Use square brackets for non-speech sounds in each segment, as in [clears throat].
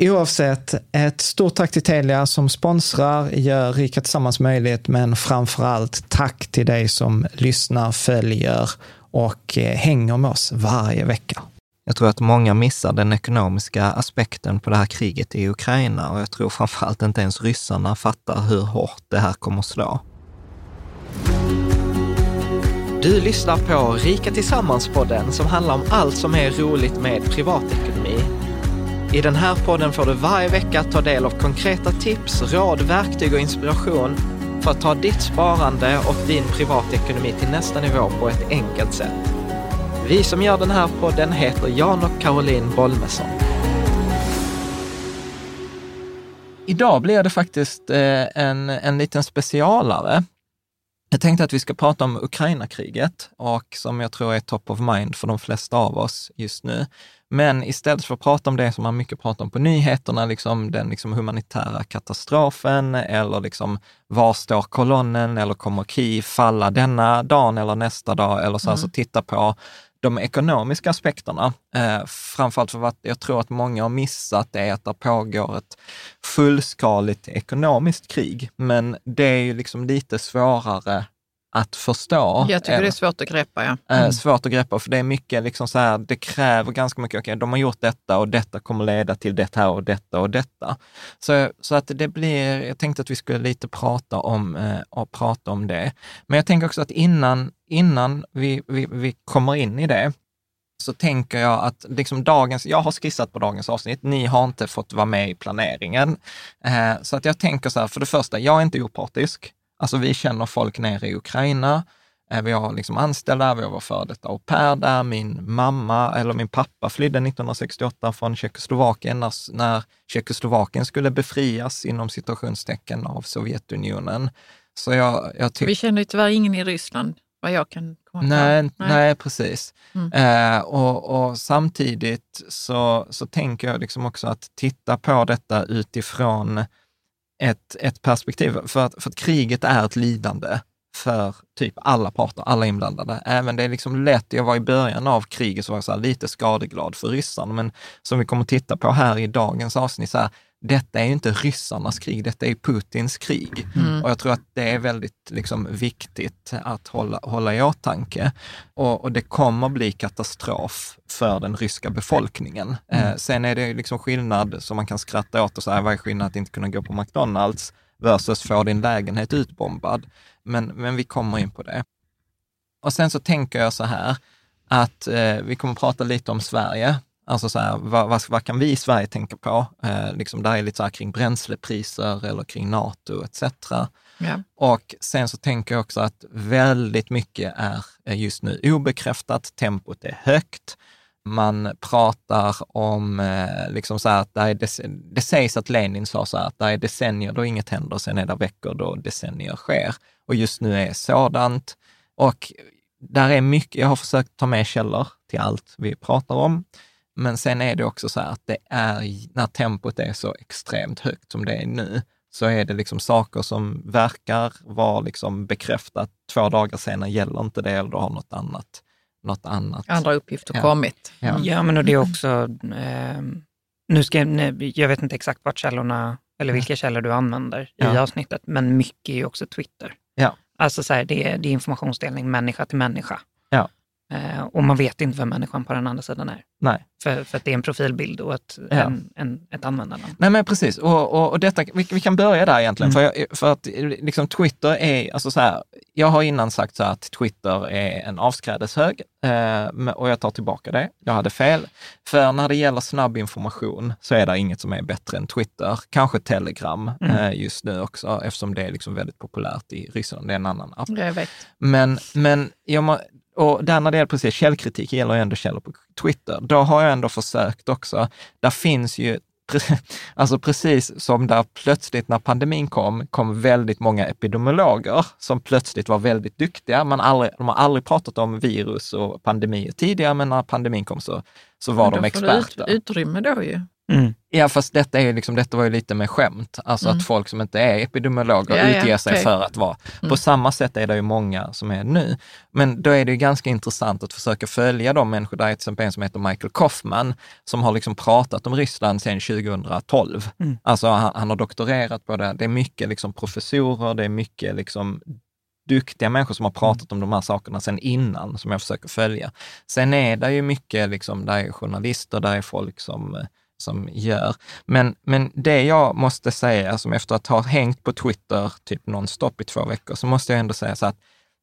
Oavsett, ett stort tack till Telia som sponsrar, gör Rika Tillsammans möjligt, men framför allt tack till dig som lyssnar, följer och eh, hänger med oss varje vecka. Jag tror att många missar den ekonomiska aspekten på det här kriget i Ukraina och jag tror framför allt inte ens ryssarna fattar hur hårt det här kommer att slå. Du lyssnar på Rika Tillsammans-podden som handlar om allt som är roligt med privatekonomi. I den här podden får du varje vecka ta del av konkreta tips, råd, verktyg och inspiration för att ta ditt sparande och din privatekonomi till nästa nivå på ett enkelt sätt. Vi som gör den här podden heter Jan och Caroline Bolmesson. Idag blir det faktiskt eh, en, en liten specialare. Jag tänkte att vi ska prata om Ukraina-kriget och som jag tror är top of mind för de flesta av oss just nu. Men istället för att prata om det som man mycket pratar om på nyheterna, liksom den liksom humanitära katastrofen eller liksom var står kolonnen eller kommer Kiev falla denna dagen eller nästa dag eller så, mm. alltså titta på de ekonomiska aspekterna. Eh, framförallt för att jag tror att många har missat det att det pågår ett fullskaligt ekonomiskt krig. Men det är ju liksom lite svårare att förstå. Jag tycker det är svårt att greppa. Ja. Mm. Svårt att greppa, för det är mycket liksom så här, det kräver ganska mycket, okej, okay, de har gjort detta och detta kommer leda till detta och detta och detta. Så, så att det blir, jag tänkte att vi skulle lite prata om, eh, och prata om det. Men jag tänker också att innan, innan vi, vi, vi kommer in i det, så tänker jag att liksom dagens, jag har skissat på dagens avsnitt, ni har inte fått vara med i planeringen. Eh, så att jag tänker så här, för det första, jag är inte opartisk. Alltså vi känner folk nere i Ukraina. Eh, vi har liksom anställda, vi har vår före detta au pair där. Min mamma, eller min pappa flydde 1968 från Tjeckoslovakien när, när Tjeckoslovakien skulle befrias inom situationstecken av Sovjetunionen. Så jag, jag vi känner ju tyvärr ingen i Ryssland, vad jag kan komma nej, nej. nej, precis. Mm. Eh, och, och, samtidigt så, så tänker jag liksom också att titta på detta utifrån ett, ett perspektiv. För att, för att kriget är ett lidande för typ alla parter, alla inblandade. Även det är liksom lätt, jag var i början av kriget så var jag så lite skadeglad för ryssarna, men som vi kommer titta på här i dagens avsnitt, så här, detta är inte ryssarnas krig, detta är Putins krig. Mm. Och jag tror att det är väldigt liksom, viktigt att hålla, hålla i åtanke. Och, och det kommer bli katastrof för den ryska befolkningen. Mm. Eh, sen är det liksom skillnad som man kan skratta åt och säga, vad är skillnaden att inte kunna gå på McDonalds versus få din lägenhet utbombad? Men, men vi kommer in på det. Och sen så tänker jag så här, att eh, vi kommer prata lite om Sverige Alltså så här, vad, vad, vad, kan vi i Sverige tänka på? Eh, liksom där är lite så här kring bränslepriser eller kring NATO etc. Ja. Och sen så tänker jag också att väldigt mycket är just nu obekräftat, tempot är högt. Man pratar om, eh, liksom så här, att det, det sägs att Lenin sa så här, att det är decennier då inget händer, sen är det veckor då decennier sker. Och just nu är sådant. Och där är mycket, jag har försökt ta med källor till allt vi pratar om. Men sen är det också så här att det är, när tempot är så extremt högt som det är nu, så är det liksom saker som verkar vara liksom bekräftat. Två dagar senare gäller inte det eller du har något annat. Något annat. Andra uppgifter ja. kommit. Ja. ja, men och det är också, eh, nu ska, nej, jag vet inte exakt vart källorna, eller vilka källor du använder ja. i avsnittet, men mycket är ju också Twitter. Ja. Alltså så här, det, är, det är informationsdelning människa till människa. Eh, och man vet inte vem människan på den andra sidan är. Nej. För, för att det är en profilbild och ett, ja. en, en, ett användarnamn. Nej men precis, och, och, och detta, vi, vi, kan börja där egentligen. Mm. För, jag, för att liksom, Twitter är, alltså så här, jag har innan sagt så att Twitter är en avskrädeshög eh, och jag tar tillbaka det. Jag hade fel. För när det gäller snabb information så är det inget som är bättre än Twitter. Kanske Telegram mm. eh, just nu också, eftersom det är liksom väldigt populärt i Ryssland. Det är en annan app. Men, men jag må, och där när det gäller precis källkritik gäller ju ändå källor på Twitter. Då har jag ändå försökt också. Där finns ju, [laughs] alltså precis som där plötsligt när pandemin kom, kom väldigt många epidemiologer som plötsligt var väldigt duktiga. Man aldrig, de har aldrig pratat om virus och pandemier tidigare, men när pandemin kom så, så var de experter. Ut, utrymme då ju. Mm. Ja, fast detta, är liksom, detta var ju lite med skämt. Alltså mm. att folk som inte är epidemiologer ja, utger ja, sig okay. för att vara. Mm. På samma sätt är det ju många som är nu. Men då är det ju ganska intressant att försöka följa de människor. Där är till exempel en som heter Michael Kaufman, som har liksom pratat om Ryssland sedan 2012. Mm. Alltså han, han, har doktorerat på det. Det är mycket liksom professorer, det är mycket liksom duktiga människor som har pratat om de här sakerna sedan innan, som jag försöker följa. Sen är det ju mycket, liksom, där är journalister, där är folk som som gör. Men, men det jag måste säga, som efter att ha hängt på Twitter typ nonstop i två veckor, så måste jag ändå säga så att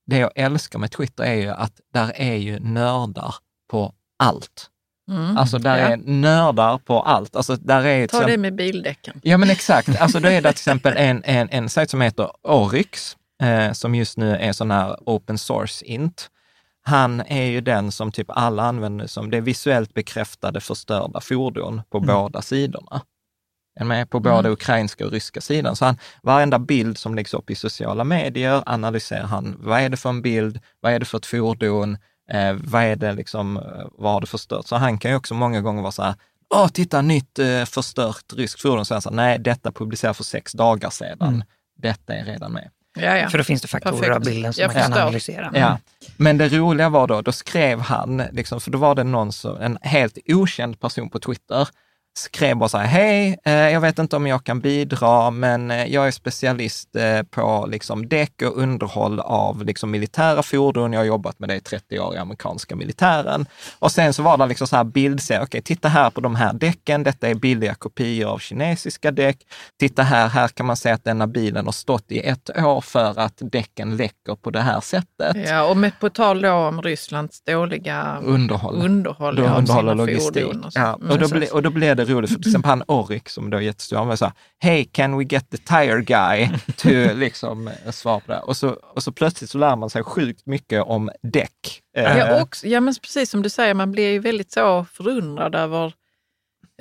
det jag älskar med Twitter är ju att där är ju nördar på allt. Mm, alltså där ja. är nördar på allt. Alltså där är Ta det med bildäcken. Ja men exakt. Alltså då är det till exempel en, en, en sajt som heter Oryx, eh, som just nu är sån här open source int han är ju den som typ alla använder som det visuellt bekräftade förstörda fordon på mm. båda sidorna. Är med på både mm. ukrainska och ryska sidan. Så han, varenda bild som läggs upp i sociala medier analyserar han. Vad är det för en bild? Vad är det för ett fordon? Eh, vad är det liksom, eh, vad har det förstört? Så han kan ju också många gånger vara så här, åh, titta, nytt eh, förstört ryskt fordon. Så han säger, nej, detta publicerades för sex dagar sedan. Mm. Detta är redan med. Ja, ja. För då finns det faktorer Perfekt. av bilden som jag man kan förstår. analysera. Ja. Men det roliga var då, då skrev han, liksom, för då var det någon, så, en helt okänd person på Twitter skrev bara så här, hej, eh, jag vet inte om jag kan bidra, men eh, jag är specialist eh, på liksom däck och underhåll av liksom militära fordon. Jag har jobbat med det i 30 år i amerikanska militären. Och sen så var det liksom så här bildserie, okej, titta här på de här däcken. Detta är billiga kopior av kinesiska däck. Titta här, här kan man se att denna bilen har stått i ett år för att däcken läcker på det här sättet. Ja, och med, på tal då om Rysslands dåliga underhåll, underhåll, av underhåll och logistik. Fordon och, ja, och, då ble, och då blev det roligt, för till exempel han Orik som då är jättestor, han var så här, hej, can we get the tire guy to [laughs] liksom eh, svara på det? Och så, och så plötsligt så lär man sig sjukt mycket om däck. Ja, eh, också, ja, men precis som du säger, man blir ju väldigt så förundrad över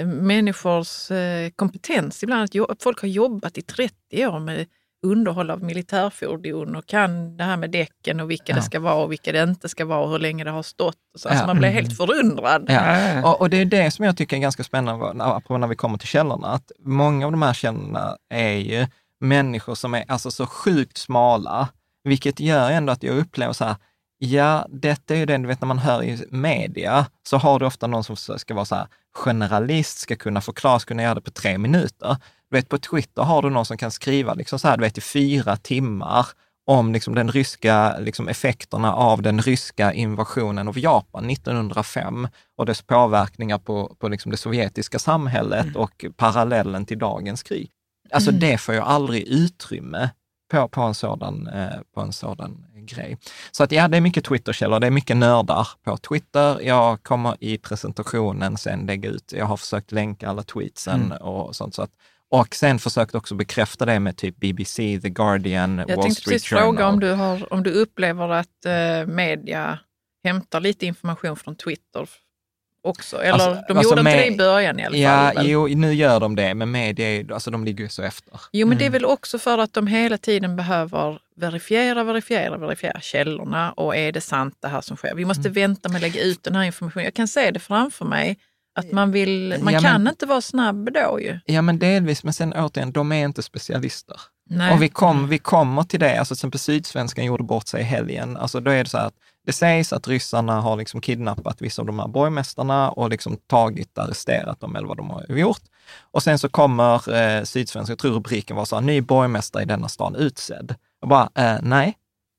eh, människors kompetens ibland. Folk har jobbat i 30 år med underhåll av militärfordon och kan det här med däcken och vilka ja. det ska vara och vilka det inte ska vara och hur länge det har stått. Så. Alltså Man blir helt mm. förundrad. Ja. Och, och, det är det som jag tycker är ganska spännande när, när vi kommer till källorna, att många av de här källorna är ju människor som är alltså så sjukt smala Vilket gör ändå att jag upplever så här, ja, detta är ju det, du vet när man hör i media, så har du ofta någon som ska vara så här, generalist, ska kunna förklara, ska kunna göra det på tre minuter. Du vet, på Twitter har du någon som kan skriva liksom så här, du vet, i fyra timmar om liksom den ryska liksom effekterna av den ryska invasionen av Japan 1905 och dess påverkningar på, på liksom det sovjetiska samhället mm. och parallellen till dagens krig. Alltså mm. det får ju aldrig utrymme på, på, en sådan, eh, på en sådan grej. Så att ja, det är mycket Twitterkällor, det är mycket nördar på Twitter. Jag kommer i presentationen sen lägga ut, jag har försökt länka alla tweetsen mm. och sånt. Så att, och sen försökt också bekräfta det med typ BBC, The Guardian, jag Wall Street Journal. Jag tänkte precis fråga om du, har, om du upplever att eh, media hämtar lite information från Twitter också. Eller alltså, de alltså gjorde med, inte det i början i alla ja, fall. Jo, nu gör de det, men media alltså, de ligger ju så efter. Jo, men mm. det är mm. väl också för att de hela tiden behöver verifiera, verifiera, verifiera källorna och är det sant det här som sker? Vi måste mm. vänta med att lägga ut den här informationen. Jag kan se det framför mig att man vill, man ja, kan men, inte vara snabb då ju. Ja, men delvis, men sen återigen, de är inte specialister. Nej. Och vi, kom, vi kommer till det, alltså till exempel Sydsvenskan gjorde bort sig i helgen. Alltså då är det så att det sägs att ryssarna har liksom kidnappat vissa av de här borgmästarna och liksom tagit, arresterat dem eller vad de har gjort. Och sen så kommer eh, Sydsvenskan, jag tror rubriken var så här, ny borgmästare i denna stan utsedd. Och bara, eh, nej,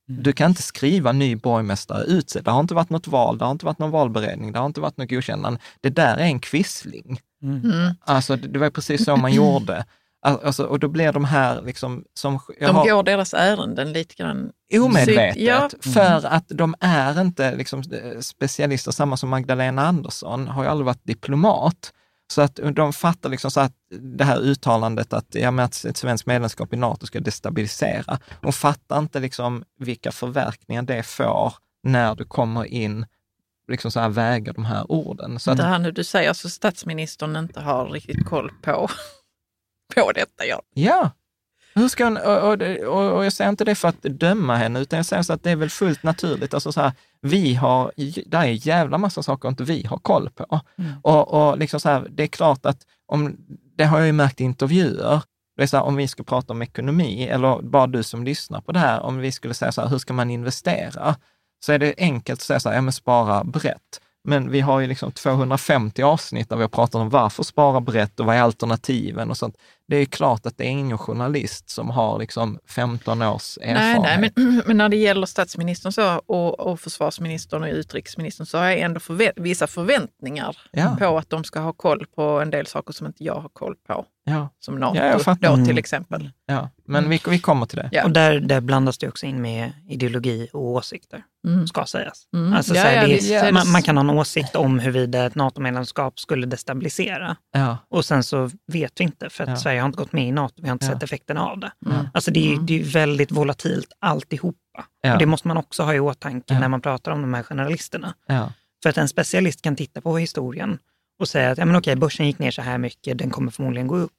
mm. du kan inte skriva ny borgmästare utsedd. Det har inte varit något val, det har inte varit någon valberedning, det har inte varit något godkännande. Det där är en quisling. Mm. mm. Alltså det, det var precis så man gjorde. Alltså, och då blir de här liksom... Som, de har, går deras ärenden lite grann... Omedvetet, ja. för att de är inte liksom, specialister. Samma som Magdalena Andersson har ju aldrig varit diplomat. Så att de fattar liksom så att det här uttalandet att, ja, men att ett svenskt medlemskap i NATO ska destabilisera. De fattar inte liksom vilka förverkningar det får när du kommer in liksom så här väger de här orden. Så det här nu du säger, alltså statsministern inte har riktigt koll på [laughs] på detta. Ja. ja. Hur ska hon, och, och, och, jag säger inte det för att döma henne, utan jag säger så att det är väl fullt naturligt. Alltså så här, vi har, det är en jävla massa saker inte vi har koll på. Mm. Och, och liksom så här, det är klart att, om, det har jag ju märkt i intervjuer, det är så här, om vi ska prata om ekonomi, eller bara du som lyssnar på det här, om vi skulle säga så här, hur ska man investera? Så är det enkelt att säga så här, ja men spara brett. Men vi har ju liksom 250 avsnitt där vi har pratat om varför spara brett och vad är alternativen och sånt. Det är klart att det är ingen journalist som har liksom 15 års erfarenhet. Nej, nej men, [clears throat] men när det gäller statsministern så, och, och försvarsministern och utrikesministern så har jag ändå förvä vissa förväntningar ja. på att de ska ha koll på en del saker som inte jag har koll på. Ja. Som NATO ja, då till exempel. Ja, men mm. vi, vi kommer till det. Ja. Och där, där blandas det också in med ideologi och åsikter, mm. ska sägas. Mm. Alltså, ja, så här, det är, man, man, kan ha en åsikt om huruvida ett NATO-medlemskap skulle destabilisera. Ja. Och sen så vet vi inte, för att Sverige har inte gått med i NATO, vi har inte sett effekterna av det. Mm. Alltså det är, mm. det är väldigt volatilt alltihopa. Och det måste man också ha i åtanke när man pratar om de här generalisterna. För att en specialist kan titta på historien och säga att ja, men okej, börsen gick ner så här mycket, den kommer förmodligen gå upp.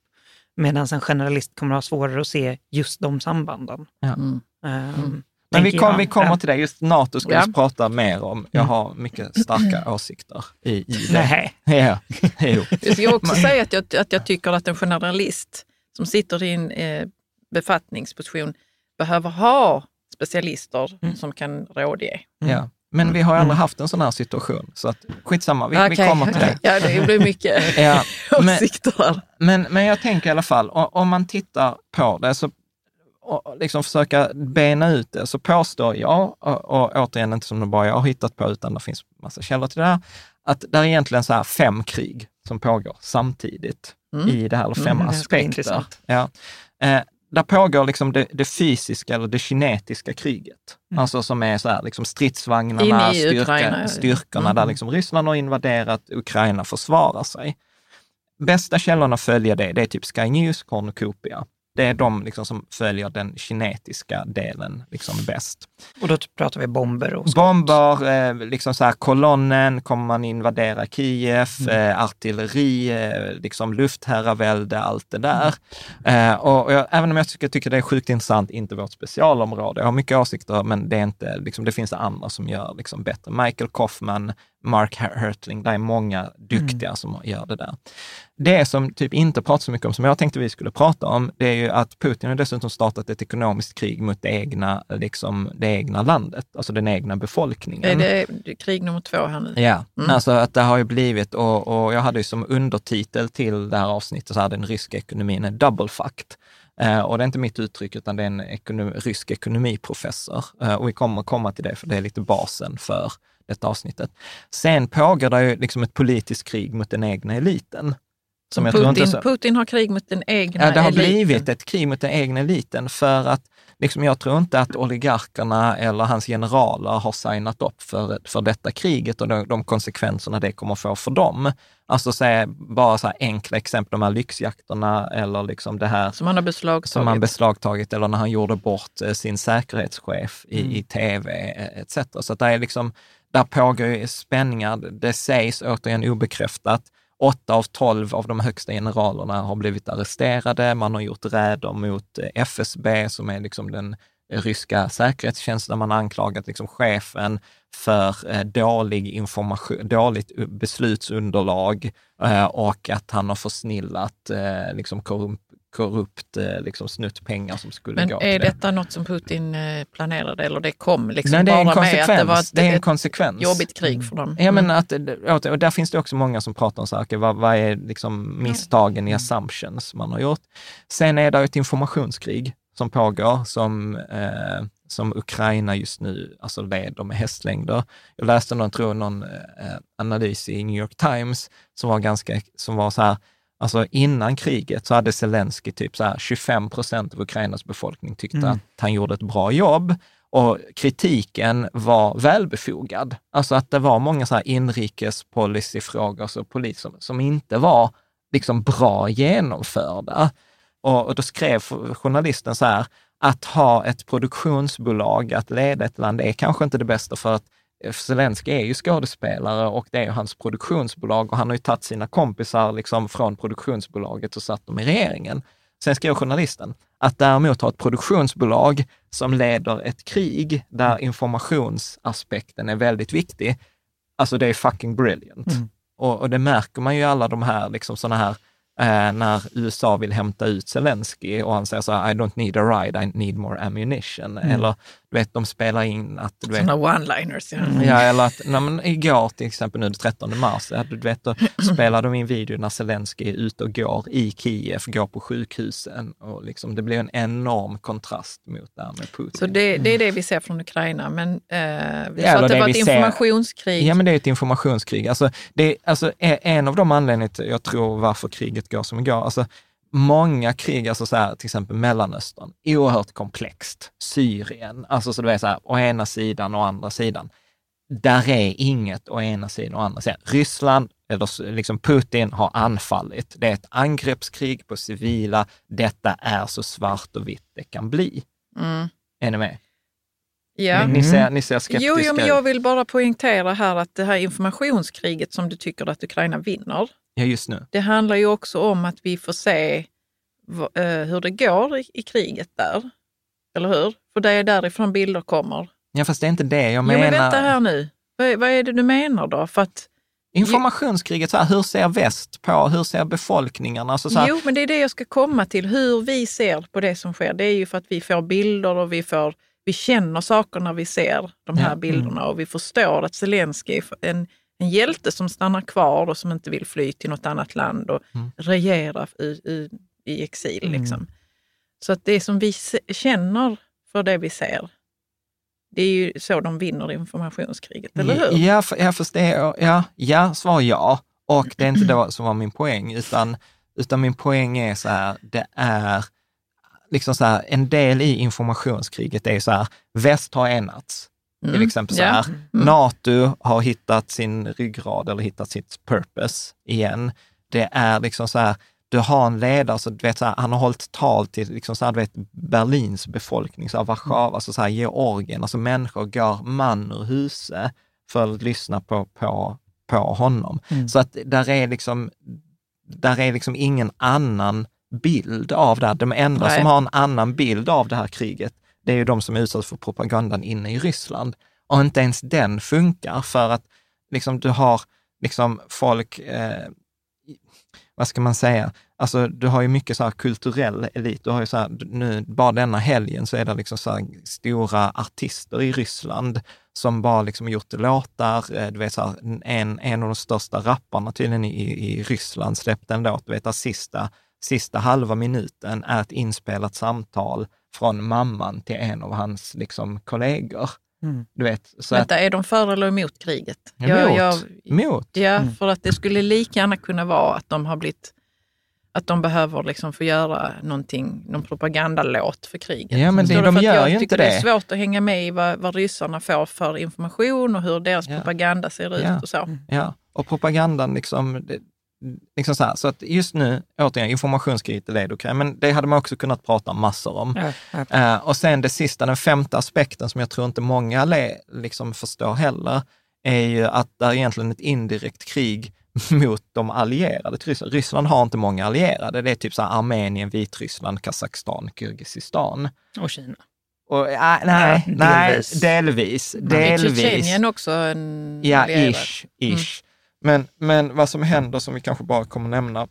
Medan en generalist kommer att ha svårare att se just de sambanden. Ja. Mm. Um, men vi, kom, vi kommer till det, just NATO ska ja. vi prata mer om. Jag mm. har mycket starka [clears throat] åsikter i, i det. Nej. Ja. [laughs] Jo. Jag ska också säga att jag, att jag tycker att en generalist som sitter i en eh, befattningsposition behöver ha specialister mm. som kan rådge. Mm. Ja. Men vi har aldrig mm. haft en sån här situation, så att, skitsamma, vi, okay, vi kommer till okay. det. Ja, det blir mycket [laughs] ja, [laughs] åsikter. Men, men jag tänker i alla fall, om man tittar på det, så och liksom försöka bena ut det, så påstår jag, och, och återigen inte som det bara jag har hittat på, utan det finns massa källor till det här, att det är egentligen så här fem krig som pågår samtidigt mm. i det här, eller fem mm, aspekter. Ja. Eh, där pågår liksom det, det, fysiska eller det kinetiska kriget. Mm. Alltså som är så här, liksom stridsvagnarna, styrka, styrkorna mm. där liksom Ryssland har invaderat, Ukraina försvarar sig. Bästa källorna följer det, det är typ Sky News, Cornucopia. Det är de liksom som följer den kinetiska delen liksom bäst. Och då pratar vi bomber och skott. Bomber, eh, liksom så här kolonnen, kommer man invadera Kiev, mm. eh, artilleri, eh, liksom luftherravälde, allt det där. Mm. Och, och jag, även om jag tycker, tycker det är sjukt intressant, inte vårt specialområde. Jag har mycket åsikter, men det, är inte, liksom, det finns andra som gör liksom, bättre. Michael Kaufman, Mark Hertling, det är många duktiga mm. som gör det där. Det som typ inte pratas så mycket om, som jag tänkte vi skulle prata om, det är ju att Putin har dessutom startat ett ekonomiskt krig mot det egna, liksom, det egna landet, alltså den egna befolkningen. Är det krig nummer två här nu? Ja, mm. alltså att det har ju blivit, och, och jag hade ju som undertitel till det här avsnittet, så här, den ryska ekonomin är double fucked. Eh, och det är inte mitt uttryck, utan det är en ekonom, rysk ekonomiprofessor. Eh, och vi kommer komma till det, för det är lite basen för detta avsnittet. Sen pågår det ju liksom ett politiskt krig mot den egna eliten. Som Putin, så, Putin har krig mot den egna eliten? Ja, det har eliten. blivit ett krig mot den egna eliten för att liksom, jag tror inte att oligarkerna eller hans generaler har signat upp för, för detta kriget och de, de konsekvenserna det kommer få för dem. Alltså säg bara så enkla exempel, de här lyxjakterna eller liksom det här som han har beslagtagit. Som han beslagtagit eller när han gjorde bort eh, sin säkerhetschef i, mm. i tv etc. Så att det är liksom, där pågår spänningar. Det sägs återigen obekräftat Åtta av tolv av de högsta generalerna har blivit arresterade. Man har gjort räder mot eh, FSB, som är liksom den ryska säkerhetstjänsten. Man har anklagat liksom chefen för eh, dålig information, dåligt beslutsunderlag eh, och att han har försnillat liksom korrup korrupt eh, liksom, snutt pengar som skulle Men gå till är det. detta något som Putin eh, planerade eller det kom liksom Nej, det är en bara med att det var ett, det är en konsekvens. jobbigt krig för dem? Ja, men mm. att, och där finns det också många som pratar om saker, vad, vad är liksom misstagen i mm. assumptions man har gjort? Sen är det ett informationskrig som pågår, som, eh, som Ukraina just nu alltså leder med hästlängder. Jag läste någon, tror någon eh, analys i New York Times som var ganska, som var så här, Alltså innan kriget så hade Zelensky typ så här 25 procent av Ukrainas befolkning tyckte mm. att han gjorde ett bra jobb och kritiken var välbefogad. Alltså att det var många så här inrikes policyfrågor så polis som, som inte var liksom bra genomförda. Och, och då skrev journalisten så här, att ha ett produktionsbolag, att leda ett land är kanske inte det bästa för att Zelensky är ju skådespelare och det är hans produktionsbolag och han har ju tagit sina kompisar liksom från produktionsbolaget och satt dem i regeringen. Sen skrev journalisten att däremot ha ett produktionsbolag som leder ett krig där informationsaspekten är väldigt viktig, alltså det är fucking brilliant. Mm. Och, och, det märker man ju alla de här, liksom sådana här eh, när USA vill hämta ut Zelensky och han säger så här, I don't need a ride, I need more ammunition. Mm. Eller vet, de spelar in att... Du Sådana one-liners. Ja. Mm. ja, eller att, nej, men igår till exempel nu den 13 mars, du vet, då [clears throat] spelar de in video när Zelensky är ute och går i Kiev, går på sjukhusen och liksom, det blir en enorm kontrast mot det här med Putin. Så det, det är det vi ser från Ukraina, men eh, vi ja, sa att det var ett informationskrig. Ser, ja, men det är ett informationskrig. Alltså, det är, alltså, en av de anledningarna, jag tror, varför kriget går som det går, alltså, många krig, alltså så här, till exempel Mellanöstern, oerhört komplext. Syrien, alltså så du vet så här, å ena sidan och andra sidan. Där är inget å ena sidan och andra sidan. Ryssland, eller liksom Putin har anfallit. Det är ett angreppskrig på civila. Detta är så svart och vitt det kan bli. Mm. Är ni med? Ja. Ni, ser, ni ser skeptiska jo, jo, men jag vill bara poängtera här att det här informationskriget som du tycker att Ukraina vinner, Ja, just nu. Det handlar ju också om att vi får se uh, hur det går i, i, kriget där. Eller hur? För det är därifrån bilder kommer. Ja, fast det är inte det jag menar. Jo, men vänta här nu. Vad, vad är det du menar då? För att Informationskriget, så här, hur ser väst på, hur ser befolkningarna? Alltså så här... Jo, men det är det jag ska komma till. Hur vi ser på det som sker, det är ju för att vi får bilder och vi, får, vi känner saker när vi ser de här mm. bilderna och vi förstår att Zelenskyj är en en hjälte som stannar kvar och som inte vill fly till något annat land och mm. regera i, i, i exil. Mm. Liksom. Så att det som vi känner för det vi ser, det är ju så de vinner informationskriget, eller hur? Ja, jag förstår. Ja, ja, svar ja. Och det är inte [clears throat] då som var min poäng, utan, utan min poäng är så här, det är liksom så här, en del i informationskriget är så här, väst har enats. Till mm. exempel så här, yeah. mm. NATO har hittat sin ryggrad eller hittat sitt purpose igen. Det är liksom så här, du har en ledare, så du vet, så här, han har hållit tal till liksom så här, du vet, Berlins befolkning, så här, Warszawa, alltså så här, Georgien, alltså människor går man ur huset för att lyssna på, på, på honom. Mm. Så att där är liksom, där är liksom ingen annan bild av det här. De enda Nej. som har en annan bild av det här kriget, det är ju de som är utsatta för propagandan inne i Ryssland. Och inte ens den funkar för att liksom, du har liksom folk, eh, vad ska man säga, alltså du har ju mycket så här kulturell elit. Du har ju så här, nu, bara denna helgen så är det liksom så stora artister i Ryssland som bara liksom gjort låtar. Eh, du vet, så här, en, en av de största rapparna tydligen i, i Ryssland släppte en låt, du vet, sista, sista halva minuten är ett inspelat samtal från mamman till en av hans liksom, kollegor. Mm. Du vet, så Vänta, att, är de för eller emot kriget? Ja, jag, jag, mot. Ja, mm. för att det skulle lika gärna kunna vara att de har blivit att de behöver liksom få göra någonting, någon propagandalåt för kriget. Ja, men det, de gör ju inte det. det är svårt att hänga med i vad, vad ryssarna får för information och hur deras ja. propaganda ser ut ja. och så. Ja, och propagandan liksom, det, liksom så, här, så att just nu, återigen, informationskriget är kan, men det hade man också kunnat prata massor om. Ja, ja. Uh, och sen det sista, den femte aspekten som jag tror inte många le, liksom förstår heller, är ju att det är egentligen ett indirekt krig [laughs] mot de allierade till Ryssland. Ryssland har inte många allierade. Det är typ så Armenien, Vitryssland, Kazakstan, Kirgizistan. Och Kina. Och, äh, nej, ja, delvis. nej, delvis. delvis. Är Tjetjenien också en Ja, ish. ish. Mm. Men, men vad som händer, som vi kanske bara kommer nämna,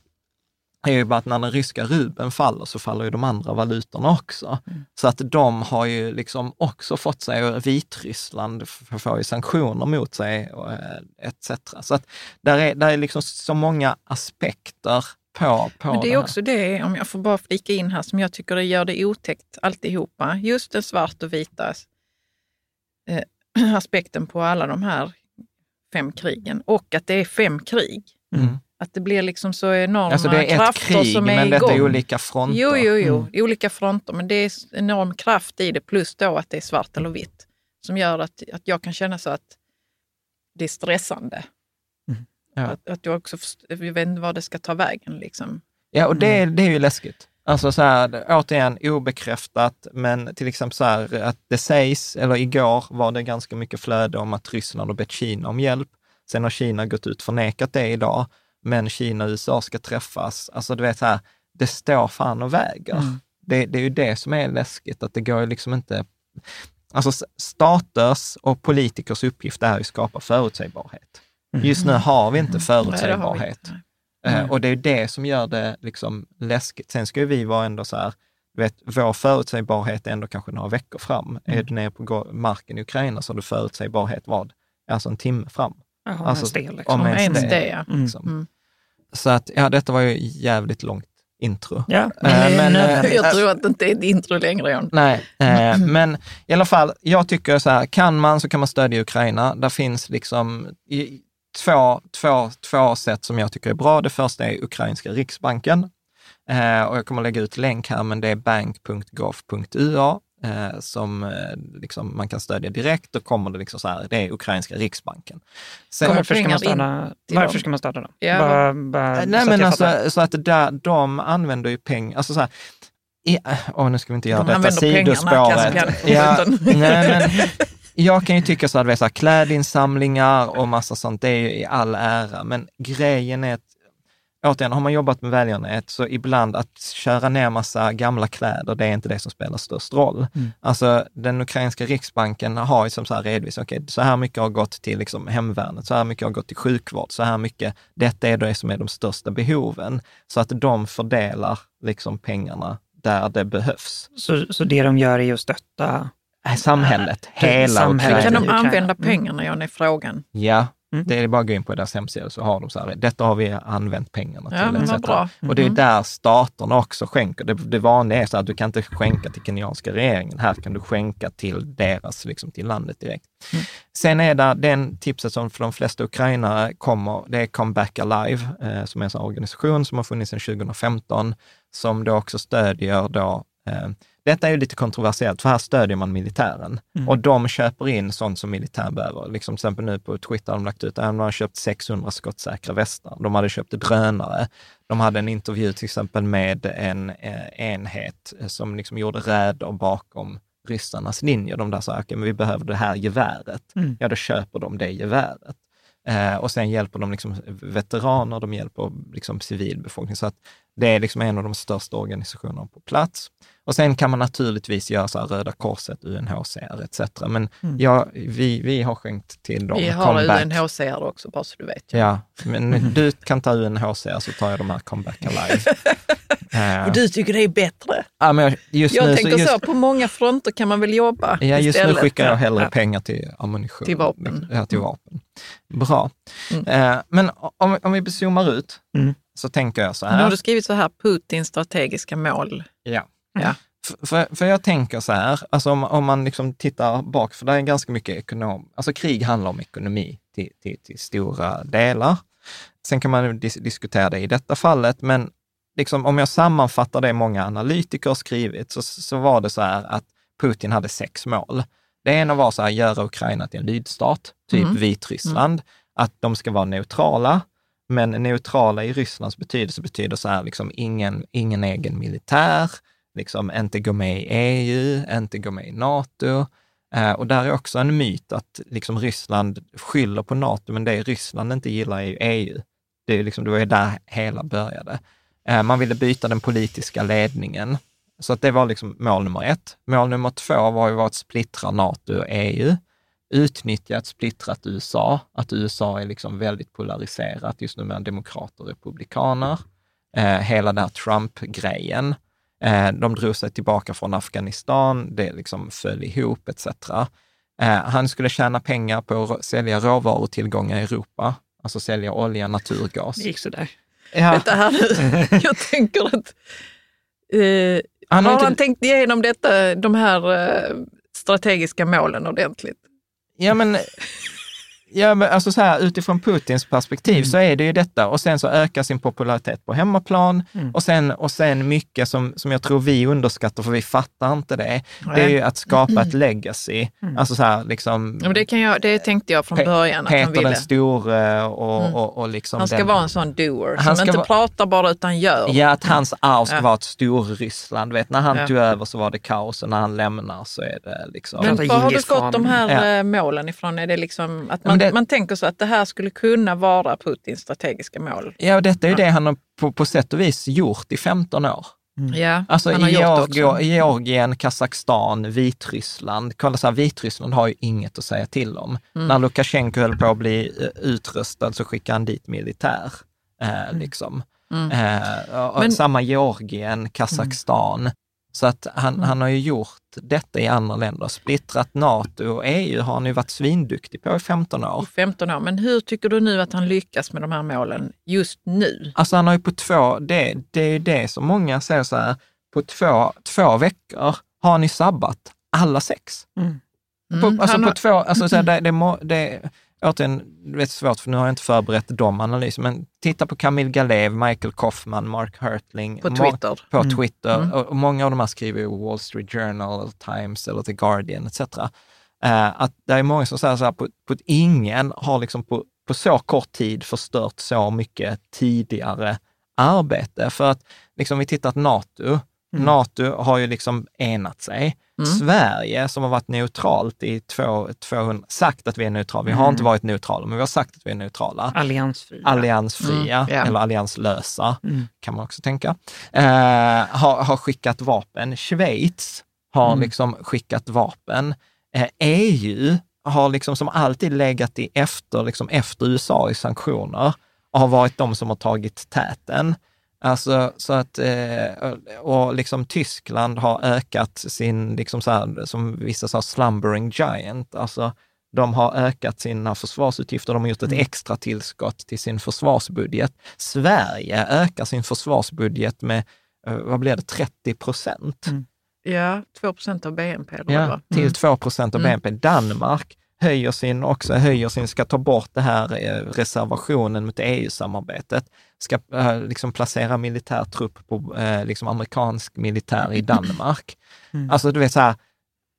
är ju bara att när den ryska rubeln faller så faller ju de andra valutorna också. Mm. Så att de har ju liksom också fått sig, och Vitryssland får ju sanktioner mot sig eh, etc. Så att där är, där är liksom så många aspekter på, på Men det är också det, om jag får bara flika in här, som jag tycker det gör det otäckt alltihopa. Just den svart och vita eh, [clears throat] aspekten på alla de här fem krigen och att det är fem krig. Mm. Att det blir liksom så enorma alltså det är ett krig, som är men igång. detta är olika fronter. Jo, jo, jo, mm. olika fronter, men det är enorm kraft i det, plus då att det är svart eller vitt, som gör att, att jag kan känna så att det är stressande. Mm. Ja. Att, att jag också jag vet inte var det ska ta vägen. Liksom. Ja, och det, det är ju läskigt. Alltså så här, återigen obekräftat, men till exempel så här att det sägs, eller igår var det ganska mycket flöde om att Ryssland har bett Kina om hjälp. Sen har Kina gått ut och förnekat det idag men Kina och USA ska träffas. Alltså du vet, här, det står fan och väger. Mm. Det, det, är ju det som är läskigt, att det går ju liksom inte... Alltså staters och politikers uppgift är att skapa förutsägbarhet. Mm. Just nu har vi inte förutsägbarhet. Nej, det vi inte. Och det är det som gör det liksom läskigt. Sen ska ju vi vara ändå så här, du vet, vår förutsägbarhet är ändå kanske några veckor fram. Mm. Är du nere på marken i Ukraina så har du förutsägbarhet vad? Alltså en timme fram. Jaha, alltså, en liksom. Om ens det. Ja. Liksom. Mm. Så att, ja, detta var ju jävligt långt intro. Ja, äh, men, äh, jag tror att det inte är ett intro längre. John. Nej, äh, men i alla fall, jag tycker så här, kan man så kan man stödja Ukraina. Där finns liksom i, två, två, två sätt som jag tycker är bra. Det första är ukrainska riksbanken. och jag kommer lägga ut länk här, men det är bank.gov.ua eh, som eh, liksom man kan stödja direkt. Då kommer det liksom så här, det är ukrainska riksbanken. Sen, varför, ska man stödja, varför ska man stödja dem? Ja. Bara, bara, eh, Nej, men alltså, så att där, de använder ju pengar, alltså så här, i, oh, nu ska vi inte göra de detta sidospåret. Ja, [laughs] nej, men, jag kan ju tycka så att klädinsamlingar och massa sånt, det är ju i all ära, men grejen är att återigen, har man jobbat med välgörenhet så ibland att köra ner massa gamla kläder, det är inte det som spelar störst roll. Mm. Alltså den ukrainska riksbanken har ju som så här redovisat, okej, okay, så här mycket har gått till liksom hemvärnet, så här mycket har gått till sjukvård, så här mycket, detta är det som är de största behoven. Så att de fördelar liksom pengarna där det behövs. Så, så det de gör är att stötta samhället, hela samhället. Kan de använda pengarna, Jan, är frågan. Ja, Mm. Det är bara att gå in på deras hemsida så har de så här, detta har vi använt pengarna till. Ja, etc. Bra. Mm. Och det är mm. där staterna också skänker. Det, det vanliga är så att du kan inte skänka till kenyanska regeringen. Här kan du skänka till deras, liksom till landet direkt. Mm. Sen är det den tipset som för de flesta ukrainare kommer, det är Come Back Alive, eh, som är en organisation som har funnits sedan 2015, som då också stödjer då eh, detta är ju lite kontroversiellt, för här stödjer man militären mm. och de köper in sånt som militären behöver. Liksom till exempel nu på Twitter har de lagt ut att de har köpt 600 skottsäkra västar. De hade köpt drönare. De hade en intervju till exempel med en eh, enhet som liksom gjorde räder bakom ryssarnas linjer. De där sa, okay, men vi behöver det här geväret. Mm. Ja, då köper de det geväret. Eh, och sen hjälper de liksom veteraner, de hjälper liksom civilbefolkning. Så att det är liksom en av de största organisationerna på plats. Och sen kan man naturligtvis göra så här Röda Korset, UNHCR etc. Men mm. ja, vi, vi har skänkt till dem. Vi har comeback. UNHCR också, bara så du vet. Ja, men du kan ta UNHCR så tar jag de här Comeback Alive. [laughs] och du tycker det är bättre? Ja, men just jag nu, tänker så, just, så, på många fronter kan man väl jobba Ja, just istället. nu skickar jag hellre ja. pengar till ammunition. Till vapen. Ja, till vapen. Bra. Mm. Eh, men om, om vi zoomar ut, mm. så tänker jag så här. Nu har du skrivit så här, Putins strategiska mål. Ja. Ja. För, för, jag tänker så här, alltså om, om man liksom tittar bak, för det är ganska mycket ekonom, alltså krig handlar om ekonomi till, till, till stora delar. Sen kan man dis diskutera det i detta fallet, men liksom, om jag sammanfattar det många analytiker har skrivit, så, så var det så här att Putin hade sex mål. Det ena var så här, göra Ukraina till en lydstat, typ mm. Vitryssland, mm. att de ska vara neutrala, men neutrala i Rysslands betydelse betyder så här, liksom ingen, ingen egen militär, liksom inte gå med i EU, inte gå med i NATO. Eh, och där är också en myt att liksom Ryssland skyller på NATO, men det Ryssland inte gillar är ju EU. Det, är liksom, det var ju där hela började. Eh, man ville byta den politiska ledningen. Så att det var liksom mål nummer ett. Mål nummer två var ju att splittra NATO och EU. Utnyttja ett splittrat USA, att USA är liksom väldigt polariserat just nu mellan demokrater och republikaner. Eh, hela den här Trump-grejen. Eh, de drog sig tillbaka från Afghanistan, det liksom föll ihop etc. Eh, han skulle tjäna pengar på att sälja råvarutillgångar i Europa, alltså sälja olja, naturgas. Det gick sådär. Ja. Vänta här nu, [laughs] jag tänker att eh, han har, har inte... han tänkt igenom detta, de här eh, strategiska målen ordentligt? Ja, men Ja, men alltså så här, utifrån Putins perspektiv mm. så är det ju detta och sen så ökar sin popularitet på hemmaplan mm. och, sen, och sen mycket som, som jag tror vi underskattar, för vi fattar inte det, Nej. det är ju att skapa ett legacy. Mm. Alltså så här, liksom... Ja, det, kan jag, det tänkte jag från början Peter att han ville. den store och, mm. och, och liksom Han ska den, vara en sån doer, som inte va... pratar bara utan gör. Ja, att hans arv ska ja. vara ett Storryssland. Vet, när han ja. tog över så var det kaos och när han lämnar så är det liksom... Men var har du fått de här ja. Eh, målen ifrån? Är det liksom att man, det... man tänker så att det här skulle kunna vara Putins strategiska mål. Ja, och detta är ju det han har på, på sätt och vis gjort i 15 år. Mm. Ja, alltså i Georg, Georgien, Kazakstan, Vitryssland. Kolla så här, Vitryssland har ju inget att säga till om. Mm. När Lukasjenko höll på att bli eh, utröstad så skickade han dit militär. Eh, mm. liksom. Mm. Eh, Men, samma Georgien, Kazakstan. Så att han, mm. han har ju gjort detta i andra länder. Splittrat NATO och EU har han ju varit svinduktig på i 15 år. I 15 år. Men hur tycker du nu att han lyckas med de här målen just nu? Alltså han har ju på två, det, det är det som många säger så här, på två, två veckor har han ju sabbat alla sex. Mm. Mm, på, alltså på två, alltså så här, [clears throat] det, det, det, återigen, det är svårt för nu har jag inte förberett de analyserna, men titta på Camille Galev, Michael Kaufman, Mark Hertling. På Twitter. På mm. Twitter. Mm. Och, många av de här skriver i Wall Street Journal, Times eller The Guardian etc. Uh, eh, att det är många som säger så här, på, på att ingen har liksom på, på så kort tid förstört så mycket tidigare arbete. För att liksom vi tittar på NATO, Mm. NATO har ju liksom enat sig. Mm. Sverige som har varit neutralt i två, 200, sagt att vi är neutrala, vi har mm. inte varit neutrala, men vi har sagt att vi är neutrala. Alliansfria. Alliansfria, mm. yeah. eller allianslösa, mm. kan man också tänka. Eh, har, har skickat vapen. Schweiz har mm. liksom skickat vapen. Eh, EU har liksom som alltid legat i efter, liksom efter USA i sanktioner och har varit de som har tagit täten. Alltså så att, eh, och liksom Tyskland har ökat sin, liksom så här, som vissa sa, slumbering giant. Alltså de har ökat sina försvarsutgifter, de har gjort ett mm. extra tillskott till sin försvarsbudget. Sverige ökar sin försvarsbudget med, eh, vad blir det, 30 procent? Mm. Ja, 2 procent av BNP. Ja, till mm. 2 procent av mm. BNP. Danmark höjer sin, också höjer sin, ska ta bort det här eh, reservationen mot EU-samarbetet, ska äh, liksom placera militär trupp på äh, liksom amerikansk militär i Danmark. [laughs] Mm. Alltså du vet så här,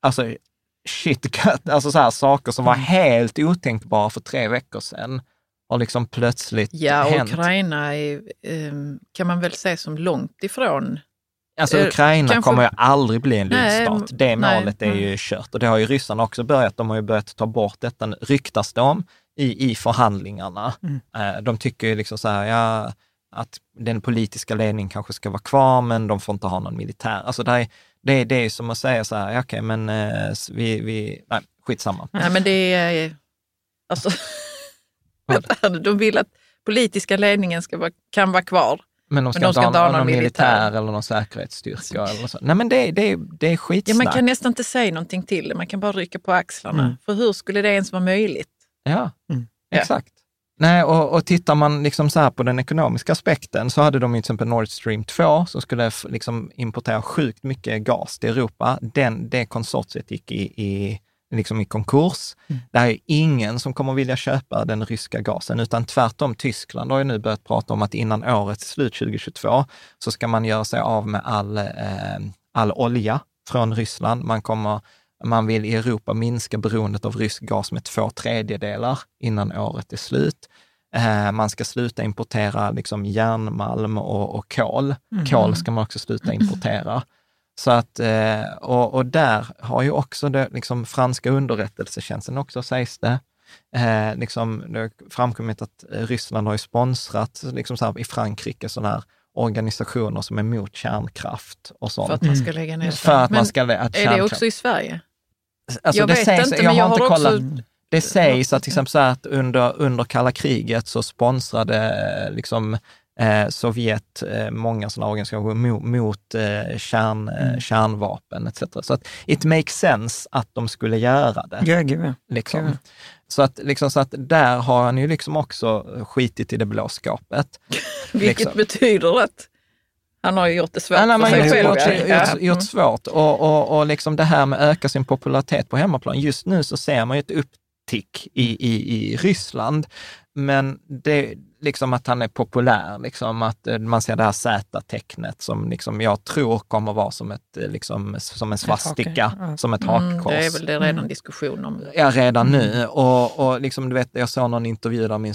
alltså shit, [laughs] alltså så här saker som var mm. helt otänkbara för tre veckor sedan har liksom plötsligt ja, hänt. Ja, Ukraina är, um, kan man väl se som långt ifrån Alltså eh, Ukraina Kanske... kommer ju aldrig bli en lydstat. Det målet nej, är ju kört och det har ju ryssarna också börjat. De har ju börjat ta bort detta, ryktas det om. i, i förhandlingarna. Mm. Eh, de tycker ju liksom så här, ja, att den politiska ledningen kanske ska vara kvar, men de får inte ha någon militär. Alltså det är, det, det är som att säga så här, okej, okay, men eh, vi, vi, nej, skitsamma. Nej, men det är, alltså, [laughs] de vill att politiska ledningen ska vara, kan vara kvar. Men de ska, men de ska inte ha, någon, militär. militär eller någon säkerhetsstyrka. Alltså. Eller så. Nej men det, det, det är skitsnack. Ja, man kan nästan inte säga någonting till det, man kan bara rycka på axlarna. Mm. För hur skulle det ens vara möjligt? Ja, mm. exakt. Nej, och, och tittar man liksom så här på den ekonomiska aspekten så hade de till exempel Nord Stream 2 som skulle liksom importera sjukt mycket gas till Europa. Den, det konsortiet gick i, i, liksom i konkurs. Mm. Det är ingen som kommer vilja köpa den ryska gasen, utan tvärtom Tyskland har ju nu börjat prata om att innan årets slut 2022 så ska man göra sig av med all, eh, all olja från Ryssland. Man kommer man vill i Europa minska beroendet av rysk gas med två tredjedelar innan året är slut. Eh, man ska sluta importera liksom järnmalm och, och kol. Mm. Kol ska man också sluta importera. [laughs] Så att, eh, och, och där har ju också det, liksom franska underrättelsetjänsten också, sägs det, eh, liksom, det har framkommit att Ryssland har ju sponsrat liksom så här, i Frankrike sådana här organisationer som är emot kärnkraft och sånt. För att man ska lägga ner För att man ska, att är det också i Sverige? Alltså jag det vet sägs, inte, jag, jag har inte kollat. Också... Det sägs att till exempel så att under, under kalla kriget så sponsrade liksom, eh, Sovjet eh, många sådana organisationer mot, mot eh, kärn, eh, mm. kärnvapen etc. Så att it makes sense att de skulle göra det. Ja, gud, liksom. Gud. Så att, liksom, så att där har han ju liksom också skitit i det blå skåpet. [laughs] Vilket liksom. betyder att han har ju gjort det svårt ja, för sig själv. Gjort, gjort, gjort svårt och, och, och liksom det här med att öka sin popularitet på hemmaplan. Just nu så ser man ju ett upptick i, i, i Ryssland, men det, liksom att han är populär, liksom att eh, man ser det här Z-tecknet som liksom jag tror kommer vara som, ett, eh, liksom, som en svastika, ja. som ett mm, hakkors. det är väl det redan mm. diskussion om. Ja, redan nu. Mm. Och, och liksom, du vet, jag såg någon intervju där min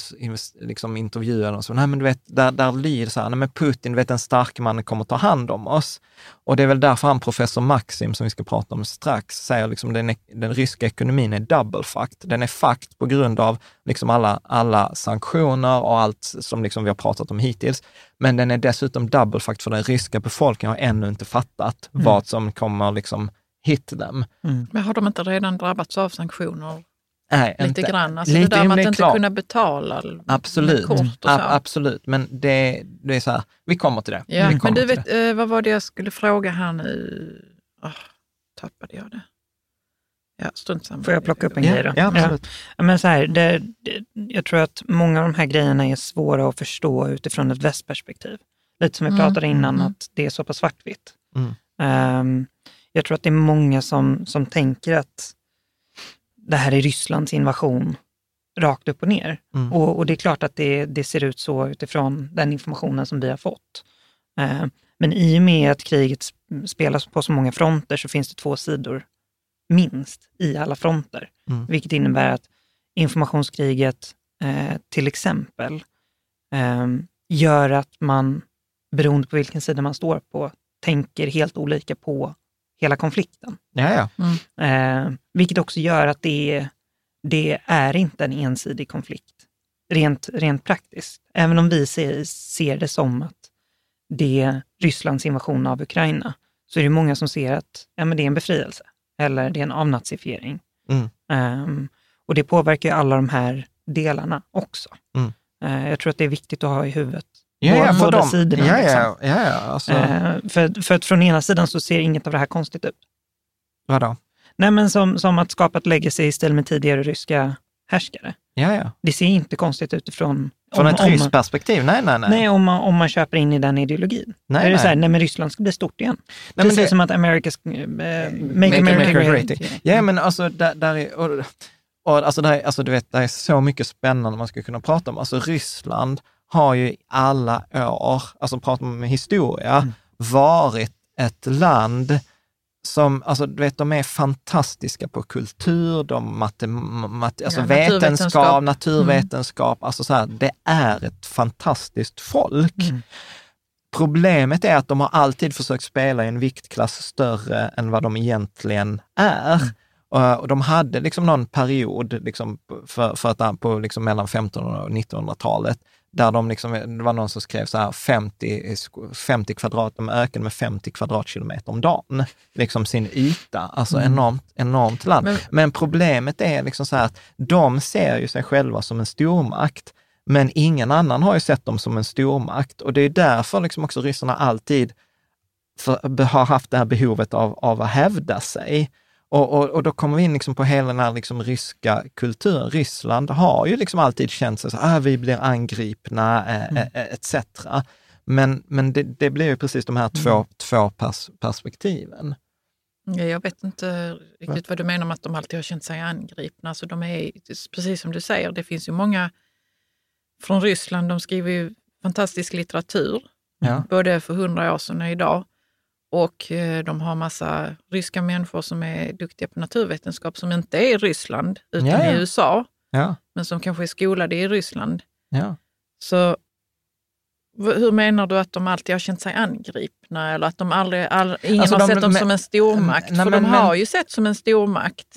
liksom, intervjuade och så, nej men du vet, där, där lyder så här, nej men Putin, du vet den starke mannen kommer ta hand om oss. Och det är väl därför han, professor Maxim, som vi ska prata om strax, säger liksom den, den ryska ekonomin är double fucked. Den är fucked på grund av liksom alla, alla sanktioner och allt som liksom vi har pratat om hittills. Men den är dessutom double fucked för den ryska befolkningen har ännu inte fattat mm. vad som kommer liksom hit dem. Mm. Men har de inte redan drabbats av sanktioner? Nej, lite inte. grann. Alltså lite, det där med att inte klart. kunna betala absolut. kort och så. absolut, men det, det är så här, vi kommer till det. Ja, men du vet, det. Eh, vad var det jag skulle fråga här nu? Oh, tappade jag det. Ja, strunt samma. Får jag plocka upp en ja, grej då? Ja, absolut. Ja. Men så här, det, det, jag tror att många av de här grejerna är svåra att förstå utifrån ett västperspektiv. Lite som vi mm. pratade innan, mm. att det är så pass svartvitt. Mm. Um, jag tror att det är många som, som tänker att det här är Rysslands invasion rakt upp och ner. Mm. Och, och, det är klart att det, det, ser ut så utifrån den informationen som vi har fått. Uh, men i och med att kriget spelas på så många fronter så finns det två sidor minst i alla fronter. Mm. Vilket innebär att informationskriget eh, till exempel eh, gör att man, beroende på vilken sida man står på, tänker helt olika på hela konflikten. Ja, ja. Mm. Eh, vilket också gör att det, det är inte en ensidig konflikt, rent, rent praktiskt. Även om vi ser, ser det som att det är Rysslands invasion av Ukraina, så är det många som ser att ja, men det är en befrielse eller det är en avnazifiering. Mm. Um, och det påverkar ju alla de här delarna också. Mm. Uh, jag tror att det är viktigt att ha i huvudet. Ja, ja, båda de, sidorna. Ja, liksom. ja, ja, alltså. uh, för, för att från ena sidan så ser inget av det här konstigt ut. Vadå? Nej, men som, som att skapa ett legacy i stil med tidigare ryska härskare. Ja, ja. Det ser inte konstigt ut ifrån... Från ett ryskt perspektiv? Nej, nej, nej. Nej, om man, om man köper in i den ideologin. Nej, är det nej. så här, nej men Ryssland ska bli stort igen. Nej, Precis det, som att America's, uh, make, make America, great. great. Ja, men alltså där, där är... Och, och, alltså, där, alltså du vet, det är så mycket spännande man skulle kunna prata om. Alltså Ryssland har ju i alla år, alltså pratar man med historia, mm. varit ett land som, alltså du vet, de är fantastiska på kultur, de matte, mat, alltså ja, vetenskap, naturvetenskap, mm. alltså så här, det är ett fantastiskt folk. Mm. Problemet är att de har alltid försökt spela i en viktklass större än vad de egentligen är. Mm. Och de hade liksom någon period liksom för, för att, på liksom mellan 1500 och 1900-talet där de liksom, det var någon som skrev så här 50, 50 kvadrat, de ökade med 50 kvadratkilometer om dagen, liksom sin yta, alltså mm. enormt, enormt land. Men, men, problemet är liksom så här att de ser ju sig själva som en stormakt, men ingen annan har ju sett dem som en stormakt och det är därför liksom också ryssarna alltid för, har haft det här behovet av, av att hävda sig. Och, och, och, då kommer vi in liksom på hela den här liksom ryska kulturen. Ryssland har ju liksom alltid känt sig så att ah, vi blir angripna eh, mm. eh, etc. Men, men det, det blir ju precis de här två, mm. två pers perspektiven. Jag vet inte riktigt vad du menar med att de alltid har känt sig angripna. Alltså de är, precis som du säger, det finns ju många från Ryssland, de skriver ju fantastisk litteratur, ja. både för hundra år sedan och idag. Och eh, de har massa ryska människor som är duktiga på naturvetenskap som inte är i Ryssland utan ja, ja. i USA, ja. men som kanske är skolade i Ryssland. Så hur menar du att de alltid har känt sig angripna eller att de aldrig, all, ingen alltså har de, sett dem men, som en stormakt? Nej, För men, de har men, ju sett som en stormakt.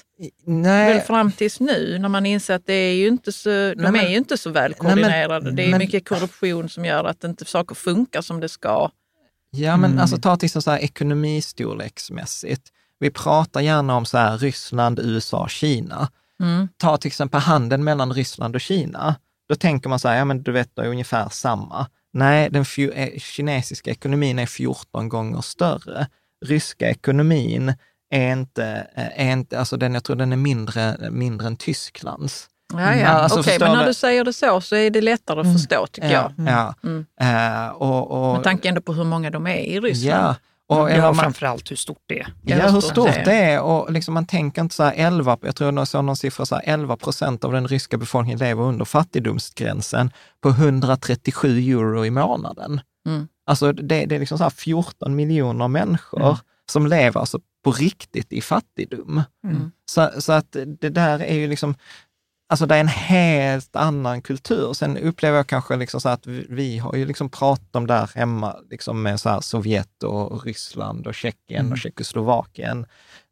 Nej. Väl fram tills nu när man inser att det är ju inte så, de nej, är ju inte så väl koordinerade. det är mycket korruption som gör att inte saker funkar som det ska. Ja, men mm. alltså ta till så här ekonomistorleksmässigt. Vi pratar gärna om så här Ryssland, USA, Kina. Mm. Ta till exempel handeln mellan Ryssland och Kina. Då tänker man så här, ja men du vet, det är ungefär samma. Nej, den eh, kinesiska ekonomin är 14 gånger större. Ryska ekonomin är inte, eh, är inte alltså den, jag tror den är mindre, mindre än Tysklands. Ja, ja. Mm. Alltså, Okej, men när du säger det så så är det lättare att mm. förstå tycker ja, jag. Ja. Mm. Uh, och, och, Med tanke ändå på hur många de är i Ryssland. Ja. Och, ja, man, framförallt hur stort det är. Ja, hur stort det är. Och liksom man tänker inte så här 11, jag tror jag såg någon siffra, så här 11 procent av den ryska befolkningen lever under fattigdomsgränsen på 137 euro i månaden. Mm. Alltså det, det är liksom så 14 miljoner människor mm. som lever alltså på riktigt i fattigdom. Mm. Så, så att det där är ju liksom, Alltså det är en helt annan kultur. Sen upplever jag kanske liksom så att vi, vi, har ju liksom pratat om där hemma liksom med så Sovjet och Ryssland och Tjeckien mm. och Tjeckoslovakien.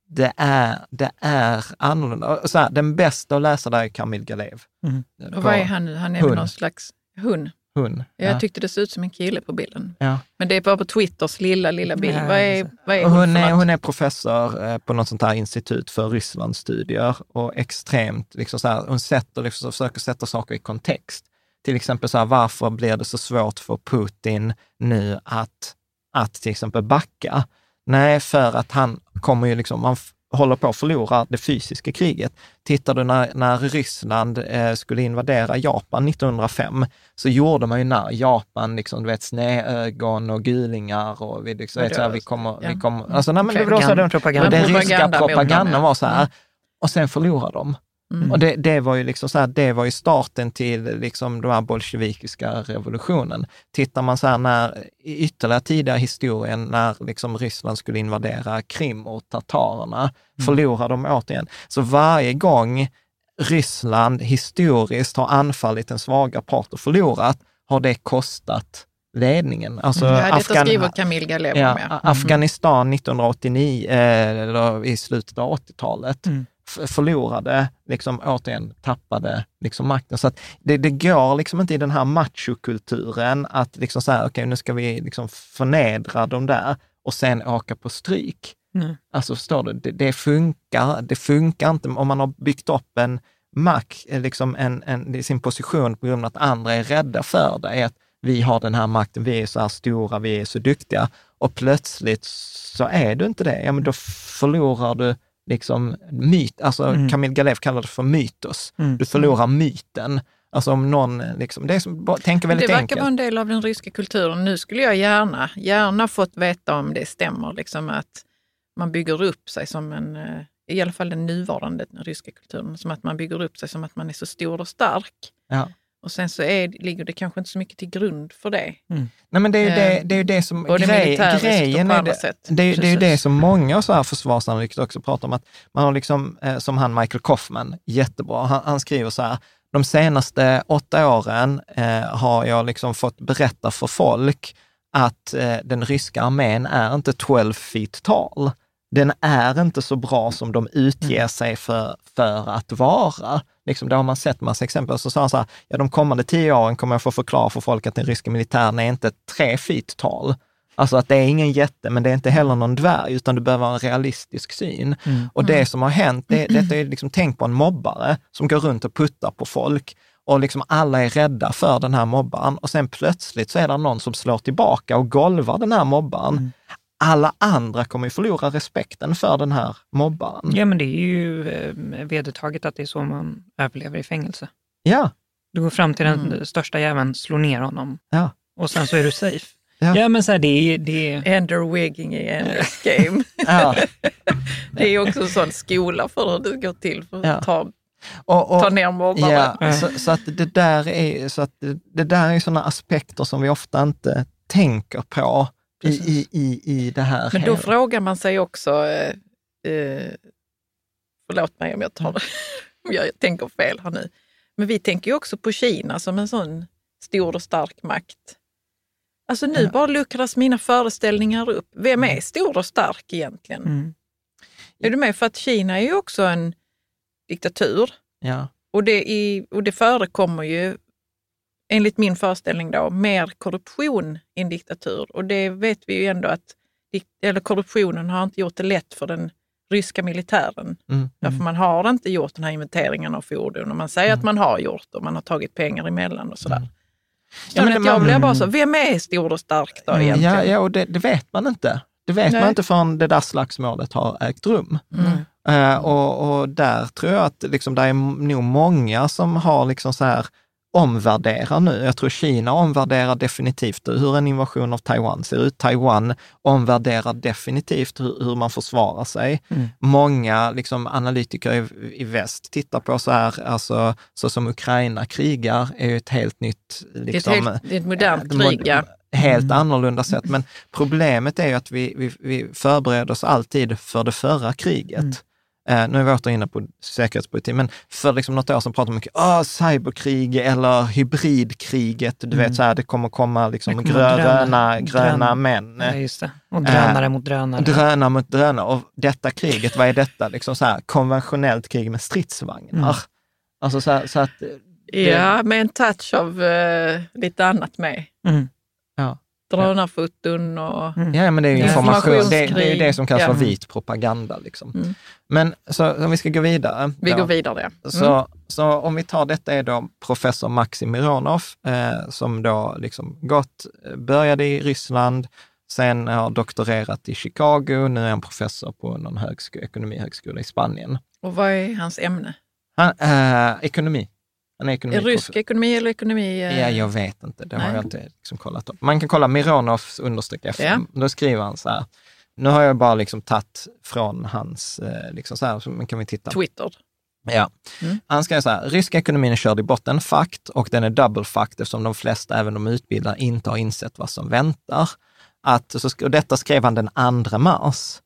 Det är, det är annorlunda. Så här, den bästa att läsa där är Kamil Galev. Mm. Och vad är han nu? Han är väl någon slags hund? Hon. Jag tyckte det såg ut som en kille på bilden. Ja. Men det är bara på Twitters lilla, lilla bild. Ja, vad är, vad är hon, hon, är, hon är professor eh, på något sånt här institut för Rysslandsstudier och extremt, liksom så här, hon sätter, liksom, försöker sätta saker i kontext. Till exempel så här, varför blir det så svårt för Putin nu att, att till exempel backa? Nej, för att han kommer ju liksom, man håller på att förlora det fysiska kriget. Tittar du när, när Ryssland eh, skulle invadera Japan 1905, så gjorde man ju när Japan, liksom, du vet, snedögon och gulingar och vi, liksom, vet, så här, vi kommer, ja. vi kommer, alltså nej, men det var så den, den ryska propagandan var så här, och sen förlorade de. Mm. Och det, det, var ju liksom så här, det var ju starten till liksom den här bolsjevikiska revolutionen. Tittar man så här när, i ytterligare tidigare historien, när liksom Ryssland skulle invadera Krim och tatarerna, mm. förlorade de återigen. Så varje gång Ryssland historiskt har anfallit en svaga part och förlorat, har det kostat ledningen. Alltså mm. ja, Afgan skriver Camille Galev ja, med. Mm. Afghanistan 1989, eh, eller i slutet av 80-talet, mm förlorade, liksom återigen tappade liksom makten. Så att det, det går liksom inte i den här machokulturen att liksom säga, okej okay, nu ska vi liksom förnedra dem där och sen åka på stryk. Mm. Alltså förstår du, det, det, funkar, det funkar inte om man har byggt upp en makt, liksom en, en, sin position på grund av att andra är rädda för det, att vi har den här makten, vi är så här stora, vi är så duktiga och plötsligt så är du inte det, ja men då förlorar du liksom myt, alltså mm. Kamil Galev kallar det för mytos. Mm. Du förlorar myten. Alltså om någon, liksom, det är som, tänker väldigt enkelt. Det verkar enkelt. vara en del av den ryska kulturen. Nu skulle jag gärna, gärna fått veta om det stämmer, liksom att man bygger upp sig som en, eh, i alla fall den nuvarande den ryska kulturen, som att man bygger upp sig som att man är så stor och stark. Ja. Och sen så är, ligger det kanske inte så mycket till grund för det. Mm. Nej, men det är ju det, det, är det som... Både grej, grejen är det, sätt. Det, är, det är ju det som många så här försvarsanalytiker också pratar om, att man har liksom, eh, som han Michael Kaufman, jättebra, han, han skriver så här, de senaste åtta åren eh, har jag liksom fått berätta för folk att eh, den ryska armén är inte 12 feet tall. Den är inte så bra som de utger mm. sig för, för att vara. Liksom, det har man sett massa exempel. Så sa han så här, ja de kommande tio åren kommer jag få förklara för folk att den ryska militären är inte tre feet tall. Alltså att det är ingen jätte, men det är inte heller någon dvärg, utan du behöver ha en realistisk syn. Mm. Och det som har hänt, det, detta är liksom, tänk på en mobbare som går runt och puttar på folk och liksom alla är rädda för den här mobbaren och sen plötsligt så är det någon som slår tillbaka och golvar den här mobbaren. Mm. Alla andra kommer ju förlora respekten för den här mobbaren. Ja, men det är ju eh, vedertaget att det är så man överlever i fängelse. Ja. Du går fram till den mm. största jäveln, slår ner honom ja. och sen så är du safe. Ja, ja men så här, det är... Det. Ender wigging i endless game. [laughs] ja. [laughs] det är också en sån skola för hur det går till för att ja. ta och, och, ta ner mobbare. Ja, mm. så, så, att det där är, så att det, det där är sådana aspekter som vi ofta inte tänker på i, i, i, i det här. Men då frågar man sig också, eh, eh, förlåt mig om jag, tar, [laughs] om jag tänker fel här nu, men vi tänker ju också på Kina som en sån stor och stark makt. Alltså nu ja. bara luckras mina föreställningar upp. Vem är mm. stor och stark egentligen? Mm. Är du med? För att Kina är ju också en diktatur. Ja. Och, det är, och det förekommer ju, enligt min föreställning då, mer korruption i en diktatur. Och det vet vi ju ändå att eller korruptionen har inte gjort det lätt för den ryska militären. Mm, Därför mm. man har inte gjort den här inventeringen av fordon och man säger mm. att man har gjort och man har tagit pengar emellan och sådär. Mm. Ja, men jag blir bara så, vem är stor och stark då egentligen? Ja, ja och det, det vet man inte. Det vet Nej. man inte förrän det där slagsmålet har ägt rum. Mm. Uh, och, och, där tror jag att liksom, det är nog många som har liksom så här omvärderar nu. Jag tror Kina omvärderar definitivt hur en invasion av Taiwan ser ut. Taiwan omvärderar definitivt hur, hur man försvarar sig. Mm. Många liksom, analytiker i, i, väst tittar på så här, alltså, så som Ukraina krigar, är ju ett helt nytt... Liksom, det, är ett, helt, det är ett modernt krig, ja helt mm. annorlunda sätt. Men problemet är ju att vi, vi, vi förbereder oss alltid för det förra kriget. Mm. Eh, nu är vi åter inne på säkerhetspolitik, men för liksom något år sedan pratade man mycket om cyberkrig eller hybridkriget. Du mm. vet, så här, det kommer komma liksom gröna, gröna män. Ja, just det. Och drönare eh, mot drönare. Drönare mot drönare. Och detta kriget, vad är detta? Liksom så här, konventionellt krig med stridsvagnar. Mm. Alltså så, här, så att... Det... Ja, med en touch av uh, lite annat med. Mm. Drönarfoton och mm. Ja, men det är information. Det, det, är det som kallas ja. för vit propaganda. Liksom. Mm. Men så om vi ska gå vidare. Vi då, går vidare, mm. så, så om vi tar detta är då professor Maxim Mironov, eh, som då liksom gått, började i Ryssland, sen har doktorerat i Chicago, nu är han professor på någon högsko, ekonomihögskola i Spanien. Och vad är hans ämne? Han, eh, ekonomi. Han är ekonomi Rysk ekonomi eller ekonomi? Eh... Ja, jag vet inte. Det har Nej. jag inte liksom kollat upp. Man kan kolla Mironovs understreck FM. Ja. Då skriver han så här. Nu har jag bara liksom tagit från hans, eh, liksom så här, så kan vi titta. Twitter. Ja. Mm. Han skriver så här, ryska ekonomin är körd i botten, fakt, och den är double fakt eftersom de flesta, även de utbildade, inte har insett vad som väntar. Att, och detta skrev han den 2 mars.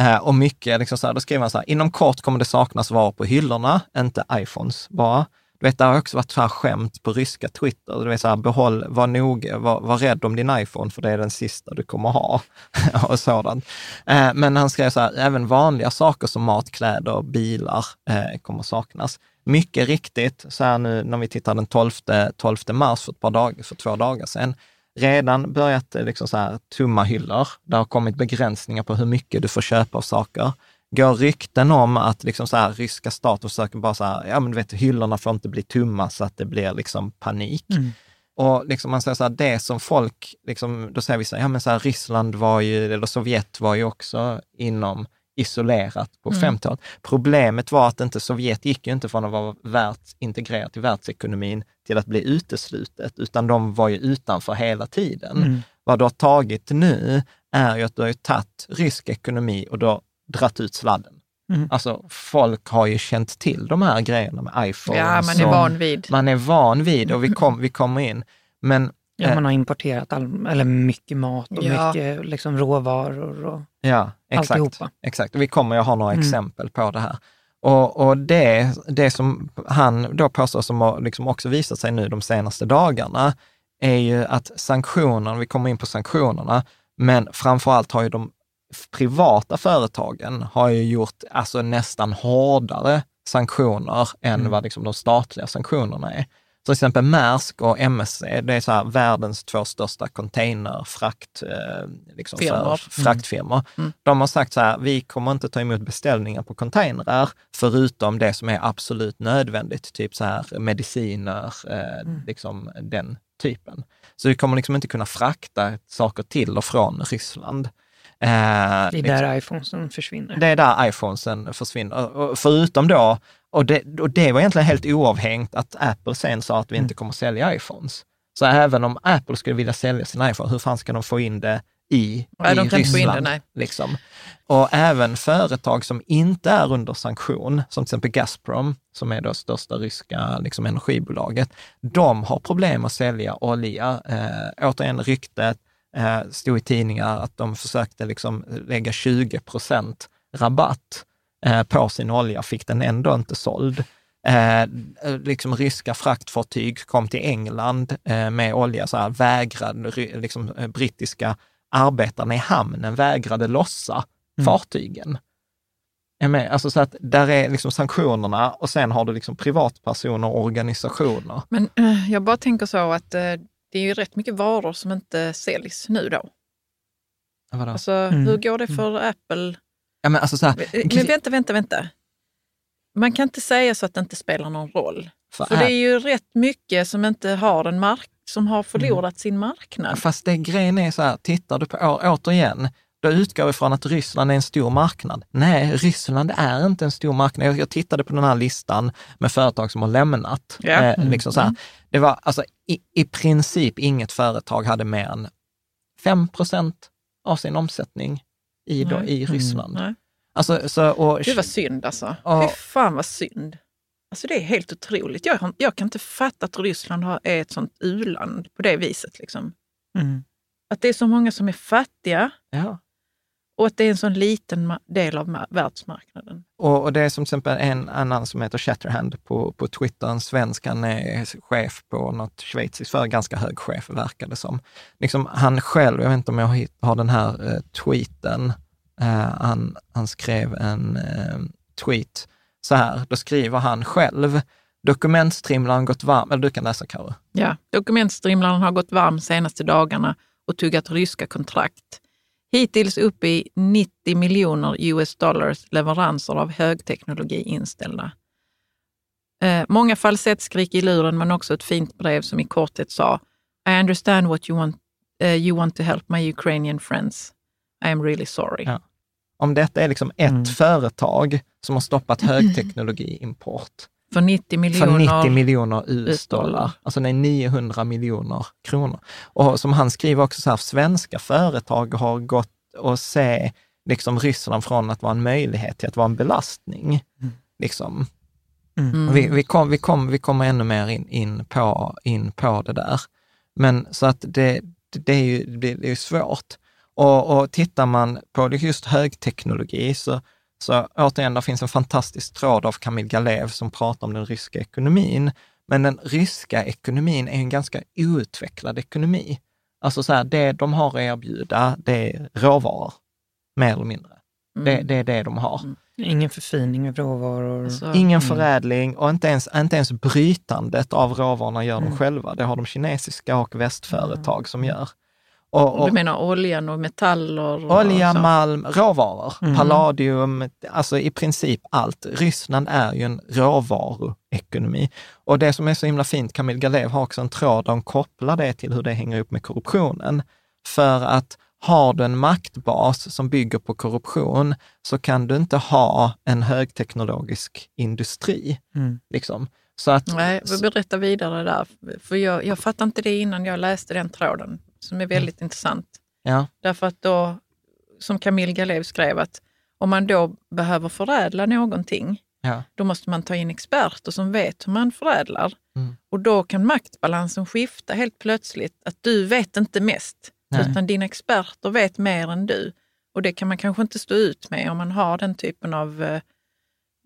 Eh, och mycket, liksom så här, då skrev han så här, inom kort kommer det saknas varor på hyllorna, inte iPhones bara. Du vet, det har också varit så här skämt på ryska Twitter. Du vet, så här, behåll, var, noga, var, var rädd om din iPhone, för det är den sista du kommer ha. [laughs] och sådant. Eh, men han skrev så här, även vanliga saker som mat, kläder, och bilar eh, kommer saknas. Mycket riktigt, så här nu när vi tittar den 12, 12 mars för, ett par dag, för två dagar sedan, redan börjat eh, liksom så här, tumma hyllor. Det har kommit begränsningar på hur mycket du får köpa av saker går rykten om att liksom så här, ryska staten försöker bara så här, ja men du vet, hyllorna får inte bli tumma så att det blir liksom panik. Mm. Och liksom man säger så här, det som folk, liksom, då säger vi så här, ja men så här, Ryssland var ju, eller Sovjet var ju också inom isolerat på mm. 50-talet. Problemet var att inte Sovjet gick ju inte från att vara världs, integrerat i världsekonomin till att bli uteslutet, utan de var ju utanför hela tiden. Mm. Vad du har tagit nu är ju att du har tagit rysk ekonomi och då dratt ut sladden. Mm. Alltså folk har ju känt till de här grejerna med iPhone. Ja, man är van vid. Man är van vid och vi, kom, vi kommer in. Men, ja, eh, man har importerat all, eller mycket mat och ja. mycket liksom, råvaror och ja, exakt, alltihopa. Exakt, och vi kommer ju ha några mm. exempel på det här. Och, och det, det som han då påstår, som har liksom också visat sig nu de senaste dagarna, är ju att sanktionerna, vi kommer in på sanktionerna, men framför allt har ju de privata företagen har ju gjort alltså nästan hårdare sanktioner än mm. vad liksom de statliga sanktionerna är. Så till exempel Maersk och MSC, det är så här världens två största containerfrakt, eh, liksom för, fraktfirmor. Mm. mm. De har sagt så här, vi kommer inte ta emot beställningar på containrar, förutom det som är absolut nödvändigt, typ så här mediciner, eh, mm. liksom den typen. Så vi kommer liksom inte kunna frakta saker till och från Ryssland. Eh, det är liksom. där iPhonesen försvinner. Det är där iPhonesen försvinner. Och förutom då, och det, och det var egentligen helt oavhängt att Apple sen sa att vi inte mm. kommer sälja iPhones. Så även om Apple skulle vilja sälja sin iPhone, hur fan ska de få in det i, nej, i de kan Ryssland? Inte få in det, nej. Liksom. Och även företag som inte är under sanktion, som till exempel Gazprom, som är det största ryska liksom, energibolaget, de har problem att sälja olja. Eh, återigen ryktet, eh, stod i tidningar att de försökte liksom lägga 20 procent rabatt eh, på sin olja, fick den ändå inte såld. Eh, liksom ryska fraktfartyg kom till England eh, med olja, så här, vägrade, liksom, eh, brittiska arbetarna i hamnen vägrade lossa mm. fartygen. Alltså så att där är liksom sanktionerna och sen har du liksom privatpersoner och organisationer. Men äh, jag bara tänker så att det är ju rätt mycket varor som inte säljs nu då. Vadå? Alltså, mm. Hur går det för mm. Apple? Ja, men, alltså så här, men vänta, vänta, vänta. Man kan inte säga så att det inte spelar någon roll. För, för det är ju rätt mycket som inte har en mark som har förlorat mm. sin marknad. Fast det grejen är så här, tittar du på, återigen, då utgår vi från att Ryssland är en stor marknad. Nej, Ryssland är inte en stor marknad. Jag, jag tittade på den här listan med företag som har lämnat. Ja. Eh, mm. liksom så här. Det var alltså i, i princip inget företag hade mer än 5 procent av sin omsättning i, då, i mm. Ryssland. Mm. Alltså, så, och, det var synd alltså. Och, Fy fan vad synd. Alltså det är helt otroligt. Jag, jag kan inte fatta att Ryssland har, är ett sånt u-land på det viset. Liksom. Mm. Att det är så många som är fattiga. Ja. Och att det är en sån liten del av världsmarknaden. Och, och det är som till exempel en annan som heter Shatterhand på, på Twitter, en svensk, han är chef på något schweiziskt för ganska hög chef verkar det som. Liksom, han själv, jag vet inte om jag har den här eh, tweeten, eh, han, han skrev en eh, tweet så här, då skriver han själv, dokumentstrimlaren gått varm, eller du kan läsa Karo. Ja, dokumentstrimlaren har gått varm senaste dagarna och tuggat ryska kontrakt. Hittills upp i 90 miljoner US dollars leveranser av högteknologi inställda. Eh, många falsettskrik i luren, men också ett fint brev som i korthet sa I understand what you want, uh, you want to help my Ukrainian friends. I am really sorry. Ja. Om detta är liksom ett mm. företag som har stoppat [clears throat] högteknologiimport för 90 miljoner, för 90 miljoner US-dollar. Alltså det är 900 miljoner kronor. Och som han skriver också så här, svenska företag har gått och se liksom Ryssland från att vara en möjlighet till att vara en belastning. Mm. Liksom. Mm. Vi, vi, kom, vi, kom, vi kommer ännu mer in, in, på, in på det där. Men så att det, det är ju det, det är svårt. Och, och tittar man på just högteknologi så så återigen, det finns en fantastisk tråd av Kamil Galev som pratar om den ryska ekonomin. Men den ryska ekonomin är en ganska outvecklad ekonomi. Alltså så här, det de har att erbjuda, det är råvaror, mer eller mindre. Mm. Det, det, är det de har. Mm. Ingen förfining av råvaror. Alltså, Ingen mm. förädling och inte ens, inte ens brytandet av råvarorna gör de mm. själva. Det har de kinesiska och västföretag mm. som gör. Och, och, du menar oljan och metaller? Och olja, malm, råvaror, mm. palladium, alltså i princip allt. Ryssland är ju en råvaruekonomi. Och det som är så himla fint, Kamil Galev har också en tråd där hon kopplar det till hur det hänger ihop med korruptionen. För att har du en maktbas som bygger på korruption så kan du inte ha en högteknologisk industri. Mm. Liksom. Så att, Nej, berätta vidare där. För jag, jag fattade inte det innan jag läste den tråden som är väldigt mm. intressant. Ja. Därför att då, som Camille Galev skrev, att om man då behöver förädla någonting, ja. då måste man ta in experter som vet hur man förädlar. Mm. Och då kan maktbalansen skifta helt plötsligt, att du vet inte mest, Nej. utan dina experter vet mer än du. Och det kan man kanske inte stå ut med om man har den typen av eh,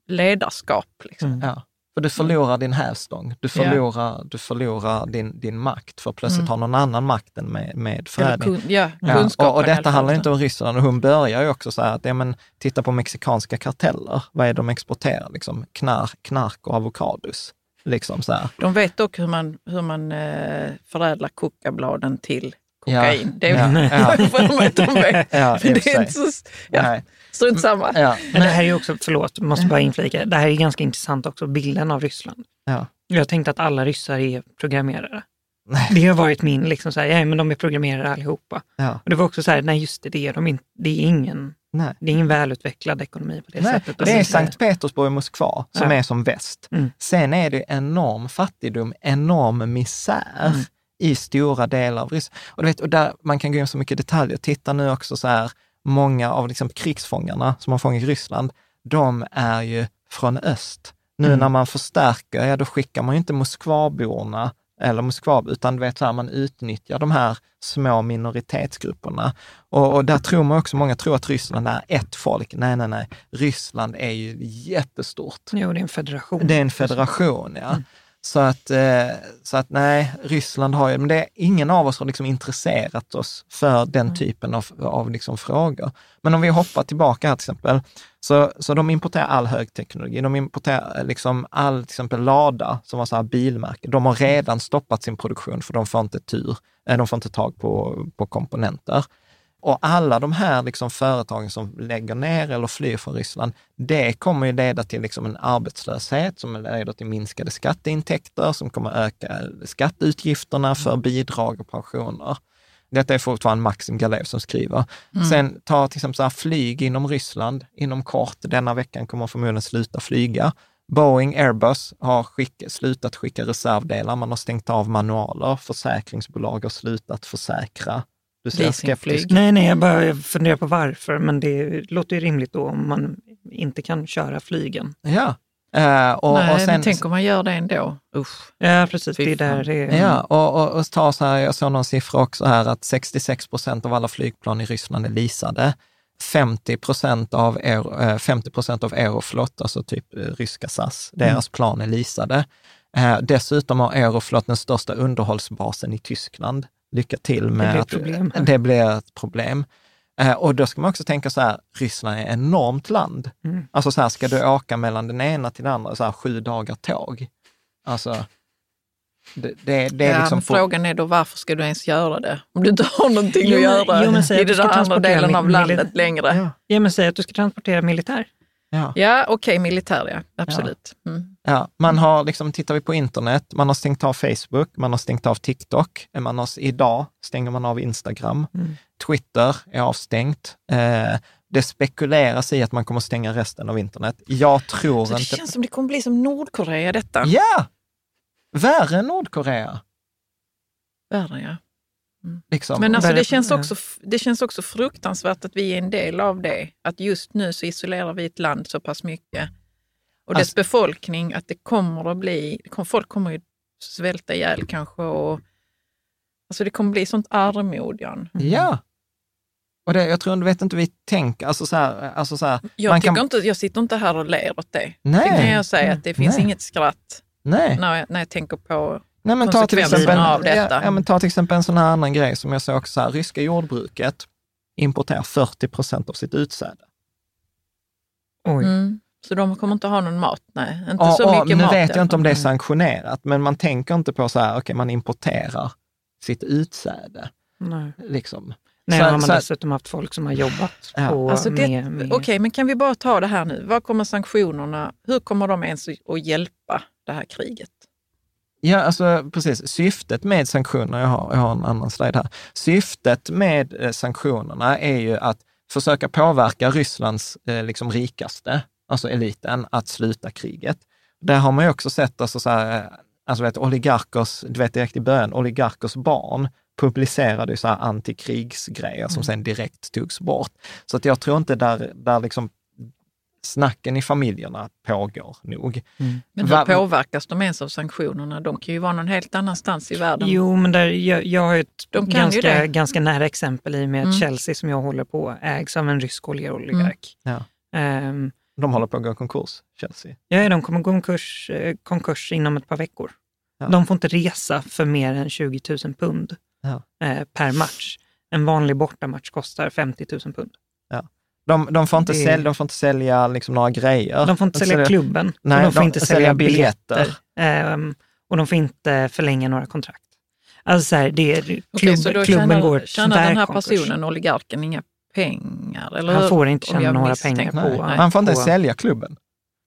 ledarskap. Liksom. Mm. Ja. För du förlorar din hävstång, du förlorar, yeah. du förlorar din, din makt, för plötsligt mm. har någon annan makten med, med förädling. Kun, ja, ja, och, och detta handlar inte om Ryssland och hon börjar ju också så här att, ja men titta på mexikanska karteller, vad är det de exporterar? Liksom knark, knark och avokados. Liksom så här. De vet dock hur man, hur man eh, förädlar kokabladen till kokain. Ja, det är ja, för de vet. Ja, det är inte så, ja, strunt samma. Ja. Men det här är också, förlåt, måste bara inflika, det här är ganska intressant också, bilden av Ryssland. Ja. Jag tänkte att alla ryssar är programmerare. Nej. Det har varit min, liksom så här, ja men de är programmerare allihopa. Ja. Och det var också så här, nej just det, det är de inte. Det är ingen, nej. det är ingen välutvecklad ekonomi på det nej. sättet. Det är Sankt Petersburg och Moskva som ja. är som väst. Mm. Sen är det enorm fattigdom, enorm misär. Mm i stora delar av Ryssland. Och, du vet, och där, man kan gå in så mycket detaljer. Titta nu också så här, många av liksom krigsfångarna som har fångat i Ryssland, de är ju från öst. Nu mm. när man förstärker, ja då skickar man ju inte Moskvaborna eller Moskva, utan du vet, så här, man utnyttjar de här små minoritetsgrupperna. Och, och, där tror man också, många tror att Ryssland är ett folk. Nej, nej, nej. Ryssland är ju jättestort. Jo, det är en federation. Det är en federation, ja. Mm. Så att, eh, så att nej, Ryssland har ju, men det, ingen av oss har liksom intresserat oss för den mm. typen av, av liksom frågor. Men om vi hoppar tillbaka här till exempel, så, så de importerar all högteknologi. De importerar liksom all, till exempel Lada, som var så här bilmärke, de har redan stoppat sin produktion för de får inte tur, eh, de får inte tag på, på komponenter. Och alla de här liksom företagen som lägger ner eller flyr från Ryssland, det kommer ju leda till liksom en arbetslöshet som leder till minskade skatteintäkter, som kommer öka skatteutgifterna för bidrag och pensioner. Detta är fortfarande Maxim Galev som skriver. Mm. Sen ta till exempel så här, flyg inom Ryssland inom kort. Denna veckan kommer förmodligen sluta flyga. Boeing, Airbus har skick, slutat skicka reservdelar. Man har stängt av manualer. Försäkringsbolag har slutat försäkra du ser skeptisk Nej, nej, jag bara funderar på varför, men det låter ju rimligt då om man inte kan köra flygen. Ja. Uh, och, nej, och sen, men tänk om man gör det ändå. Usch. Ja, precis. Det är där det är. Ja, och, och, och ta så här, jag såg någon siffra också här att 66 procent av alla flygplan i Ryssland är leasade. 50 procent av, Euro, 50 procent av Aeroflot, alltså typ eh, ryska SAS, deras mm. plan är leasade. Uh, dessutom har Aeroflot den största underhållsbasen i Tyskland. Lycka till med det blir att [laughs] det blir ett problem. Eh, och då ska man också tänka så här, Ryssland är ett enormt land. Mm. Alltså så här, ska du åka mellan den ena till den andra, så här, sju dagar tåg? Alltså, det, det, det är ja, liksom frågan är då varför ska du ens göra det? Om du inte har någonting jo, att göra jo, i den andra delen av landet längre. Ja. ja, men säg att du ska transportera militär. Ja, ja okej, okay, militär ja, absolut. Mm. Ja, man har, liksom, tittar vi på internet, man har stängt av Facebook, man har stängt av TikTok, man har, idag stänger man av Instagram, mm. Twitter är avstängt. Eh, det spekuleras i att man kommer stänga resten av internet. Jag tror Så det inte... känns som det kommer bli som Nordkorea detta. Ja! Värre än Nordkorea. Värre, ja. Mm. Liksom. Men alltså det, känns också, det känns också fruktansvärt att vi är en del av det. Att just nu så isolerar vi ett land så pass mycket och dess alltså, befolkning, att det kommer att bli, folk kommer ju svälta ihjäl kanske och alltså det kommer bli sånt armod, Jan. Mm. Ja. Och det, jag tror, du vet inte vi tänker, alltså så här, alltså så här, jag, kan... inte, jag sitter inte här och ler åt det. Nej. Det kan jag säga, att det finns Nej. inget skratt Nej. När, jag, när jag tänker på Nej, men ta till exempel, av detta. Ja, ja, men ta till exempel en sån här annan grej som jag såg också, här, ryska jordbruket importerar 40 procent av sitt utsäde. Oj. Mm. Så de kommer inte ha någon mat? Nej, inte ja, så mycket nu mat. Nu vet jag inte om det är sanktionerat, men man tänker inte på så här, okej, okay, man importerar sitt utsäde. Nej. Liksom. Nej, så, har man så, dessutom haft folk som har jobbat ja. på alltså med, med... Okej, okay, men kan vi bara ta det här nu? Vad kommer sanktionerna, hur kommer de ens att hjälpa det här kriget? Ja, alltså precis. Syftet med sanktioner, jag har, jag har en annan slide här. Syftet med eh, sanktionerna är ju att försöka påverka Rysslands eh, liksom rikaste alltså eliten, att sluta kriget. Där har man ju också sett, alltså, så här, alltså vet, oligarkers, du vet direkt i början, oligarkers barn publicerade ju så här antikrigsgrejer som mm. sen direkt togs bort. Så att jag tror inte där, där liksom snacken i familjerna pågår nog. Mm. Men hur påverkas de ens av sanktionerna? De kan ju vara någon helt annanstans i världen. Jo, men där, jag, jag har ett ganska, ganska nära exempel i med mm. Chelsea som jag håller på ägs av en rysk oligark. Mm. Ja. Um, De håller på att gå konkurs, Chelsea. Ja, de kommer gå konkurs, eh, konkurs inom ett par veckor. Ja. De får inte resa för mer än 20 000 pund ja. eh, per match. En vanlig bortamatch kostar 50 000 pund. Ja. De, de, får inte det... sälja, de får inte sälja liksom några grejer. De får inte sälja, sälja klubben. Nej, de får de inte sälja biljetter. biljetter. Um, och de får inte förlänga några kontrakt. Alltså så här, det är, klubb, Okej, så då klubben tjänar, går tjänar den här personen, oligarken, inga pengar? Eller han får inte tjäna några pengar på... Nej, han får inte på, sälja klubben.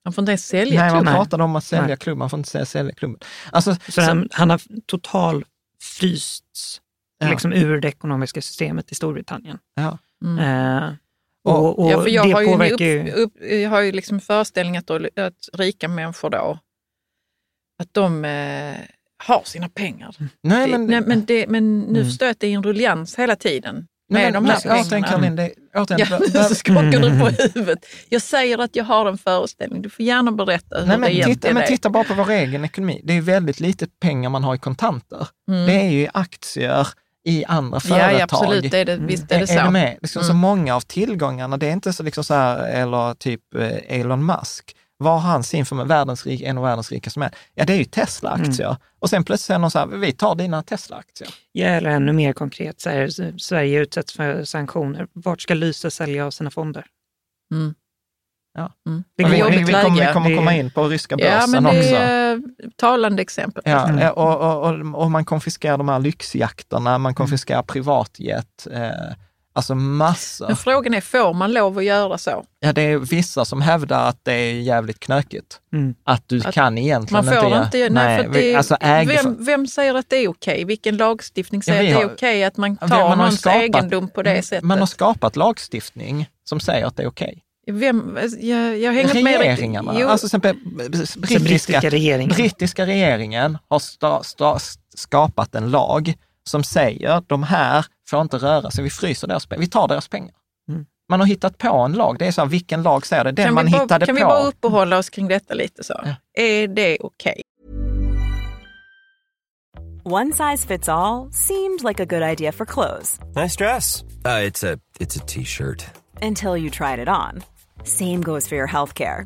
Han får inte ens sälja Nej, klubben? man pratade om att sälja nej. klubben, han får inte sälja klubben. Alltså, så, så han, han, har total frysts ja. liksom, ur det ekonomiska systemet i Storbritannien. Ja. Mm. Uh, och, och ja, för jag, har ju upp. Upp, jag har ju liksom föreställning att, att rika människor då, att de eh, har sina pengar. Nej, men, det, men, det, men nu mm. förstår jag att det är en ruljans hela tiden med nej, de här men, pengarna. Karin, det, återigen, ja, [laughs] så skakar du på huvudet. Jag säger att jag har en föreställning. Du får gärna berätta hur nej, men det titta, egentligen Men titta bara på vår egen ekonomi. Det är väldigt lite pengar man har i kontanter. Mm. Det är ju aktier, i andra företag. Ja, absolut, det är det, visst är det är, så. Är med? Liksom, mm. Så många av tillgångarna, det är inte så, liksom så här, eller typ eh, Elon Musk, vad har han sin för världens, en av världens rikaste män? Ja, det är ju Tesla-aktier. Mm. Och sen plötsligt säger någon så här, vi tar dina Tesla-aktier. Ja, eller ännu mer konkret, så här, Sverige utsätts för sanktioner. Vart ska Lyse sälja av sina fonder? Mm. Ja. Mm. Det vi, vi, vi, kommer, vi kommer komma in på ryska börsen också. Ja, men det är också. talande exempel. Ja, mm. och, och, och, och, man konfiskerar de här lyxjakterna, man konfiskerar privatjet. Eh, Alltså massor. Men frågan är, får man lov att göra så? Ja, det är vissa som hävdar att det är jävligt knökigt. Mm. Att du att kan egentligen man får inte... inte nej, för det, alltså vem, vem säger att det är okej? Okay? Vilken lagstiftning säger ja, att det är okej okay att man tar man någons skapat, egendom på det sättet? Man har skapat lagstiftning som säger att det är okej. Okay. Vem, jag, jag hänger med Regeringarna, med alltså exempel, brittiska, brittiska, regeringen. brittiska regeringen har sta, sta, skapat en lag som säger de här får inte röra sig, vi fryser deras pengar, vi tar deras pengar. Mm. Man har hittat på en lag, det är så här, vilken lag säger det? Den kan man bara, hittade kan på. Kan vi bara uppehålla oss kring detta lite så? Ja. Är det okej? Okay? One size fits all, seemed like a good idea for clothes. Nice dress. Uh, it's a T-shirt. Until you tried it on. Same goes for your healthcare.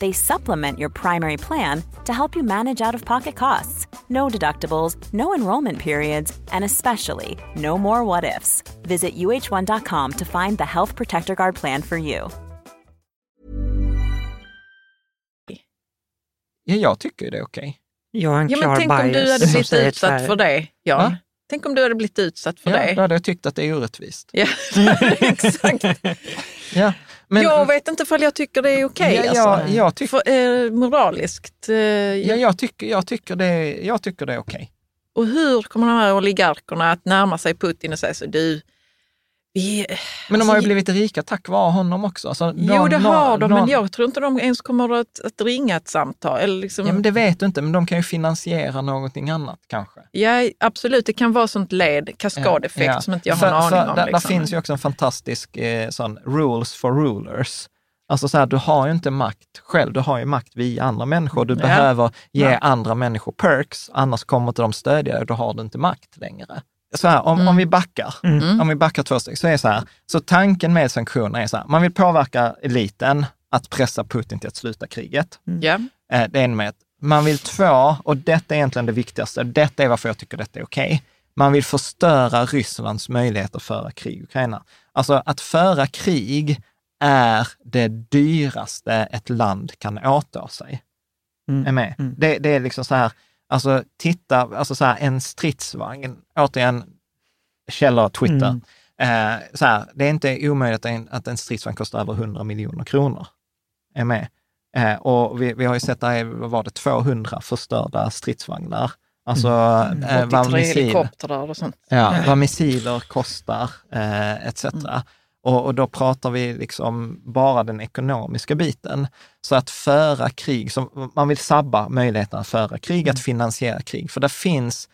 They supplement your primary plan to help you manage out of pocket costs. No deductibles, no enrollment periods, and especially no more what ifs. Visit uh1.com to find the Health Protector Guard plan for you. Ja, jag tycker det är okej. Okay. Jag har en ja, klar men tänk om du hade blivit utsatt för det, Jan. Tänk om du hade blivit utsatt för ja, det. Då hade jag tyckt att det är orättvist. Ja, [laughs] [laughs] exakt. ja, men, jag vet inte ifall jag tycker det är okej. Okay, ja, alltså. jag tyck, för, eh, moraliskt. Eh, ja, jag, tycker, jag, tycker det, jag tycker det är okej. Okay. Och hur kommer de här oligarkerna att närma sig Putin och säga så du, vi, men de har ju alltså, blivit rika tack vare honom också. Alltså, jo, det har de, någon, men jag tror inte de ens kommer att, att ringa ett samtal. Eller liksom... Ja, men det vet du inte, men de kan ju finansiera någonting annat kanske. Ja, absolut. Det kan vara sånt led, kaskadeffekt ja, ja. som inte jag har en aning om. Där, liksom. där finns ju också en fantastisk eh, sån rules for rulers. Alltså så här, du har ju inte makt själv, du har ju makt via andra människor. Du Ja. behöver ge Ja. andra människor perks, annars kommer inte de stödja dig, då har du inte makt längre. Så här, om, Mm. om vi backar, om vi backar två steg, så är det så här, så tanken med sanktioner är så här, man vill påverka eliten att pressa Putin till att sluta kriget. Ja. Eh, Det är en med att man vill två, och detta är egentligen det viktigaste, detta är varför jag tycker detta är okej. Man vill förstöra Rysslands möjligheter att föra krig i Ukraina. Alltså att föra krig är det dyraste ett land kan åta sig. Mm. Är med? Mm. Det, det är liksom så här, alltså titta, alltså så här, en stridsvagn, återigen, källor Twitter. Mm. Eh, så här, det är inte omöjligt att en, att en stridsvagn kostar över 100 miljoner kronor. Är med? Eh, och vi, vi har ju sett, där, är- vad var det, 200 förstörda stridsvagnar. Alltså Mm. eh, vad, 83 missil, och sånt. ja, vad missiler kostar eh, etc. Och, och då pratar vi liksom bara den ekonomiska biten. Så att föra krig, som, man vill sabba möjligheten att föra krig, att finansiera krig. För det finns,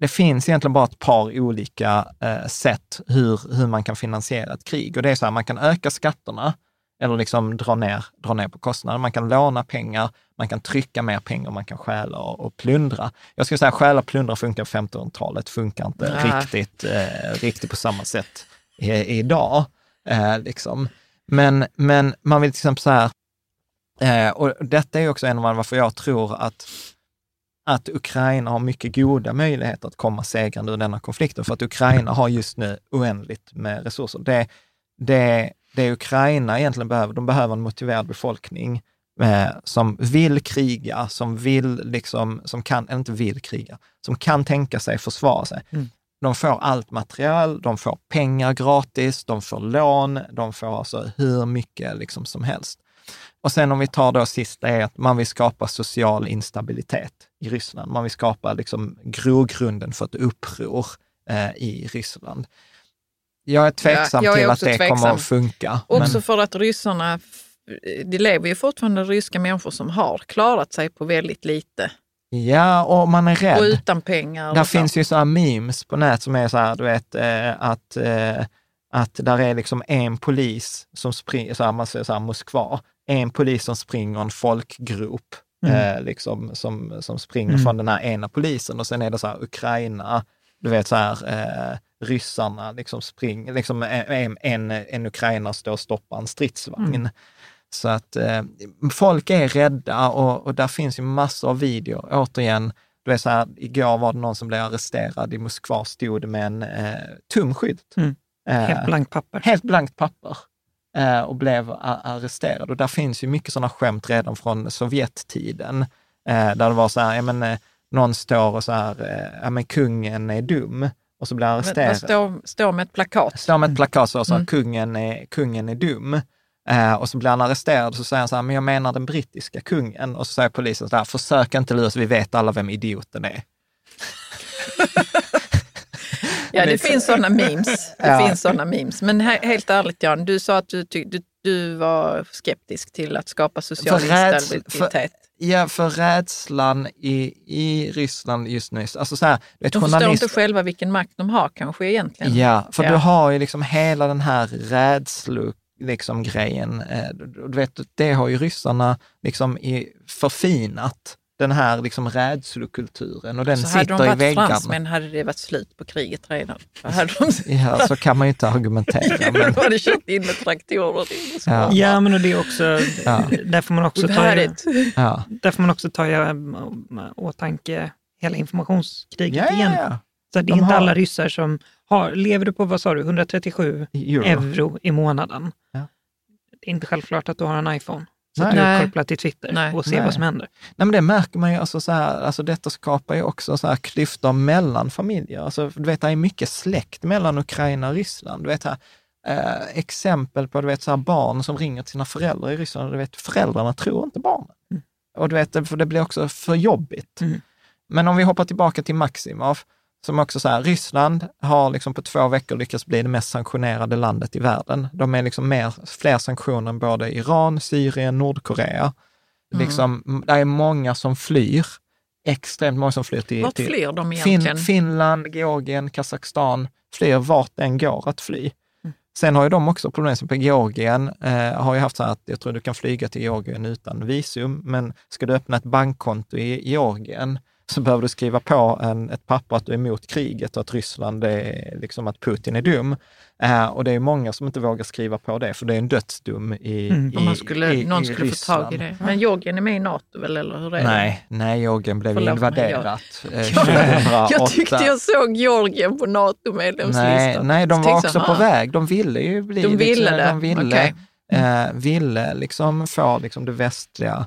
det finns egentligen bara ett par olika eh, sätt hur, hur man kan finansiera ett krig. Och det är så här, man kan öka skatterna eller liksom dra ner, dra ner på kostnader. Man kan låna pengar, man kan trycka mer pengar, man kan stjäla och, och plundra. Jag skulle säga stjäla och plundra funkar på 1500-talet, funkar inte riktigt, eh, riktigt på samma sätt i, idag. Eh, liksom. men, men man vill till exempel så här, eh, och detta är också en av varför jag tror att att Ukraina har mycket goda möjligheter att komma segrande ur denna konflikten, för att Ukraina har just nu oändligt med resurser. Det, det, det Ukraina egentligen behöver, de behöver en motiverad befolkning eh, som vill kriga, som vill liksom, som kan, eller inte vill kriga, som kan tänka sig försvara sig. Mm. De får allt material, de får pengar gratis, de får lån, de får alltså hur mycket liksom som helst. Och sen om vi tar då sista är att man vill skapa social instabilitet i Ryssland. Man vill skapa liksom grogrunden för ett uppror eh, i Ryssland. Jag är tveksam jag är till att det kommer tveksam. att funka. Också men- för att ryssarna, det lever ju fortfarande ryska människor som har klarat sig på väldigt lite Ja, och man är rädd. och utan pengar. Där så. finns ju sådana memes på nät som är så här, du vet, eh, att, eh, att där är liksom en polis som springer, så här, man säger så här, Moskva, en polis som springer en folkgrop, Mm. eh, liksom, som, som springer Mm. från den här ena polisen och sen är det så här Ukraina, du vet så här, eh, ryssarna liksom springer, liksom en, en, en ukrainare står och stoppar en stridsvagn. Mm. Så att eh, folk är rädda och, och där finns ju massor av videor. Återigen, du vet så här, igår var det någon som blev arresterad i Moskva, stod med en eh, tumskylt. Mm. Eh, Helt blankt papper. helt blankt papper eh, och blev arresterad. Och där finns ju mycket sådana skämt redan från Sovjettiden, eh, där det var så här, ja, men, eh, någon står och så här, eh, ja men kungen är dum, och så blir arresterad. Stå, stå med ett plakat. Står med ett plakat så, så här, Mm. kungen, är, kungen är dum. Eh, och så blir han arresterad och så säger han så här, men jag menar den brittiska kungen. Och så säger polisen så här, försök inte lura oss, vi vet alla vem idioten är. [laughs] Ja, det finns sådana memes. Det [laughs] Ja. finns sådana memes. Men he helt ärligt Jan, du sa att du, du, du var skeptisk till att skapa social instabilitet. Ja, för rädslan i, i Ryssland just nu, alltså så här, vet, De förstår inte själva vilken makt de har kanske egentligen. Ja, för Ja. du har ju liksom hela den här rädslo liksom grejen. eh, Du, vet, det har ju ryssarna liksom förfinat, den här liksom rädslokulturen och den så hade de sitter i varit väggarna. fransmän hade det varit slut på kriget redan. Hade de, Ja, så kan man ju inte argumentera. [laughs] Men, de hade kört in med traktorer. Ja. Ja, men och det är också, Ja. där får man också ta, i- ja. där får man också ta i eh, åtanke hela informationskriget Ja, ja, igen. ja. Så det är De inte har- alla ryssar som har, lever du på, vad sa du, 137 Euro. euro i månaden. Ja. Det är inte självklart att du har en iPhone. Så Nej. att du kopplad till Twitter Nej. och ser Nej. vad som händer. Nej, men det märker man ju, alltså så här, alltså detta skapar ju också så här klyftor mellan familjer. Alltså, du vet, det är mycket släkt mellan Ukraina och Ryssland. Du vet, här, eh, exempel på du vet, så här, barn som ringer till sina föräldrar i Ryssland. Du vet, föräldrarna tror inte barnen. Mm. Och du vet, för det blir också för jobbigt. Mm. Men om vi hoppar tillbaka till Maximov, som också så här, Ryssland har liksom på två veckor lyckats bli det mest sanktionerade landet i världen. De är liksom mer, fler sanktioner än både Iran, Syrien, Nordkorea. Mm. Liksom, det är många som flyr, extremt många som flyr till, Vart till flyr de fin, egentligen? Finland, Georgien, Kazakstan, flyr vart den går att fly. Mm. Sen har ju de också problem, som på Georgien eh, har ju haft så här att jag tror du kan flyga till Georgien utan visum, men ska du öppna ett bankkonto i Georgien så behöver du skriva på en, ett papper att du är emot kriget och att Ryssland är, liksom att Putin är dum. Uh, och det är många som inte vågar skriva på det, för det är en dödsdom i, mm. i Om man skulle, i, någon i skulle Ryssland. få tag i det. Men Georgien är med i NATO väl, eller hur är nej, det? Nej, Georgien blev Förlåt invaderat eh, [laughs] jag, 2008. jag tyckte jag såg Georgien på NATO-medlemslistan. Nej, nej, de var också på väg. De ville ju bli... De ville liksom, det? De ville, Okay. eh, ville liksom få liksom det västliga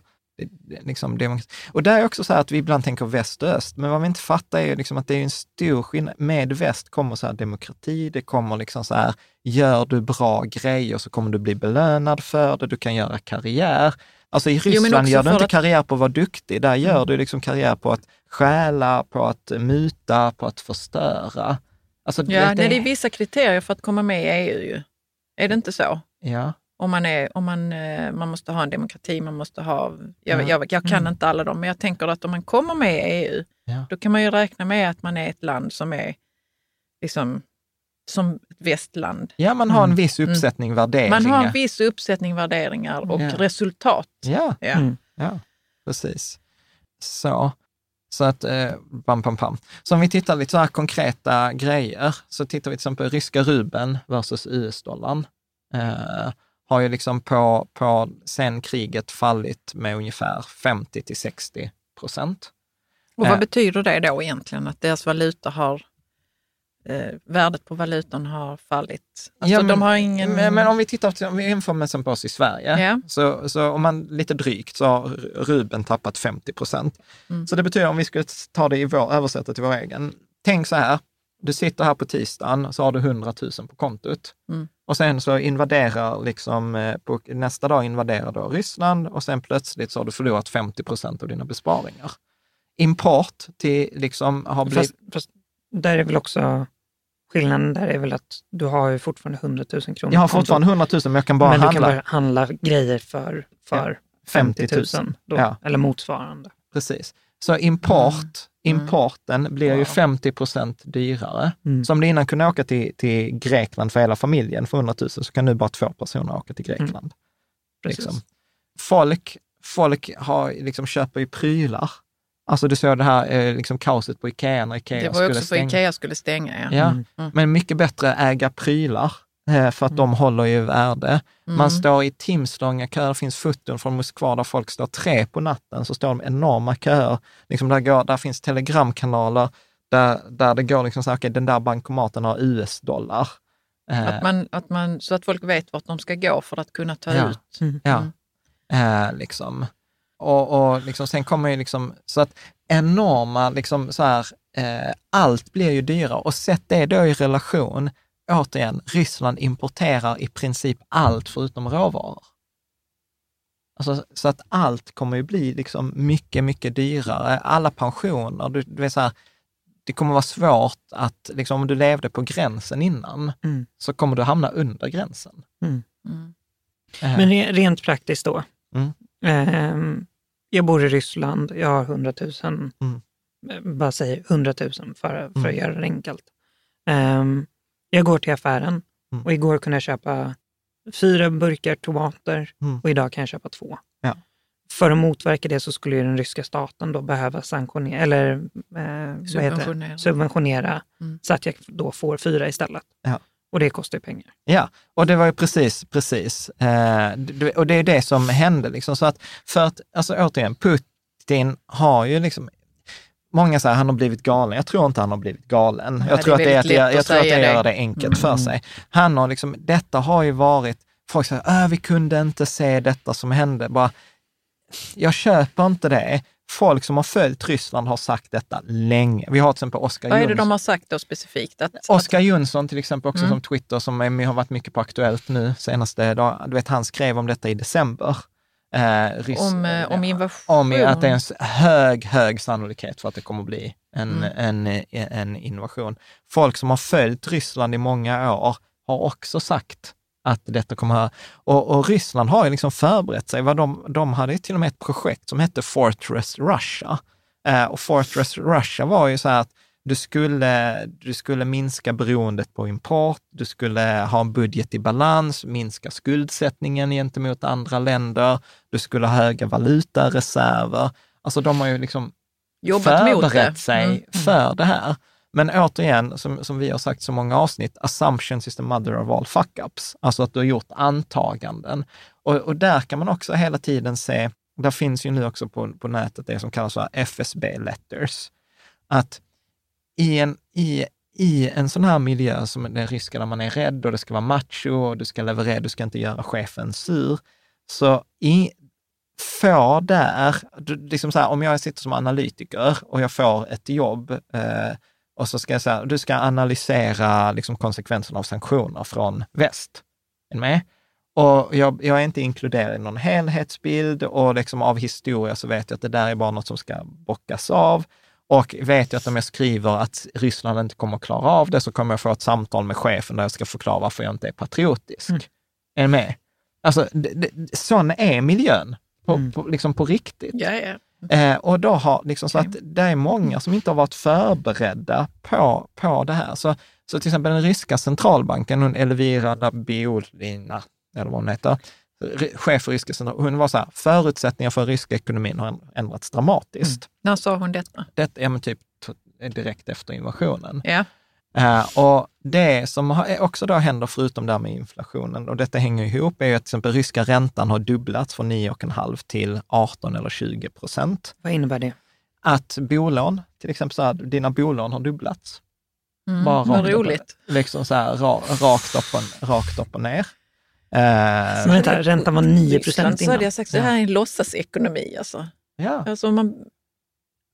Liksom demokrati. och där är också så här att vi ibland tänker väst och öst, men vad vi inte fattar är liksom att det är en stor skillnad. Med väst kommer så här demokrati, det kommer liksom så här, gör du bra grejer så kommer du bli belönad för det, du kan göra karriär. Alltså i Ryssland Jo, gör du inte att... karriär på att vara duktig, där gör Mm. du liksom karriär på att stjäla, på att muta, på att förstöra. Alltså, Ja, det, nej, det är vissa kriterier för att komma med i EU ju. Är det inte så? Ja. Om man, är, om man, eh, man måste ha en demokrati, man måste ha... Jag, Ja. jag, jag kan Mm. inte alla dem, men jag tänker att om man kommer med i EU, Ja. då kan man ju räkna med att man är ett land som är liksom som ett västland. Ja, man har en Mm. viss uppsättning Mm. värderingar. Man har en viss uppsättning värderingar och Ja. resultat. Ja, Ja. Mm. ja precis. Så, så att, eh, pam, pam, pam. Så om vi tittar lite så här konkreta grejer, så tittar vi till exempel ryska rubeln versus US-dollarn. Eh, har ju liksom på, på sen kriget fallit med ungefär 50 till 60 procent. Och vad Eh. betyder det då egentligen? Att deras valuta har... Eh, värdet på valutan har fallit? Alltså Ja, men- de har ingen... Men, men om vi tittar, till- om vi jämför med exempel oss i Sverige, Ja. så, så om man lite drygt så har rubeln tappat 50 procent. Mm. Så det betyder, om vi skulle ta det i vår, översätta till vår egen, tänk så här, du sitter här på tisdagen så har du 100 000 på kontot. Mm. Och sen så invaderar liksom, eh, på, nästa dag invaderar då Ryssland och sen plötsligt så har du förlorat 50 procent av dina besparingar. Import till liksom har blivit... Fast, fast där är väl också skillnaden där är väl att du har ju fortfarande 100 000 kronor Jag har fortfarande 100 000 men jag kan bara men handla. du kan bara handla grejer för, för 50 000, då, Ja. eller motsvarande. Precis. Så import, Mm. importen blir ju Wow. 50 procent dyrare. Mm. Så om du innan kunde åka till, till Grekland för hela familjen för 100 000 så kan nu bara två personer åka till Grekland. Precis. Liksom. Folk, folk har, liksom, köper ju prylar. Alltså du såg det här eh, liksom, kaoset på Ikea när Ikea det var ju skulle också för stänga. Ikea skulle stänga. Ja. Ja, Mm. Mm. men mycket bättre äga prylar för att de håller ju värde. Man Mm. står i timslånga köer, det finns foton från Moskva där folk står tre på natten, så står de enorma köer. Liksom där, går, där finns telegramkanaler där, där det går liksom så här, okej, den där bankomaten har US-dollar. Eh, Att man, att man, så att folk vet vart de ska gå för att kunna ta Ja. ut. Mm. Ja. Eh, liksom. Och, och liksom, sen kommer ju liksom, så att enorma, liksom så här, eh, allt blir ju dyrare. Och sätt det då i relation, återigen, Ryssland importerar i princip allt förutom råvaror. Alltså, så att allt kommer ju bli liksom mycket, mycket dyrare. Alla pensioner, du, du vet så här, det kommer vara svårt att, liksom, om du levde på gränsen innan, Mm. så kommer du hamna under gränsen. Mm. Mm. Eh, Men re- rent praktiskt då. Mm. Ehm, jag bor i Ryssland, jag har 100 000, Mm. eh, bara säger 100 000 för, för Mm. att göra det enkelt. Ehm, jag går till affären Mm. och igår kunde jag köpa fyra burkar tomater Mm. och idag kan jag köpa två. Ja. För att motverka det så skulle ju den ryska staten då behöva sanktionera, eller eh? Subventionera. subventionera Mm. så att jag då får fyra istället. Ja. Och det kostar ju pengar. Ja, och det var ju precis, precis. Eh, och det är det som hände. Liksom. Så att, för att, alltså återigen, Putin har ju liksom, många säger han har blivit galen. Jag tror inte han har blivit galen. Jag tror det att det är att, väldigt jag, lätt jag att tror att det säga gör det. enkelt för Mm. sig. Han har liksom, detta har ju varit, folk säger, äh, vi kunde inte se detta som hände. Bara, jag köper inte det. Folk som har följt Ryssland har sagt detta länge. Vi har till exempel Oskar Vad är det Jonsson. de har sagt då specifikt? Att, Oskar Jonsson till exempel också Mm. som Twitter, som är, har varit mycket på Aktuellt nu senaste dagen. Du vet, han skrev om detta i december. Eh, Ryss- om, eh, om invasion? om att det är en hög, hög sannolikhet för att det kommer bli en, Mm. en, en, en invasion. Folk som har följt Ryssland i många år har också sagt att detta kommer att... Och, och Ryssland har ju liksom förberett sig. Vad de, de hade till och med ett projekt som hette Fortress Russia. Eh, och Fortress Russia var ju så här att du skulle, du skulle minska beroendet på import, du skulle ha en budget i balans, minska skuldsättningen gentemot andra länder, du skulle ha höga valutareserver. Alltså de har ju liksom Jobbat förberett sig mm. för det här. Men återigen, som, som vi har sagt så många avsnitt, assumptions is the mother of all fuck-ups. Alltså att du har gjort antaganden. Och, och där kan man också hela tiden se, där finns ju nu också på, på nätet det som kallas för FSB letters. Att i en, i, i en sån här miljö som den ryska, där man är rädd och det ska vara macho och du ska leverera, du ska inte göra chefen sur. Så i, får där, liksom så här, om jag sitter som analytiker och jag får ett jobb eh, och så ska jag säga, du ska analysera liksom konsekvenserna av sanktioner från väst. Är med? Och jag, jag, är inte inkluderad i någon helhetsbild och liksom av historia så vet jag att det där är bara något som ska bockas av. Och vet jag att om jag skriver att Ryssland inte kommer att klara av det så kommer jag få ett samtal med chefen där jag ska förklara varför jag inte är patriotisk. Mm. Är ni med? Alltså, det, det, sån är miljön på, mm. på, liksom på riktigt. Ja, ja. Eh, och då har, liksom, så att det är många som inte har varit förberedda på, på det här. Så, så till exempel den ryska centralbanken, Elvira Nabiulina, eller vad hon heter, chef för ryska centralbanken, hon var så här, förutsättningar för ryska ekonomin har ändrats dramatiskt. Mm. När sa hon detta? Det, ja, men typ direkt efter invasionen. Ja. Uh, och det som också då händer, förutom det här med inflationen, och detta hänger ihop, är ju att till exempel ryska räntan har dubblats från 9,5 till 18 eller 20 procent. Vad innebär det? Att bolån, till exempel så här, dina bolån har dubblats. Mm, Bara vad roligt. Liksom så här, ra, rakt, upp och, rakt upp och ner. Uh, Men vänta, räntan var 9 procent innan? Så hade jag sagt, det här är en låtsasekonomi alltså. Ja. Alltså man,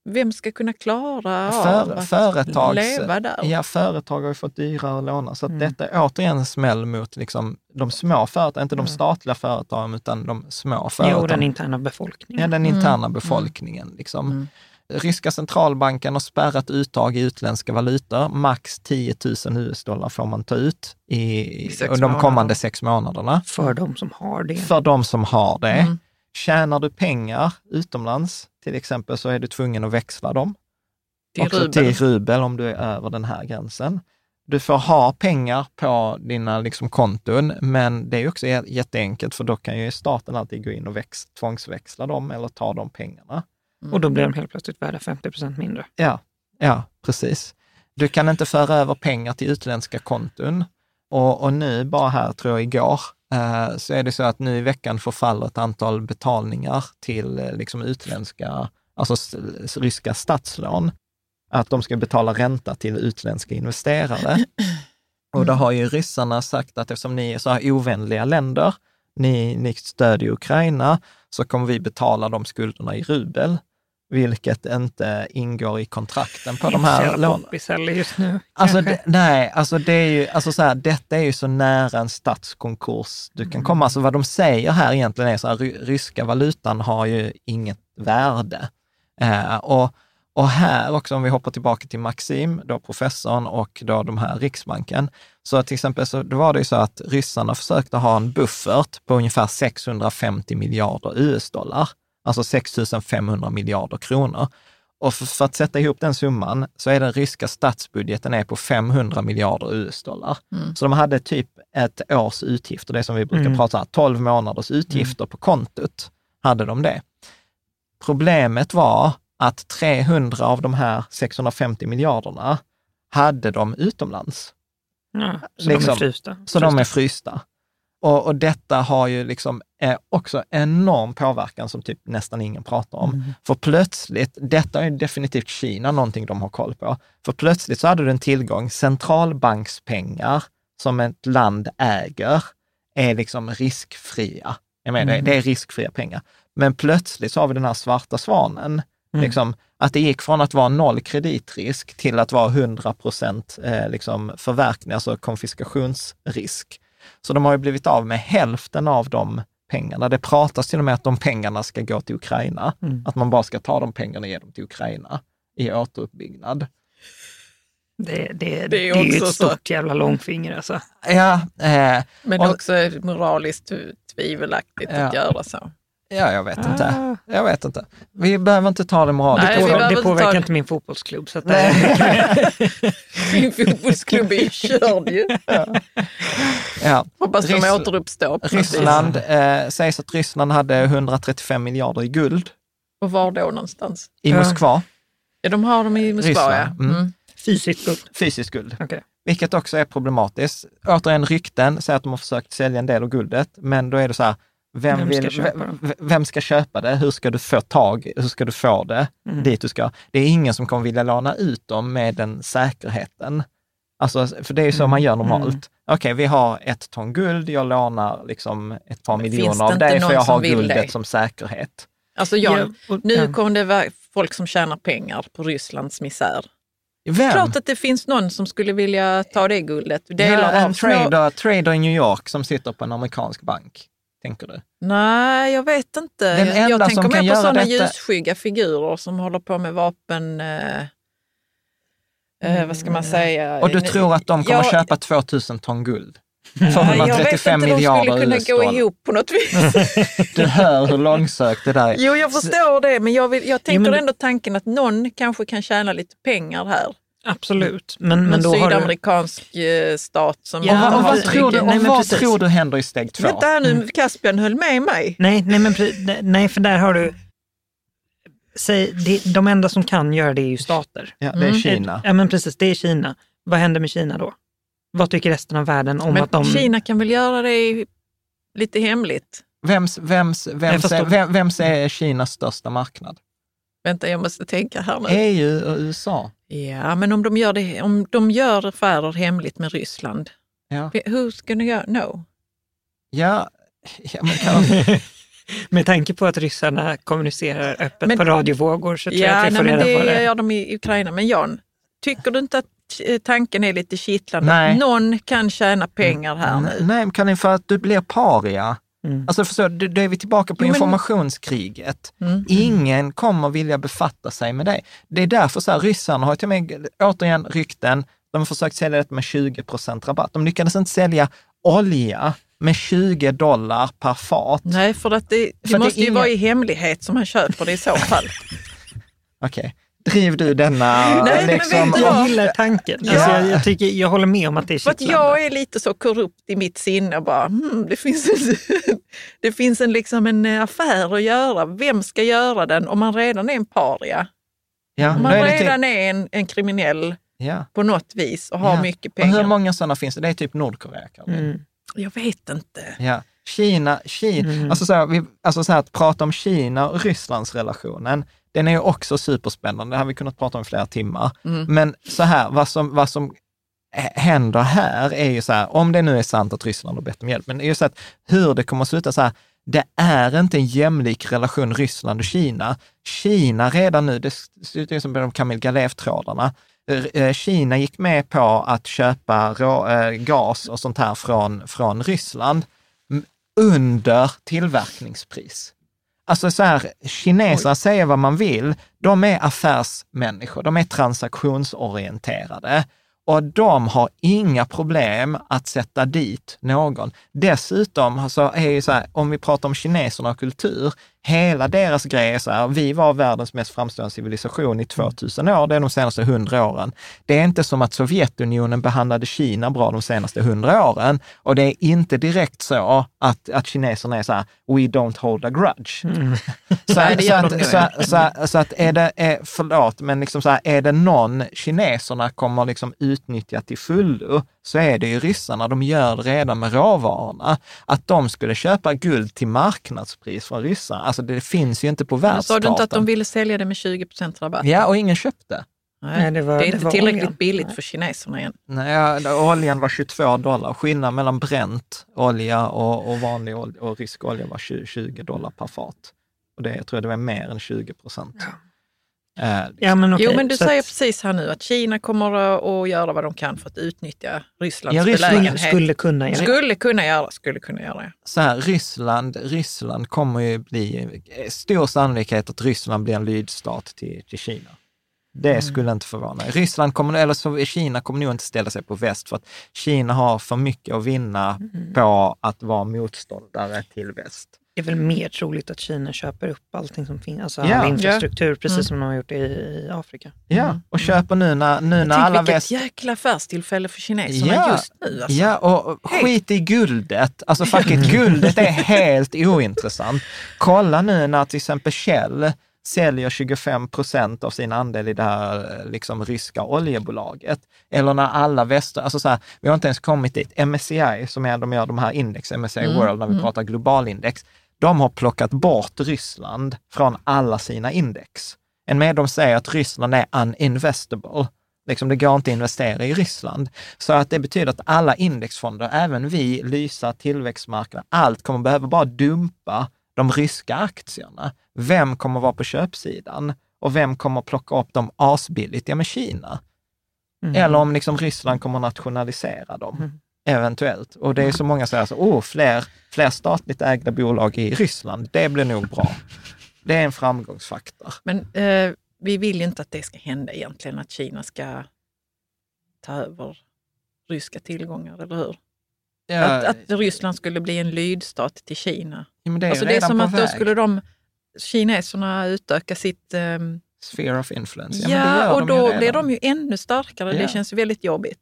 vem ska kunna klara För, av företags, att leva där? Ja, företag har ju fått dyrare låna. Så Mm. detta är återigen en smäll mot liksom de små företagen, inte de Mm. statliga företagen, utan de små företagen. Jo, den interna befolkningen. Ja, den Mm. interna befolkningen. Liksom. Ryska centralbanken har spärrat uttag i utländska valutor. Max 10 000 US-dollar får man ta ut i, I de kommande sex månaderna. För de som har det. För de som har det. Mm. Tjänar du pengar utomlands, till exempel, så är du tvungen att växla dem. Till också rubel. till rubel om du är över den här gränsen. Du får ha pengar på dina liksom, konton, men det är också jä- jätteenkelt, för då kan ju staten alltid gå in och väx, tvångsväxla dem eller ta de pengarna. Och då blir de helt plötsligt värda 50 procent mindre. Ja, ja, precis. Du kan inte föra över pengar till utländska konton. Och, och nu, bara här, tror jag igår, eh, så är det så att nu i veckan förfaller ett antal betalningar till eh, liksom utländska, alltså ryska statslån. Att de ska betala ränta till utländska investerare. [clears throat] Och då har ju ryssarna sagt att eftersom ni är så här ovänliga länder, ni, ni stödjer Ukraina, så kommer vi betala de skulderna i rubel, vilket inte ingår i kontrakten på de här lånen. just nu. Alltså, det, nej, alltså det är ju, alltså så här, detta är ju så nära en statskonkurs du kan komma. Alltså vad de säger här egentligen är så här, ry- ryska valutan har ju inget värde. Eh, och, och här också, om vi hoppar tillbaka till Maxim, då professorn och då de här Riksbanken, så till exempel så då var det ju så att ryssarna försökte ha en buffert på ungefär 650 miljarder US-dollar, alltså 6 500 miljarder kronor. Och för, att sätta ihop den summan så är den ryska statsbudgeten är på 500 miljarder US-dollar. Mm. Så de hade typ ett års utgifter, det som vi brukar Mm. prata om, 12 månaders utgifter på kontot, hade de det. Problemet var att 300 av de här 650 miljarderna hade de utomlands. Ja, så Liksom. de är frysta. Så de är frysta. Och, och detta har ju liksom eh, också enorm påverkan som typ nästan ingen pratar om. Mm. För plötsligt, detta är definitivt Kina någonting de har koll på, för plötsligt så hade du en tillgång, centralbankspengar som ett land äger är liksom riskfria. Jag menar, Mm. det, det är riskfria pengar. Men plötsligt så har vi den här svarta svanen, Mm. liksom, att det gick från att vara noll kreditrisk till att vara 100 procent eh, liksom förverkning, alltså konfiskationsrisk. Så de har ju blivit av med hälften av de pengarna. Det pratas till och med att de pengarna ska gå till Ukraina, Mm. att man bara ska ta de pengarna och ge dem till Ukraina i återuppbyggnad. Det, det, det, Det är ju också ett så. stort jävla långfinger alltså. Ja, eh, Men och- också moraliskt tvivelaktigt Ja. att göra så. Ja, jag vet inte. Ah. Jag vet inte. Vi behöver inte ta det moraliskt. Det, påver det påverkar inte min fotbollsklubb. Så att [laughs] min fotbollsklubb är ju [laughs] körd ju. Ja. Ja. Hoppas de Rys återuppstår. Ryssland, eh, sägs att Ryssland hade 135 miljarder i guld. Och var då någonstans? I Moskva. Ja, de har dem i Moskva, Ryssland. ja. Mm. Mm. Fysiskt guld. Fysiskt guld. Okay. Vilket också är problematiskt. Återigen, rykten säger att de har försökt sälja en del av guldet, men då är det så här, vem, vem, vill, ska vem, vem, ska köpa det? Hur ska du få tag, hur ska du få det mm. dit du ska? Det är ingen som kommer vilja låna ut dem med den säkerheten. Alltså, för det är ju så mm. man gör normalt. Mm. Okej, okay, vi har ett ton guld, jag lånar liksom ett par miljoner av dig för jag har guldet det? som säkerhet. Alltså Jan, ja, och, nu kommer det vara folk som tjänar pengar på Rysslands misär. Vem? Klart att det finns någon som skulle vilja ta det guldet. Delar ja, en trader, trader i New York som sitter på en amerikansk bank tänker du? Nej, jag vet inte. Den jag, jag tänker mer på sådana detta... ljusskygga figurer som håller på med vapen... Eh, eh, vad ska man mm. säga? Och du tror att de kommer jag... köpa 2000 ton guld? För 135 miljarder Jag vet inte, de skulle kunna gå ihop på något vis. [laughs] du hör hur långsökt det där är. Jo, jag förstår det, men jag, vill, jag tänker jo, men... ändå tanken att någon kanske kan tjäna lite pengar här. Absolut. Men, men då sydamerikansk du... Eh, stat som ja, och, och vad, tror du, och nej, vad tror du händer i steg två? Vänta nu, Caspian höll med mig. Nej, nej, men, nej för där har du... Säg, de enda som kan göra det är ju stater. Ja, det är mm. Kina. Ja, men precis, det är Kina. Vad händer med Kina då? Vad tycker resten av världen om men att de... Kina kan väl göra det lite hemligt? Vems, vems, vems, är, vem, vems är Kinas största marknad? Vänta, jag måste tänka här nu. EU och USA. Ja, men om de gör, det, om de gör affärer hemligt med Ryssland, ja. who's gonna know? Ja, [laughs] ja men kan. [laughs] Med tanke på att ryssarna kommunicerar öppet men, på radiovågor så tror ja, jag att vi får nej, reda det på det. gör de i Ukraina. Men Jan, tycker du inte att eh, tanken är lite kittlande? Nej. Någon kan tjäna pengar här mm, nu? Nej, kan för att du blir paria. Mm. Alltså förstår, då är vi tillbaka på jo, informationskriget. Mm. Ingen kommer vilja befatta sig med det. Det är därför så här, ryssarna har till med, återigen rykten, de har försökt sälja det med 20 procent rabatt. De lyckades inte sälja olja med 20 dollar per fat. Nej, för att det, det för måste det ju inga... vara i hemlighet som man köper det i så fall. [laughs] Okej. Okay driv du denna... Nej, liksom, men jag gillar tanken. Ja. Alltså jag, jag, tycker, jag håller med om att det är att jag är lite så korrupt i mitt sinne. Bara, hmm, det finns, en, [laughs] det finns en, liksom en affär att göra. Vem ska göra den om man redan är en paria? Ja, om man är redan typ... är en, en kriminell ja. på något vis och har ja. mycket pengar. Och hur många sådana finns det? Det är typ Nordkorea mm. Jag vet inte. Ja. Kina, Kina mm. alltså, så här, vi, alltså så här, att prata om Kina och Rysslands relationen, den är ju också superspännande. Det har vi kunnat prata om i flera timmar. Mm. Men så här, vad som, vad som händer här är ju så här, om det nu är sant att Ryssland har bett om hjälp, men det är ju så att hur det kommer att sluta så här, det är inte en jämlik relation Ryssland och Kina. Kina redan nu, det slutar som med de Kamil Galev-trådarna, eh, Kina gick med på att köpa rå, äh, gas och sånt här från, från Ryssland under tillverkningspris. Alltså så här, kineser säger vad man vill, de är affärsmänniskor, de är transaktionsorienterade. Och de har inga problem att sätta dit någon. Dessutom alltså, är ju så här, om vi pratar om kineserna och kultur, hela deras grej är så här, vi var världens mest framstående civilisation i 2000 år, det är de senaste 100 åren. Det är inte som att Sovjetunionen behandlade Kina bra de senaste 100 åren och det är inte direkt så att, att kineserna är så här, we don't hold a grudge. Mm. [laughs] [laughs] Så, så, att, så, så, så, att är det, är, förlåt, men liksom så här, är det någon kineserna kommer liksom utnyttja till fullo, så är det ju ryssarna. De gör det redan med råvarorna. Att de skulle köpa guld till marknadspris från ryssarna, alltså det finns ju inte på världskartan. Sa du inte att de ville sälja det med 20 procent rabatt? Ja, och ingen köpte. Nej, det, var, det är inte det tillräckligt oljan. billigt Nej. för kineserna igen. Nej, oljan var 22 dollar. Skillnaden mellan bränt olja och, och vanlig olja, och rysk olja var 20, 20 dollar per fat. Och det jag tror jag det var mer än 20 procent. Ja. Eh, ja, men okay. Jo, men du så säger att... precis här nu att Kina kommer att göra vad de kan för att utnyttja Rysslands ja, Ryssland belägenhet. Skulle kunna göra Skulle kunna göra, skulle kunna göra. Så här, Ryssland, Ryssland kommer ju bli, stor sannolikhet att Ryssland blir en lydstat till, till Kina. Det mm. skulle inte förvåna. Ryssland kommer, eller så, Kina kommer nog inte ställa sig på väst för att Kina har för mycket att vinna mm. på att vara motståndare till väst. Det är väl mer troligt att Kina köper upp allting som finns, alltså all infrastruktur, precis mm. som de har gjort i, i Afrika. Ja, mm. och köper nu när, nu när alla vilket väst... jäkla affärstillfälle för kineserna ja. just nu. Alltså. Ja, och skit i guldet. Alltså fuck it, [laughs] guldet är helt ointressant. Kolla nu när till exempel Shell säljer 25 procent av sin andel i det här liksom, ryska oljebolaget. Eller när alla väster, alltså så här, vi har inte ens kommit dit. MSCI, som är, de gör de här index, MSCI mm, World, när vi mm. pratar globalindex, de har plockat bort Ryssland från alla sina index. En med dem säger att Ryssland är uninvestable. Liksom det går inte att investera i Ryssland. Så att det betyder att alla indexfonder, även vi, Lysa, tillväxtmarknaden, allt kommer behöva bara dumpa de ryska aktierna. Vem kommer vara på köpsidan? Och vem kommer plocka upp dem asbilligt? Ja, med Kina. Mm. Eller om liksom Ryssland kommer nationalisera dem, mm. eventuellt. Och det är så många som säger så, oh, fler, fler statligt ägda bolag i Ryssland, det blir nog bra. Det är en framgångsfaktor. Men eh, vi vill inte att det ska hända egentligen, att Kina ska ta över ryska tillgångar, eller hur? Ja. Att, att Ryssland skulle bli en lydstat till Kina. Ja, det är, alltså, det är som att väg. då skulle de, kineserna utöka sitt... Um, Sphere of influence. Ja, ja och då blir de ju ännu starkare. Ja. Det känns väldigt jobbigt.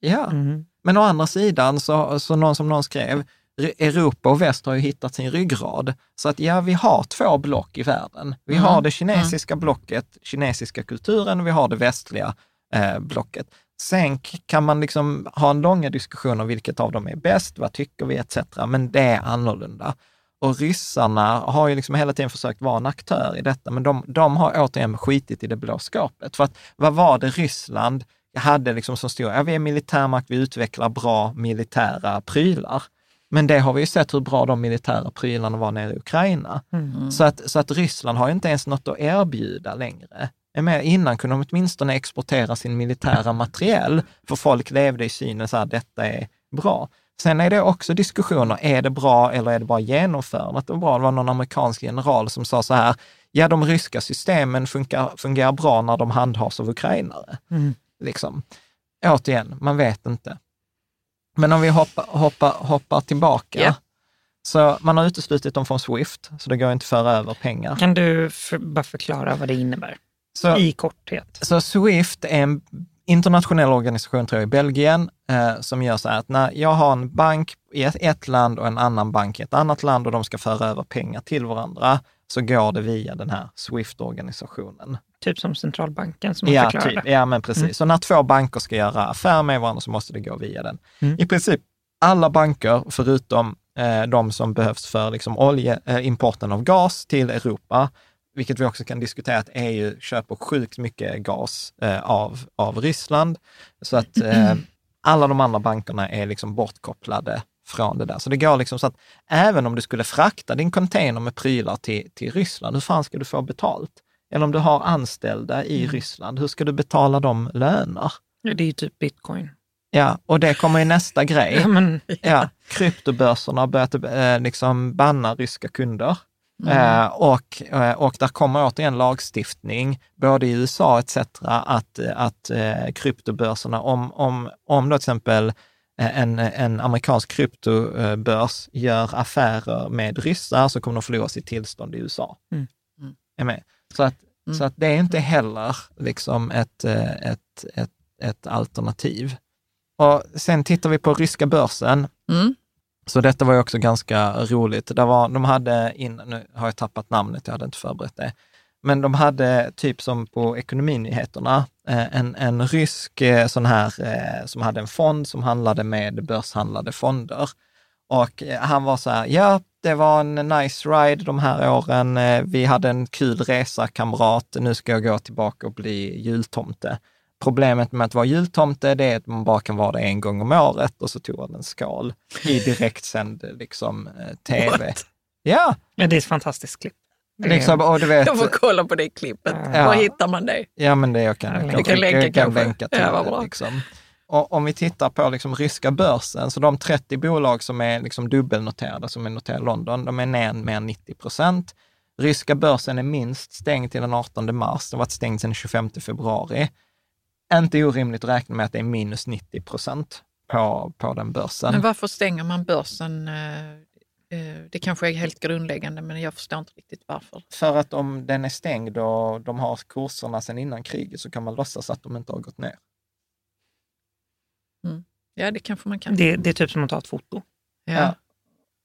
Ja, mm. men å andra sidan, så, så någon som någon skrev, Europa och väst har ju hittat sin ryggrad. Så att ja, vi har två block i världen. Vi mm. har det kinesiska mm. blocket, kinesiska kulturen, och vi har det västliga eh, blocket. Sen kan man liksom ha en långa diskussion om vilket av dem är bäst, vad tycker vi etc. Men det är annorlunda. Och ryssarna har ju liksom hela tiden försökt vara en aktör i detta, men de, de har återigen skitit i det blå skapet. För att vad var det Ryssland hade liksom som stod, ja vi är militärmakt, vi utvecklar bra militära prylar. Men det har vi ju sett hur bra de militära prylarna var nere i Ukraina. Mm. Så, att, så att Ryssland har inte ens något att erbjuda längre med. Innan kunde de åtminstone exportera sin militära materiel, för folk levde i synen så här, detta är bra. Sen är det också diskussioner, är det bra eller är det bara genomförandet det bra? Det var någon amerikansk general som sa så här, ja de ryska systemen funkar, fungerar bra när de handhas av ukrainare. Mm. Liksom. Återigen, man vet inte. Men om vi hoppar, hoppar, hoppar tillbaka, yeah. så man har uteslutit dem från Swift, så det går inte att föra över pengar. Kan du för, bara förklara vad det innebär? Så, I korthet. Så Swift är en internationell organisation, tror jag, i Belgien, eh, som gör så här att när jag har en bank i ett, ett, land och en annan bank i ett annat land och de ska föra över pengar till varandra, så går det via den här Swift-organisationen. Typ som centralbanken som ja, typ. Ja, men precis. Mm. Så när två banker ska göra affär med varandra så måste det gå via den. Mm. I princip alla banker, förutom eh, de som behövs för liksom, olje, eh, importen av gas till Europa, vilket vi också kan diskutera, att EU köper sjukt mycket gas eh, av, av Ryssland. Så att eh, [clears throat] alla de andra bankerna är liksom bortkopplade från det där. Så det går liksom så att även om du skulle frakta din container med prylar till, till Ryssland, hur fan ska du få betalt? Eller om du har anställda i mm. Ryssland, hur ska du betala dem löner? Det är ju typ bitcoin. Ja, och det kommer i nästa [laughs] grej. Ja, men, ja. ja kryptobörserna har börjat eh, liksom banna ryska kunder. Mm. Eh, och, eh, och där kommer återigen lagstiftning, både i USA etc., att, att eh, kryptobörserna, om, om, om då till exempel en, en amerikansk kryptobörs gör affärer med ryssar så kommer de förlora sitt tillstånd i USA. Mm. Mm. Så, att, mm. så att det är inte heller liksom ett, ett, ett, ett alternativ. Och sen tittar vi på ryska börsen. Mm. Så detta var ju också ganska roligt. Det var, de hade, in, nu har jag tappat namnet, jag hade inte förberett det, men de hade typ som på Ekonominyheterna, eh, en, en rysk eh, sån här eh, som hade en fond som handlade med börshandlade fonder. Och han var så här, ja, det var en nice ride de här åren. Vi hade en kul resa, kamrat. Nu ska jag gå tillbaka och bli jultomte. Problemet med att vara jultomte, det är att man bara kan vara det en gång om året och så tog han en skal i direktsänd liksom, eh, [laughs] tv. What? Ja. ja, det är ett fantastiskt klipp. Liksom, och du vet, jag får kolla på det klippet. Ja. Var hittar man det? Ja, men det jag kan, jag, jag kan, länka, jag kan länka till ja, det. Liksom. Och om vi tittar på liksom ryska börsen, så de 30 bolag som är liksom dubbelnoterade, som är noterade i London, de är ner mer än 90 procent. Ryska börsen är minst stängd till den 18 mars, den har varit stängd sedan den 25 februari inte orimligt att räkna med att det är minus 90 procent på, på den börsen. Men varför stänger man börsen? Eh, det kanske är helt grundläggande, men jag förstår inte riktigt varför. För att om den är stängd och de har kurserna sedan innan kriget så kan man låtsas att de inte har gått ner. Mm. Ja, det kanske man kan. Det, det, är typ som att ta ett foto. Ja.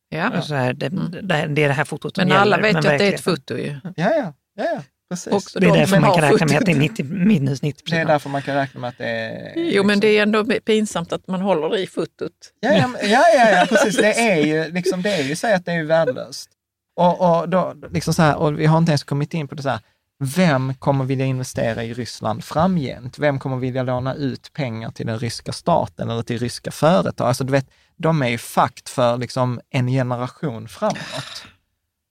ja. Alltså här, det, mm. det, det, är det här fotot som Men gäller. alla vet ju att det är ett foto ju. Ja, ja. ja, ja. Precis. Också det är därför man kan räkna med att det är 90, minus 90 procent. Det är därför man kan räkna med att det är... Jo, liksom... men det är ändå pinsamt att man håller i fotot. Ja, ja, ja, ja, ja precis. Det är ju, liksom, det är ju så att det är värdelöst. Och, och, då, liksom så här, och vi har inte ens kommit in på det så här, vem kommer vilja investera i Ryssland framgent? Vem kommer vilja låna ut pengar till den ryska staten eller till ryska företag? Alltså, du vet, de är ju fakt för liksom, en generation framåt.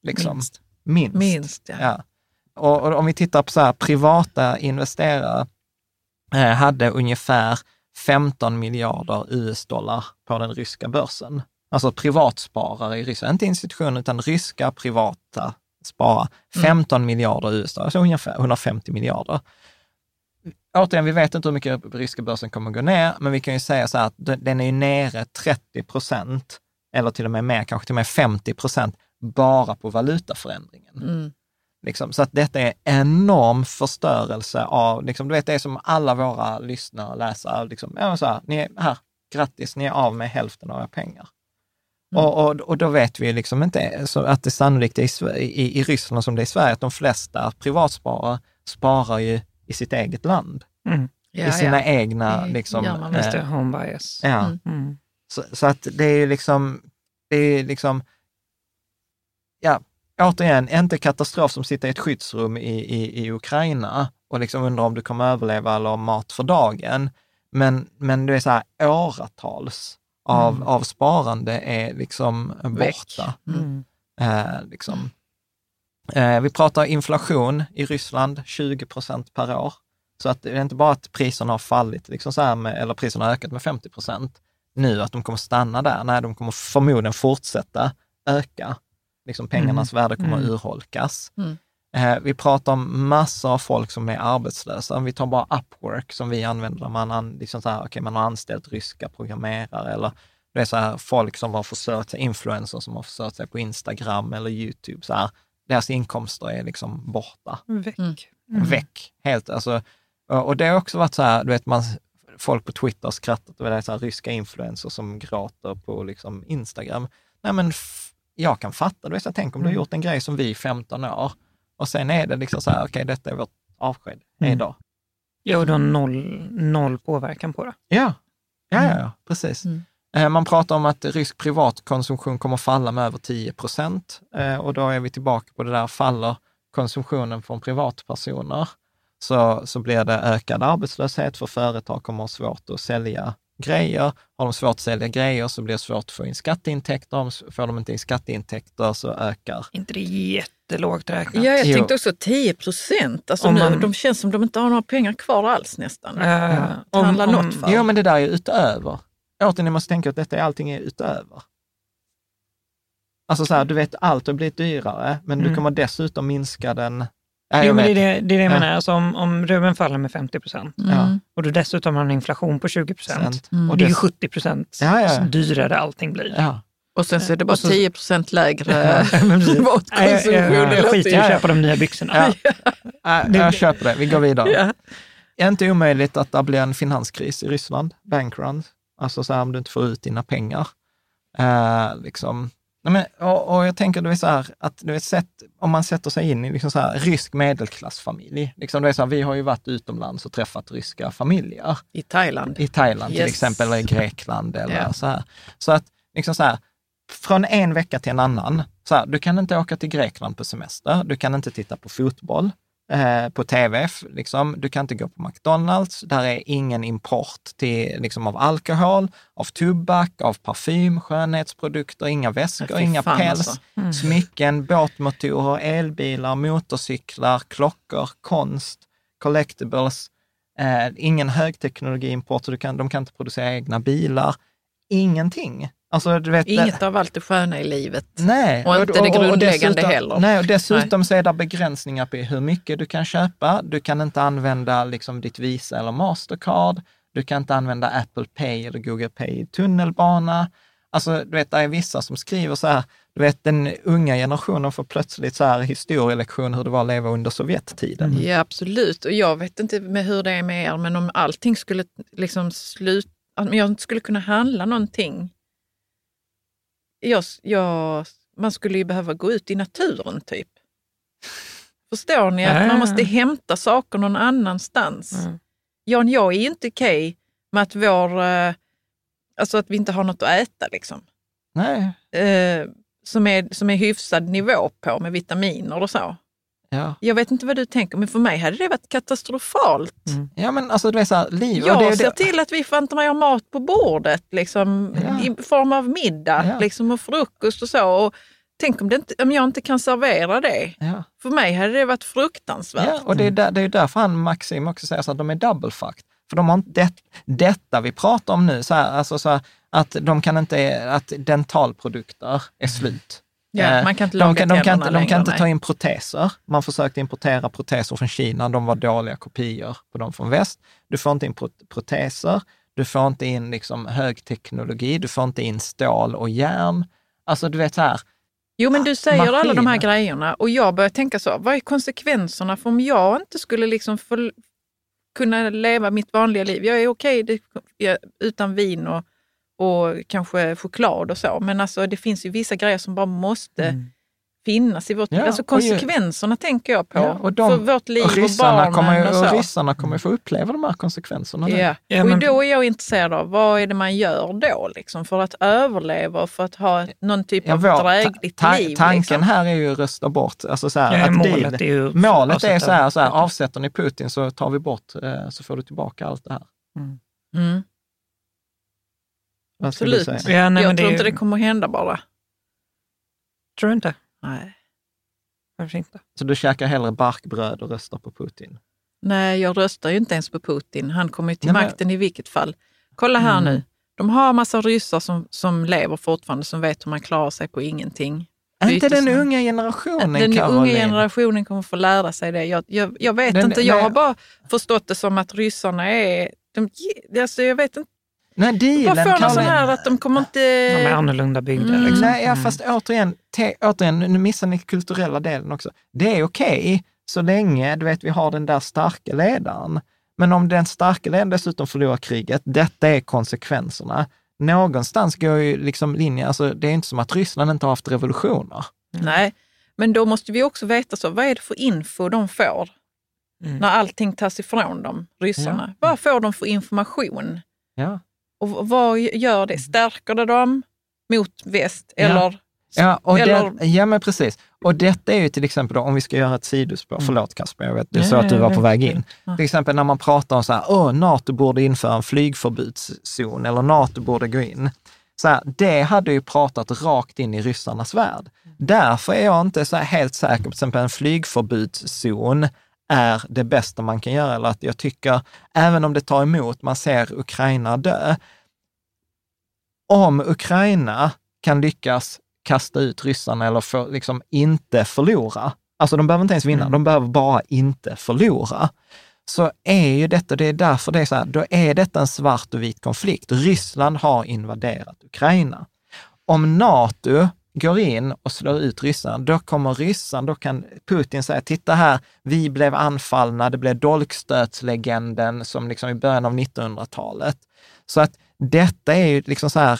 Liksom. Minst. Minst. Minst ja. ja. Och, och, om vi tittar på så här, privata investerare eh, hade ungefär 15 miljarder US-dollar på den ryska börsen. Alltså privatsparare i Ryssland, inte institutioner utan ryska privata sparare. 15 mm. miljarder US-dollar, alltså ungefär 150 miljarder. Återigen, vi vet inte hur mycket ryska börsen kommer att gå ner, men vi kan ju säga så här att den är ju nere 30 procent, eller till och med mer, kanske till och med 50 procent, bara på valutaförändringen. Mm. Liksom, så att detta är enorm förstörelse av, liksom, du vet det är som alla våra lyssnare och läsare, liksom, ja, så här, ni är här, grattis, ni är av med hälften av era pengar. Mm. Och, och, och då vet vi liksom inte att det sannolikt är i, i, i Ryssland som det är i Sverige, att de flesta privatsparare sparar ju i sitt eget land. Mm. Ja, I sina ja. egna... Liksom, ja, man eh, home bias. Ja. Mm. Så, så, att det är liksom, det är liksom, ja, återigen, inte katastrof som sitter i ett skyddsrum i, i, i Ukraina och liksom undrar om du kommer överleva eller mat för dagen. Men, men det är så här åratals av, mm. av sparande är liksom borta. Mm. Eh, liksom. eh, vi pratar inflation i Ryssland, 20 procent per år. Så att det är inte bara att priserna har fallit, liksom så här med, eller priserna har ökat med 50 procent nu, att de kommer stanna där. Nej, de kommer förmodligen fortsätta öka. Liksom pengarnas mm. värde kommer mm. urholkas. Mm. Eh, vi pratar om massor av folk som är arbetslösa. Vi tar bara Upwork som vi använder, man, an, liksom så här, okay, man har anställt ryska programmerare eller det är så här, folk som har försörjt sig, influencers som har försörjt sig på Instagram eller YouTube. Så här, deras inkomster är liksom borta. Väck. Mm. Mm. Väck, helt. Alltså, och det har också varit så här, du vet, man, folk på Twitter har skrattat över det, så här, ryska influencers som gråter på liksom, Instagram. Nej men jag kan fatta, jag tänk om du har mm. gjort en grej som vi i 15 år och sen är det liksom så här, okej, okay, detta är vårt avsked, mm. då. Ja, och du har noll, noll påverkan på det. Ja, ja, ja, ja precis. Mm. Eh, man pratar om att rysk privatkonsumtion kommer falla med över 10 procent eh, och då är vi tillbaka på det där, faller konsumtionen från privatpersoner så, så blir det ökad arbetslöshet för företag kommer ha svårt att sälja grejer. Har de svårt att sälja grejer så blir det svårt att få in skatteintäkter. Får de inte in skatteintäkter så ökar... inte det jättelågt räknat? Ja, jag jo. tänkte också 10 procent. Alltså man... de känns som de inte har några pengar kvar alls nästan. Uh, om, handla om, något för. Jo, men det där är utöver. Återigen, ni måste tänka att detta är allting är utöver. Alltså så här, du vet, allt har blivit dyrare, men mm. du kommer dessutom minska den Ja, jo, men det är det, det, är det jag ja. menar. Alltså om, om Ruben faller med 50 procent mm. och du dessutom har en inflation på 20 procent, mm. och det är ju 70 procent ja, ja. dyrare allting blir. Och sen så är det bara så, 10 procent lägre [laughs] matkonsumtion. [laughs] Jag, jag skiter i att köpa de nya byxorna. Ja. [laughs] jag köper det, vi går vidare. Ja. Inte omöjligt att det blir en finanskris i Ryssland, bankrun. Alltså så här, om du inte får ut dina pengar. Uh, liksom, Nej, men, och, och, jag tänker, du vet, så här, att du vet, sett, om man sätter sig in i liksom så här, rysk medelklassfamilj. Liksom, du vet, så här, vi har ju varit utomlands och träffat ryska familjer. I Thailand. I Thailand yes. till exempel, eller i Grekland eller yeah. så här. Så att, liksom så här, från en vecka till en annan, så här, du kan inte åka till Grekland på semester, du kan inte titta på fotboll, eh, på tv. Liksom. Du kan inte gå på McDonalds. Där är ingen import till, liksom, av alkohol, av tobak, av parfym, skönhetsprodukter, inga väskor, inga päls, alltså. mm. smycken, båtmotorer, elbilar, motorcyklar, klockor, konst, collectibles. Eh, ingen högteknologiimport, så du kan, de kan inte producera egna bilar. Ingenting. Alltså, vet, Inget det, av allt det sköna i livet. Nej. Och inte och, det grundläggande dessutom, heller. Nej, och dessutom nej. så är det begränsningar på hur mycket du kan köpa. Du kan inte använda liksom ditt Visa eller Mastercard. Du kan inte använda Apple Pay eller Google Pay i tunnelbana. Alltså, du vet, det är vissa som skriver så här, du vet den unga generationen får plötsligt så här historielektion hur det var att leva under Sovjettiden. Ja, absolut. Och jag vet inte med hur det är med er, men om allting skulle liksom sluta, om jag inte skulle kunna handla någonting. Jag, jag, man skulle ju behöva gå ut i naturen typ. [laughs] Förstår ni? Att man måste hämta saker någon annanstans. Mm. Jan, jag är inte okej okay med att vår, eh, alltså att vi inte har något att äta liksom. Nej. Eh, som, är, som är hyfsad nivå på med vitaminer och så. Ja. Jag vet inte vad du tänker, men för mig hade det varit katastrofalt. Mm. Ja, men alltså du vet så här, liv... Jag det, ser det... till att vi får inte mer mat på bordet, liksom, ja. i form av middag ja. liksom, och frukost och så. Och tänk om, det inte, om jag inte kan servera det. Ja. För mig hade det varit fruktansvärt. Ja, och det är, där, det är därför han, Maxim också säger så att de är double fucked. För de har inte det, detta vi pratar om nu, så här, alltså så här, att de kan inte, att dentalprodukter är slut. Ja, eh, man kan inte de, kan, de kan inte, de kan inte ta in proteser. Man försökte importera proteser från Kina, de var dåliga kopior på de från väst. Du får inte in proteser, du får inte in liksom högteknologi, du får inte in stål och järn. Alltså du vet så här, Jo, men du säger maskiner. alla de här grejerna och jag börjar tänka så, vad är konsekvenserna för om jag inte skulle liksom få, kunna leva mitt vanliga liv? Jag är okej okay, utan vin och och kanske choklad och så. Men alltså, det finns ju vissa grejer som bara måste mm. finnas i vårt liv. Ja, alltså konsekvenserna ju, tänker jag på ja, och de, för vårt liv och, och barnen. Kommer och, så. och ryssarna kommer få uppleva de här konsekvenserna. Ja, ja och då är jag intresserad av vad är det man gör då liksom, för att överleva och för att ha någon typ ja, av vår, drägligt ta, liv. Tanken liksom. här är ju att rösta bort. Alltså så här, ja, att målet det, är ju målet är så här, så här, avsätter ni Putin så tar vi bort, eh, så får du tillbaka allt det här. Mm. Mm. Vad Absolut. Ja, nej, jag tror det... inte det kommer hända bara. Tror du inte? Nej. Varför inte? Så du käkar hellre barkbröd och röstar på Putin? Nej, jag röstar ju inte ens på Putin. Han kommer ju till Nej, makten i vilket fall. Kolla här mm. nu. De har massa ryssar som, som lever fortfarande, som vet hur man klarar sig på ingenting. Är inte den unga generationen, Den Caroline? unga generationen kommer få lära sig det. Jag, jag, jag vet den, inte, jag har bara förstått det som att ryssarna är... De, alltså jag vet inte Nej, dealen, Vad får man sån här att de kommer inte... De är annorlunda byggda. Mm. Liksom. Nej, ja, fast återigen, te, återigen, nu missar ni kulturella delen också. Det är okej okay, så länge du vet, vi har den där starka ledaren. Men om den starka ledaren dessutom förlorar kriget, detta är konsekvenserna. Någonstans går ju liksom linjen, alltså det är inte som att Ryssland inte har haft revolutioner. Nej, men då måste vi också veta, så, vad är det för info de får mm. när allting tas ifrån dem, ryssarna? Ja. Vad får de för information? Ja. Och vad gör det? Stärker det dem mot väst? Eller, ja. Ja, och eller... Det, ja, men precis. Och detta är ju till exempel, då, om vi ska göra ett sidospår, mm. förlåt Kasper, jag vet, du sa att du var på väg in. Ja. Till exempel när man pratar om så här, åh, NATO borde införa en flygförbudszon eller NATO borde gå in. Så här, det hade ju pratat rakt in i ryssarnas värld. Därför är jag inte så helt säker på till exempel en flygförbudszon är det bästa man kan göra. Eller att jag tycker, även om det tar emot, man ser Ukraina dö. Om Ukraina kan lyckas kasta ut ryssarna eller för, liksom inte förlora, alltså de behöver inte ens vinna, mm. de behöver bara inte förlora, så är ju detta, det är därför det är så här, då är detta en svart och vit konflikt. Ryssland har invaderat Ukraina. Om NATO går in och slår ut ryssarna, då kommer ryssarna, då kan Putin säga, titta här, vi blev anfallna, det blev dolkstötslegenden som liksom i början av 1900-talet. Så att detta är ju liksom så här,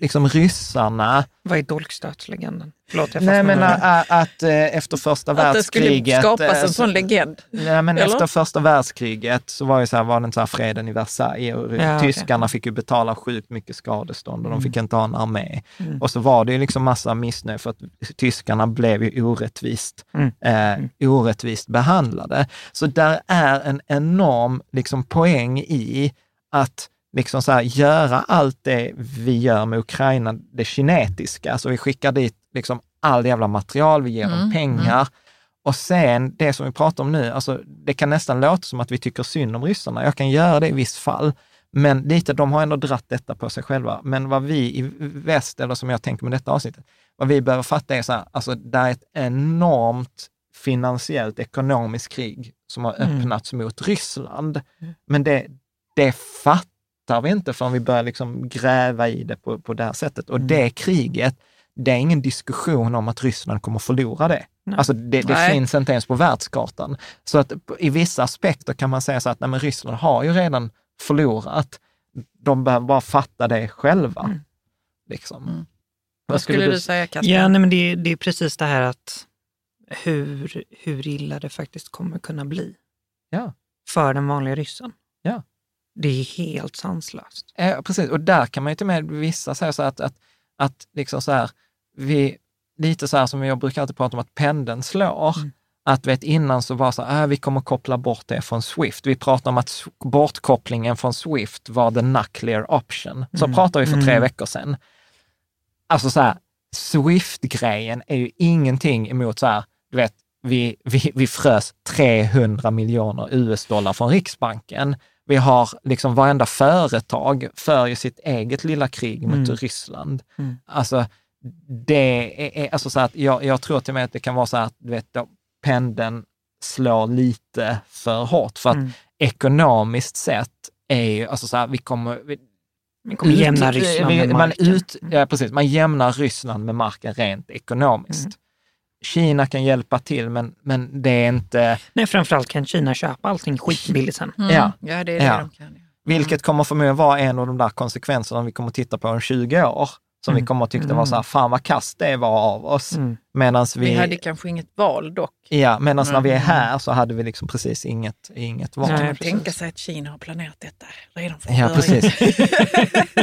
liksom ryssarna... Vad är dolkstötslegenden? Förlåt, jag Nej, men att, att efter första att världskriget... Att det skulle skapas en sån legend? Nej, men Eller? efter första världskriget så var, ju så här, var det så här freden i Versailles och ja, tyskarna okay. fick ju betala sjukt mycket skadestånd och mm. de fick inte ha en armé. Mm. Och så var det ju liksom massa missnöje för att tyskarna blev ju orättvist, mm. Eh, mm. orättvist behandlade. Så där är en enorm liksom, poäng i att liksom så här, göra allt det vi gör med Ukraina, det kinetiska. Alltså vi skickar dit liksom all jävla material, vi ger mm, dem pengar. Mm. Och sen det som vi pratar om nu, alltså det kan nästan låta som att vi tycker synd om ryssarna. Jag kan göra det i viss fall, men lite, de har ändå dratt detta på sig själva. Men vad vi i väst, eller som jag tänker med detta avsnittet, vad vi behöver fatta är så här, alltså det är ett enormt finansiellt, ekonomiskt krig som har mm. öppnats mm. mot Ryssland. Mm. Men det, det fattar vi inte förrän vi börjar liksom gräva i det på, på det här sättet. Och mm. det kriget, det är ingen diskussion om att Ryssland kommer förlora det. Nej. Alltså det, det finns inte ens på världskartan. Så att i vissa aspekter kan man säga så att nej, men Ryssland har ju redan förlorat. De behöver bara fatta det själva. Mm. Liksom. Mm. Vad skulle, skulle du, du säga, Kasper? Ja, nej, men det, det är precis det här att hur, hur illa det faktiskt kommer kunna bli. Ja. För den vanliga ryssen. Det är helt sanslöst. Ja, precis, och där kan man ju till med vissa säga så att, att, att liksom så här, vi, lite så här som jag brukar alltid prata om att pendeln slår. Mm. Att vet, innan så var så här, äh, vi kommer koppla bort det från Swift. Vi pratar om att bortkopplingen från Swift var the nuclear option. Så mm. pratade vi för tre mm. veckor sedan. Alltså så här, Swift-grejen är ju ingenting emot så här, du vet, vi, vi, vi frös 300 miljoner US-dollar från Riksbanken. Vi har liksom varenda företag för ju sitt eget lilla krig mot mm. Ryssland. Mm. Alltså, det är, alltså så att jag, jag tror till och med att det kan vara så att du vet, pendeln slår lite för hårt. För att mm. ekonomiskt sett är ju, alltså så här, vi kommer, vi, man kommer ut, jämna Ryssland vi, med marken. Man, ut, ja, precis, man jämnar Ryssland med marken rent ekonomiskt. Mm. Kina kan hjälpa till, men, men det är inte... Nej, framförallt kan Kina köpa allting skitbilligt sen. Mm. Ja. ja, det är det ja. de kan. Vilket kommer förmodligen vara en av de där konsekvenserna vi kommer titta på om 20 år som mm. vi kommer att tycka mm. var så här, fan vad kast det var av oss. Mm. Medans vi, vi hade kanske inget val dock. Ja, medan när vi är mm. här så hade vi liksom precis inget, inget val. Kan man tänka sig att Kina har planerat detta redan från Ja, precis.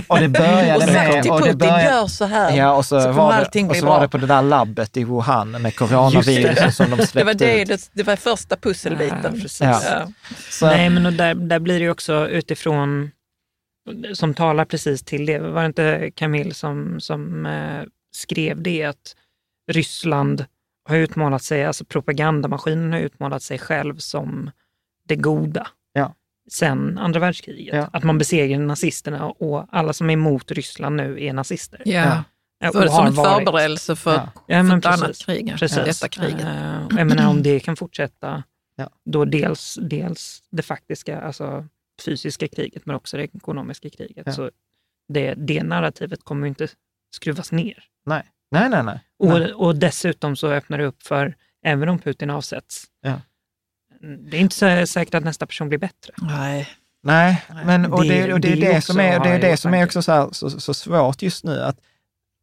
och det började [laughs] och med... Och det började, gör så här, ja, och så, så var det, och så var det på det där labbet i Wuhan med coronaviruset som de släppte [laughs] det var det, ut. Det, det var första pusselbiten. Ja, ja. Så. Nej, men där, där blir det också utifrån som talar precis till det. Var det inte Camille som, som eh, skrev det, att Ryssland har utmålat sig, alltså propagandamaskinen har utmålat sig själv som det goda ja. sen andra världskriget. Ja. Att man besegrar nazisterna och alla som är emot Ryssland nu är nazister. Ja. Ja. För, som en förberedelse för, ja. Ja, för ett precis, annat krig, precis. detta kriget. Uh, jag menar om det kan fortsätta, då dels, dels det faktiska, alltså fysiska kriget men också det ekonomiska kriget. Ja. Så det, det narrativet kommer inte skruvas ner. Nej, nej, nej. nej. Och, och dessutom så öppnar det upp för, även om Putin avsätts, ja. det är inte så säkert att nästa person blir bättre. Nej. Nej, men och det, och det, är det, det som är, det är, det som är också så, här, så, så, svårt just nu, att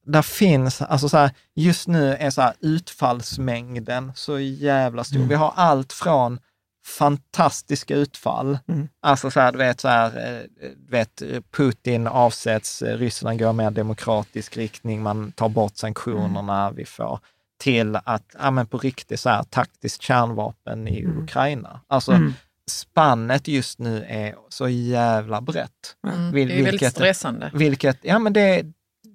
där finns, alltså så här, just nu är så här, utfallsmängden så jävla stor. Mm. Vi har allt från fantastiska utfall. Mm. Alltså så här, du vet, så här, eh, du vet, Putin avsätts, Ryssland går mer demokratisk riktning, man tar bort sanktionerna, mm. vi får till att, ja men på riktigt så här, taktiskt kärnvapen i mm. Ukraina. Alltså mm. spannet just nu är så jävla brett. Mm. Vil, det är vilket, väldigt stressande. Vilket, ja men det,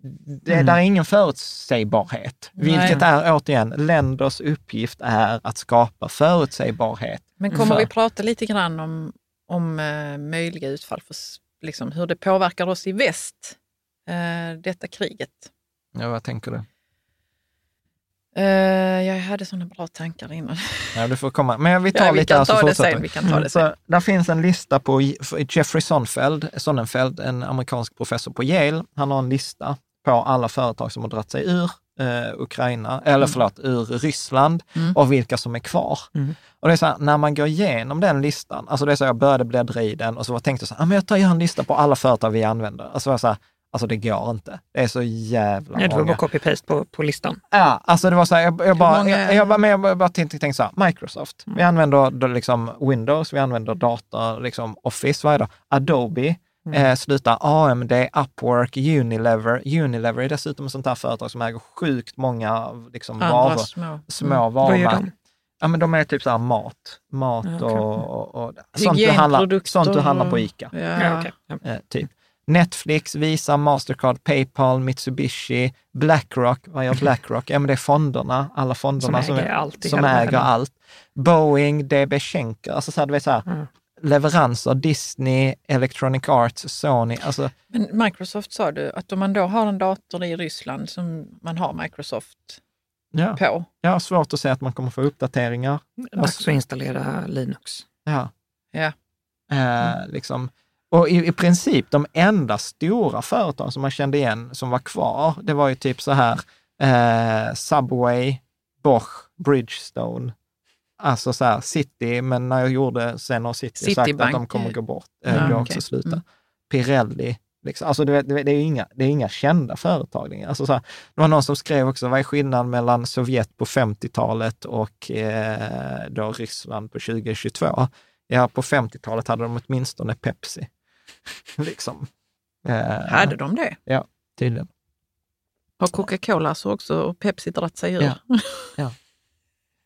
det, mm. där är ingen förutsägbarhet, vilket Nej. är återigen, länders uppgift är att skapa förutsägbarhet. Men kommer för... vi prata lite grann om, om uh, möjliga utfall, för liksom, hur det påverkar oss i väst, uh, detta kriget? Ja, vad tänker du? Uh, jag hade sådana bra tankar innan. Ja, du får komma. Men vi tar ja, vi lite kan ta det sen. Vi kan ta det sen. Så, där finns en lista på Jeffrey Sonnenfeld, Sonnenfeld, en amerikansk professor på Yale. Han har en lista på alla företag som har dragit sig ur eh, Ukraina, eller mm. förlåt, ur Ryssland mm. och vilka som är kvar. Mm. Och det är så här, när man går igenom den listan, alltså det är så jag började bläddra i den och så tänkte jag så här, ah, men jag tar en lista på alla företag vi använder. Alltså jag så här, Alltså det går inte. Det är så jävla många. Det var bara copy-paste på, på listan. Ja, alltså det var så här, jag, jag bara, många... jag, jag, bara, men jag bara tänkte, tänkte så här, Microsoft. Mm. Vi använder då liksom Windows, vi använder data, liksom Office, är det? Adobe, Mm. Eh, slutar AMD, Upwork, Unilever. Unilever är dessutom ett sånt här företag som äger sjukt många liksom, varor, små, små mm. varor. Vad gör de? Ja, men de är typ så här mat, mat okay. och, och, och sånt, du handlar, sånt du handlar på ICA. Ja. Ja, okay. eh, typ. Netflix, Visa, Mastercard, Paypal, Mitsubishi, Blackrock. Vad gör Blackrock? Ja, men det är fonderna, alla fonderna som, som äger, allt, som äger allt. Boeing, DB Schenker, alltså så här, du vet så här, mm leveranser, Disney, Electronic Arts, Sony. Alltså. Men Microsoft sa du, att om man då har en dator i Ryssland som man har Microsoft ja. på? Ja, svårt att säga att man kommer få uppdateringar. Dags att installera Linux. Ja. ja. Eh, liksom. Och i, i princip de enda stora företag som man kände igen som var kvar, det var ju typ så här eh, Subway, Bosch, Bridgestone, alltså så här, City, men när jag gjorde sen har City sagt att de kommer gå bort, äh, ja, gå också sluta. Mm. Pirelli, liksom. alltså det, det, det, är inga, det är inga kända företag. Alltså så här, det var någon som skrev också, vad är skillnaden mellan Sovjet på 50-talet och eh, då Ryssland på 2022? Ja, på 50-talet hade de åtminstone Pepsi. [laughs] liksom. Eh, hade de det? Ja, tydligen. Har Coca-Cola så också och Pepsi dragit sig ur? Ja. [laughs] ja.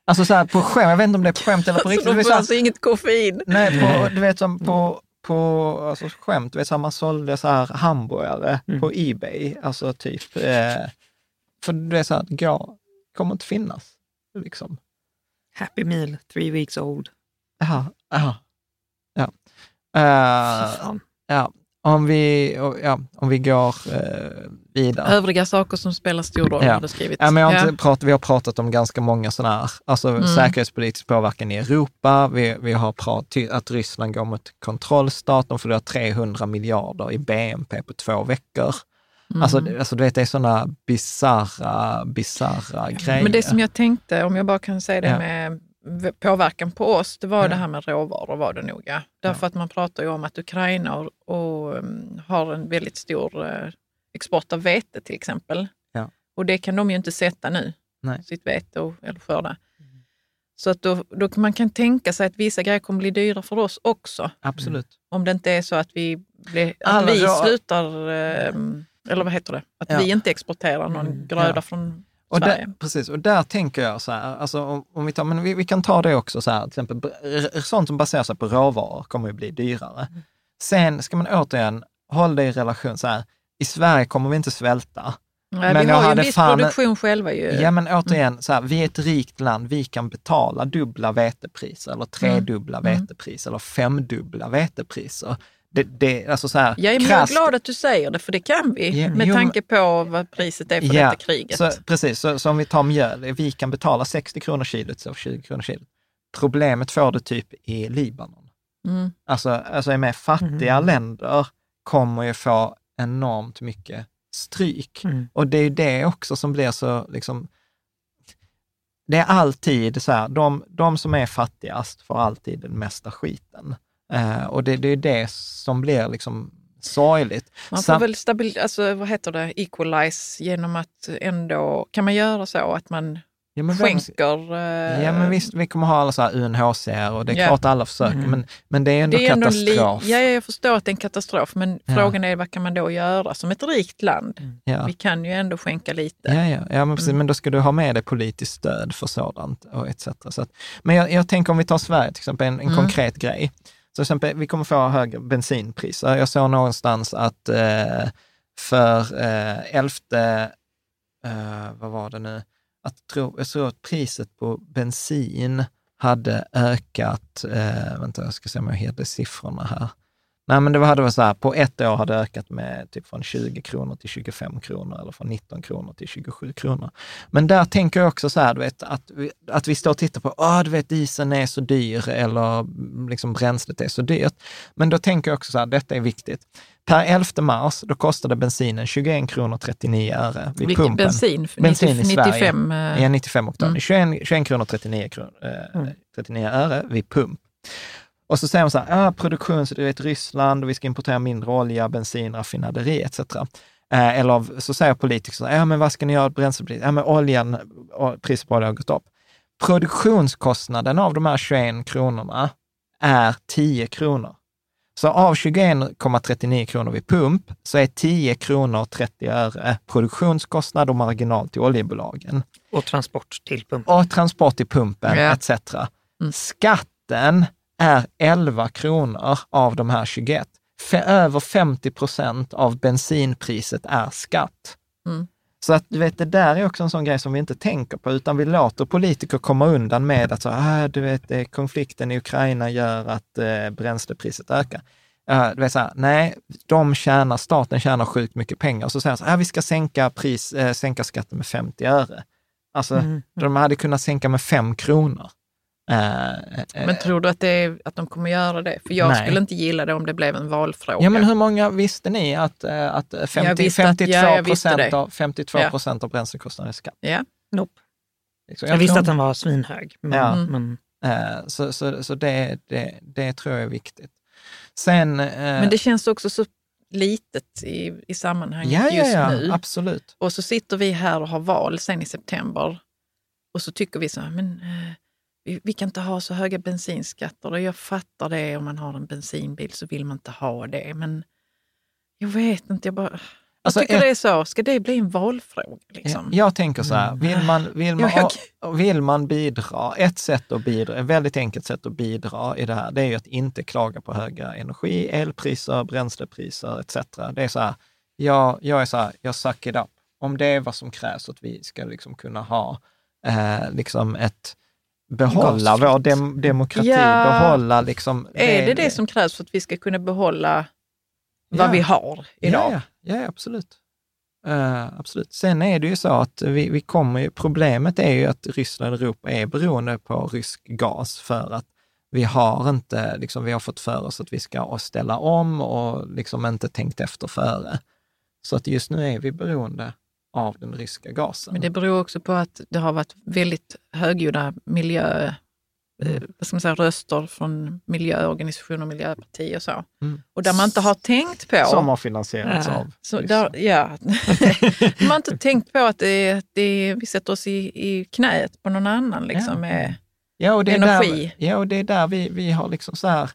Alltså så här, på skämt, jag vet inte om det är på skämt eller på riktigt. Alltså, de får alltså inget koffein? Nej, på, du vet som på, på alltså, skämt, du vet så här, man sålde så här hamburgare mm. på Ebay, alltså typ. Eh, för det är så här, det kommer inte finnas. Liksom. Happy meal, three weeks old. Ja, ja. ja. Uh, ja. Om vi, ja, om vi går eh, vidare. Övriga saker som spelar stor roll ja. har du skrivit. Ja, men jag har ja. pratat, vi har pratat om ganska många sådana här, alltså mm. säkerhetspolitisk påverkan i Europa. Vi, vi har pratat att Ryssland går mot kontrollstat. De förlorar 300 miljarder i BNP på två veckor. Mm. Alltså, alltså du vet, det är sådana bisarra, bisarra grejer. Men det som jag tänkte, om jag bara kan säga det ja. med påverkan på oss, det var mm. det här med råvaror var det nog. Ja. Därför ja. att man pratar ju om att Ukraina och, och um, har en väldigt stor uh, export av vete till exempel. Ja. Och det kan de ju inte sätta nu, Nej. sitt vete och, eller skörda. Mm. Så att då, då man kan tänka sig att vissa grejer kommer bli dyra för oss också. Absolut. Mm. Om det inte är så att vi, blir, att vi slutar, uh, eller vad heter det, att ja. vi inte exporterar någon mm. gröda från och där, precis, och där tänker jag så här, alltså om, om vi, tar, men vi, vi, kan ta det också så här, till exempel sånt som baserar sig på råvaror kommer ju bli dyrare. Mm. Sen ska man återigen hålla det i relation så här, i Sverige kommer vi inte svälta. Nej, men vi har ju en viss fan, produktion själva ju. Ja, men återigen, mm. så här, vi är ett rikt land, vi kan betala dubbla vetepriser eller tredubbla mm. vetepriser eller femdubbla vetepriser. Det, det, alltså så här, jag är glad att du säger det, för det kan vi ja, med jo, tanke på vad priset är för ja, detta kriget. Så, precis, så, så om vi tar mjöl, vi kan betala 60 kronor kilot, så 20 kronor kilot. Problemet får du typ i Libanon. Mm. Alltså, alltså med fattiga mm. länder kommer ju få enormt mycket stryk. Mm. Och det är ju det också som blir så, liksom, det är alltid så här, de, de som är fattigast får alltid den mesta skiten. Uh, och det, det är det som blir liksom sorgligt. Man får Sam väl stabil, alltså, vad heter det, equalize genom att ändå, kan man göra så att man ja, men skänker... Uh, ja men visst, vi kommer ha alla så här UNHCR och det är ja. klart alla försöker, mm. men, men det är ändå det är katastrof. Ändå ja, jag förstår att det är en katastrof, men ja. frågan är vad kan man då göra som ett rikt land? Mm. Ja. Vi kan ju ändå skänka lite. Ja, ja. ja men, precis, mm. men då ska du ha med dig politiskt stöd för sådant och etc. Så att, men jag, jag tänker om vi tar Sverige till exempel, en, en mm. konkret grej. Till exempel, vi kommer få högre bensinpriser. Jag såg någonstans att eh, för eh, elfte, eh, vad var det nu, att tro, jag tror att priset på bensin hade ökat, eh, vänta jag ska se om jag hittar siffrorna här. Nej, men det hade varit så här, på ett år hade det ökat med typ från 20 kronor till 25 kronor eller från 19 kronor till 27 kronor. Men där tänker jag också så här, du vet, att, vi, att vi står och tittar på, ja du vet, dieseln är så dyr eller mm, liksom bränslet är så dyrt. Men då tänker jag också så här, detta är viktigt. Per 11 mars, då kostade bensinen 21 kronor 39 öre vid Vilken pumpen. bensin? Bensin 90, i Sverige. 95, ja, 95 oktan. Mm. 21, 21 kronor 39, kronor, eh, mm. 39 öre vid pump. Och så säger de så här, ah, produktion, så du vet Ryssland, och vi ska importera mindre olja, bensin, raffinaderi etc. Eh, eller så säger politiker, ja men vad ska ni göra åt bränslepriset? Ja men oljan, priset på olja har gått upp. Produktionskostnaden av de här 21 kronorna är 10 kronor. Så av 21,39 kronor vid pump så är 10 kronor 30 öre produktionskostnad och marginal till oljebolagen. Och transport till pumpen. Och transport till pumpen ja. etc. Mm. Skatten är 11 kronor av de här 21. För över 50 procent av bensinpriset är skatt. Mm. Så att du vet, det där är också en sån grej som vi inte tänker på, utan vi låter politiker komma undan med att så, ah, du vet, konflikten i Ukraina gör att eh, bränslepriset ökar. Uh, du vet så här, nej, de tjänar, staten tjänar sjukt mycket pengar. Så säger de så här, ah, vi ska sänka, pris, eh, sänka skatten med 50 öre. Alltså, mm. de hade kunnat sänka med 5 kronor. Eh, men tror du att, det är, att de kommer göra det? För jag nej. skulle inte gilla det om det blev en valfråga. Ja, men hur många visste ni att, att 50, 52 att, procent av, 52 ja. procent av bränslekostnaden är skatt? Ja. Nope. Liksom, jag, jag visste att den var svinhög. Men, ja. men... Så, så, så det, det, det tror jag är viktigt. Sen, men det känns också så litet i, i sammanhanget ja, just ja, nu. Absolut. Och så sitter vi här och har val sen i september och så tycker vi så här, men eh, vi, vi, kan inte ha så höga bensinskatter. Och jag fattar det, om man har en bensinbil så vill man inte ha det. Men jag vet inte, jag bara... Alltså, jag tycker det är så. Ska det bli en valfråga? Liksom? Jag tänker så här, vill man, vill, man, vill man bidra, ett sätt att bidra, ett väldigt enkelt sätt att bidra i det här, det är ju att inte klaga på höga energi, elpriser, bränslepriser etc. Det är så här, jag, jag är så här, jag suck it up. Om det är vad som krävs att vi ska liksom kunna ha eh, liksom ett behålla vår dem, demokrati, ja. behålla liksom... Är det, det det som krävs för att vi ska kunna behålla vad vi har idag? Ja, ja, ja absolut. Uh, absolut. Sen är det ju så att vi, vi kommer problemet är ju att Ryssland och Europa är beroende på rysk gas för att vi har inte, liksom, vi har fått för oss att vi ska ställa om och liksom inte tänkt efter före. Så att just nu är vi beroende av den ryska gasen. Men det beror också på att det har varit väldigt högljudda miljö, mm. vad ska man säga, röster från miljöorganisationer och miljöpartier och så. Mm. Och där man inte har tänkt på... Som har finansierats av så där, Ja. [laughs] man har inte tänkt på att det, det, vi sätter oss i, i knät på någon annan liksom, ja. med ja, och det energi. Där, ja, och det är där vi, vi har liksom så här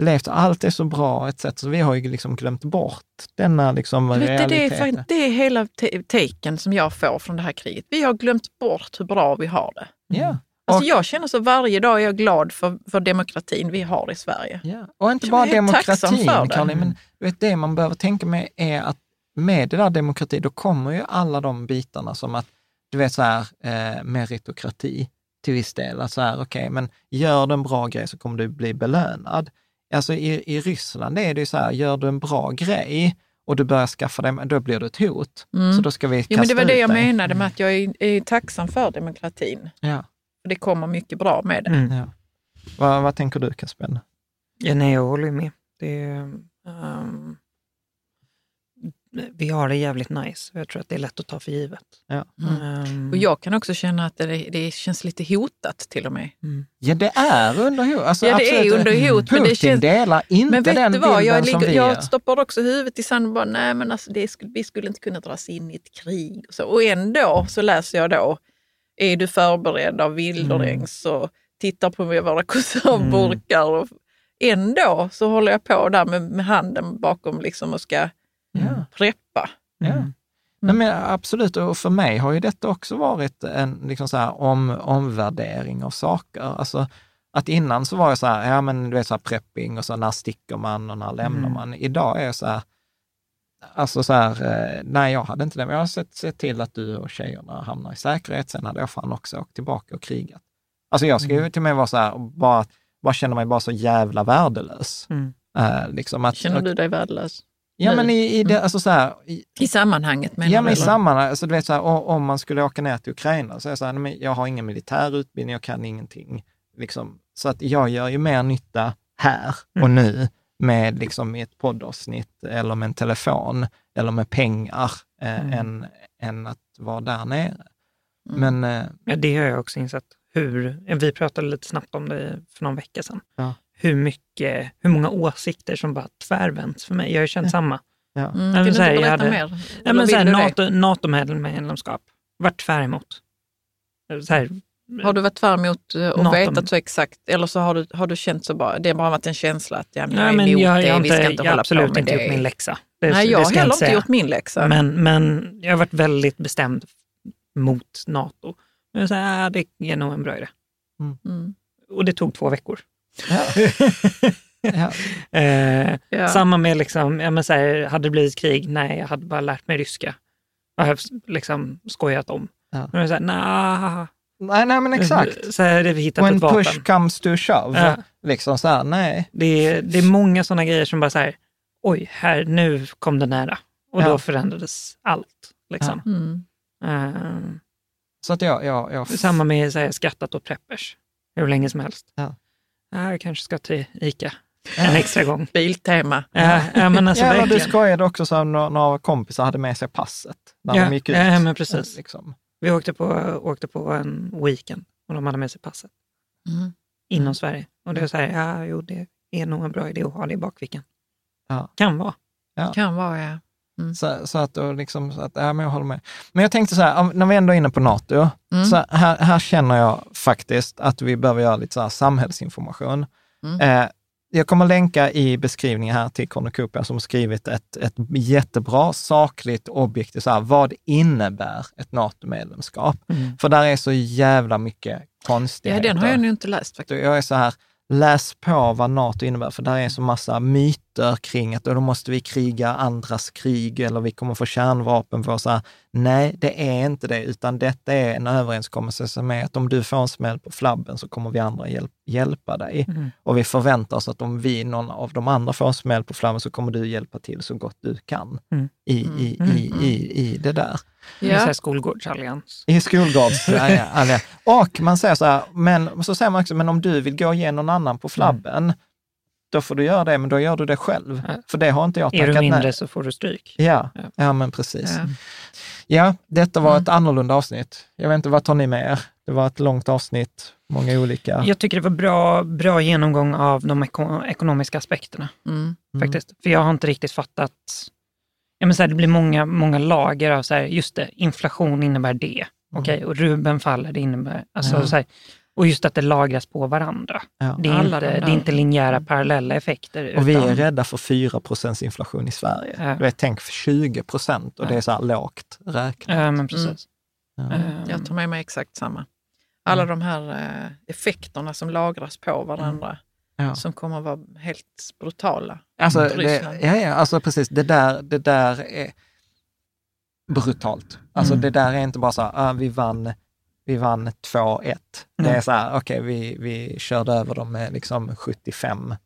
levt allt är så bra etc. Så vi har ju liksom glömt bort denna liksom realiteten. Det är, det är hela taken som jag får från det här kriget. Vi har glömt bort hur bra vi har det. Ja. Alltså jag känner så varje dag är jag glad för, för demokratin vi har i Sverige. Ja. Och inte bara demokratin, Karin, men du vet, det man behöver tänka med är att med det där demokrati, då kommer ju alla de bitarna som att, du vet så här, eh, meritokrati till viss del. Att så här, okej, okay, men gör du en bra grej så kommer du bli belönad. Alltså i, i Ryssland är det ju så här, gör du en bra grej och du börjar skaffa dig, då blir du ett hot. Mm. Så då ska vi kasta ja, men Det var det jag dig. menade med att jag är, är tacksam för demokratin. Ja. För det kommer mycket bra med det. Mm. Ja. Vad, vad tänker du Kaspen? Ja, nej, jag håller med. Det, um, vi har det jävligt nice. Jag tror att det är lätt att ta för givet. Ja. Mm. och jag kan också känna att det, det känns lite hotat till och med. Mm. Ja, det är under hot. Alltså, ja, det absolut. är under hot. Putin men det känns... delar inte men vet den du vad? Jag, som vi jag stoppar också huvudet i sanden och bara, nej men alltså, det, vi skulle inte kunna dras in i ett krig. Och, så. och ändå så läser jag då, är du förberedd av Wilderängs mm. och tittar på våra [laughs] konservburkar. Mm. Och ändå så håller jag på där med, med handen bakom liksom och ska ja. preppa. Ja. Mm. Nej, men absolut, och för mig har ju detta också varit en liksom så här, om, omvärdering av saker. Alltså, att innan så var jag så här, ja men du vet så här prepping och så när sticker man och när lämnar mm. man. Idag är jag så här, alltså så här, eh, nej jag hade inte det, men jag har sett, sett till att du och tjejerna hamnar i säkerhet. Sen hade jag fan också åkt tillbaka och krigat. Alltså jag ju mm. till och med vara så här, bara, bara känna mig bara så jävla värdelös. Mm. Uh, liksom att, Känner du dig värdelös? Ja, men i, i, det, mm. alltså så här, i, I sammanhanget menar Ja, men i sammanhanget. Alltså, du vet, så här, om man skulle åka ner till Ukraina, så är jag så här, men jag har ingen militär utbildning, jag kan ingenting. Liksom. Så att jag gör ju mer nytta här och mm. nu med liksom ett poddavsnitt eller med en telefon eller med pengar eh, mm. än, än att vara där nere. Mm. Men, eh, ja, det har jag också insett. Hur, vi pratade lite snabbt om det för någon vecka sedan. Ja hur mycket, hur många åsikter som bara tvärvänts för mig. Jag har ju känt ja. samma. Ja. Mm, vill du inte berätta hade, mer? Ja, men så NATO, NATO-medlemskap, varit tvär emot. Så här, har du varit tvär emot eh, och NATO. vetat så exakt, eller så har du, har du känt så bara, det har bara varit en känsla att ja, men jag är Nej, emot jag, det, jag vi ska inte jag hålla absolut på med inte det. gjort min läxa. Det, Nej, jag har heller inte gjort min läxa. Men, men jag har varit väldigt bestämd mot NATO. Men så här, äh, det är nog en bra idé. Mm. Mm. Och det tog två veckor. Ja. ja. [laughs] Eh, ja. Samma med, liksom, ja, men så här, hade det blivit krig? Nej, jag hade bara lärt mig ryska. Jag har liksom skojat om. Ja. Men så här, nah. Nej, nej, men exakt. [laughs] Så här, vi hittat When ett vapen. push comes to shove. Ja. Liksom så här, nej. Det är, det är många sådana grejer som bara så här, oj, här, nu kom det nära. Och ja. då förändrades allt. Liksom. Mm. Uh, så att jag, jag, jag... Samma med så här, skrattat åt preppers. hur länge som helst. Ja. Jag kanske ska till ICA en extra gång. [laughs] Biltema. Ja, ja, men alltså, ja, verkligen. du skojade också så några, kompisar hade med sig passet när Ja, de gick ut. ja, men precis. Liksom. Vi åkte på, åkte på en weekend och de hade med sig passet Mm. inom Sverige. Och det är så här, ja, jo, det är nog en bra idé att ha det i bakfickan. Ja. Kan vara. Kan vara, ja. Så, så att, liksom, så att ja, men jag håller med. Men jag tänkte så här, när vi ändå är inne på NATO, Mm. så här, här känner jag faktiskt att vi behöver göra lite så här samhällsinformation. Mm. Eh, jag kommer länka i beskrivningen här till Cornucopia som har skrivit ett, ett jättebra, sakligt, objektivt, så här, vad innebär ett NATO-medlemskap? Mm. För där är så jävla mycket ja, konstigheter. den har jag nog inte läst faktiskt. Jag är så här, läs på vad NATO innebär, för där är så massa myter kring att då måste vi kriga andras krig eller vi kommer få kärnvapen för så här. Nej, det är inte det, utan detta är en överenskommelse som är att om du får en smäll på flabben så kommer vi andra hjälp, hjälpa dig. Mm. Och vi förväntar oss att om vi, någon av de andra får en smäll på flabben så kommer du hjälpa till så gott du kan Mm. i, i, Mm. i, i, i det där. Det är så Ja. skolgårdsallians. I skolgårds... ja, ja, ja. [laughs] Och man säger så här, men så säger man också, men om du vill gå igen någon annan på flabben, då får du göra det, men då gör du det själv. Ja. För det har inte jag Är du tackat mindre nej. så får du stryk. Ja, Ja. ja, men precis. Ja. Ja, detta var Mm. ett annorlunda avsnitt. Jag vet inte, vad tar ni med er? Det var ett långt avsnitt, många olika. Jag tycker det var bra, bra genomgång av de eko- ekonomiska aspekterna. Mm. faktiskt. För jag har inte riktigt fattat. Ja, men så här, det blir många, många lager av så här, just det, inflation innebär det. Okej, och Ruben faller, det innebär... Alltså, Ja. så här, och just att det lagras på varandra. Ja. Det är, inte, de det är inte linjära parallella effekter. Och vi är utan- rädda för 4 procents inflation i Sverige. Ja. Du vet, tänk för 20 procent och det är så här lågt räknat. Ja, men precis. Ja. Ehm, Jag tar med mig exakt samma. Alla de här eh, effekterna som lagras på varandra Ja. som kommer att vara helt brutala. Alltså, det, ja, ja, alltså precis, det där, det där är brutalt. Alltså Mm. det där är inte bara så här, ah, vi vann, vi vann 2-1. Det Nej. är så här, okej, vi, vi körde över dem med liksom 75-2.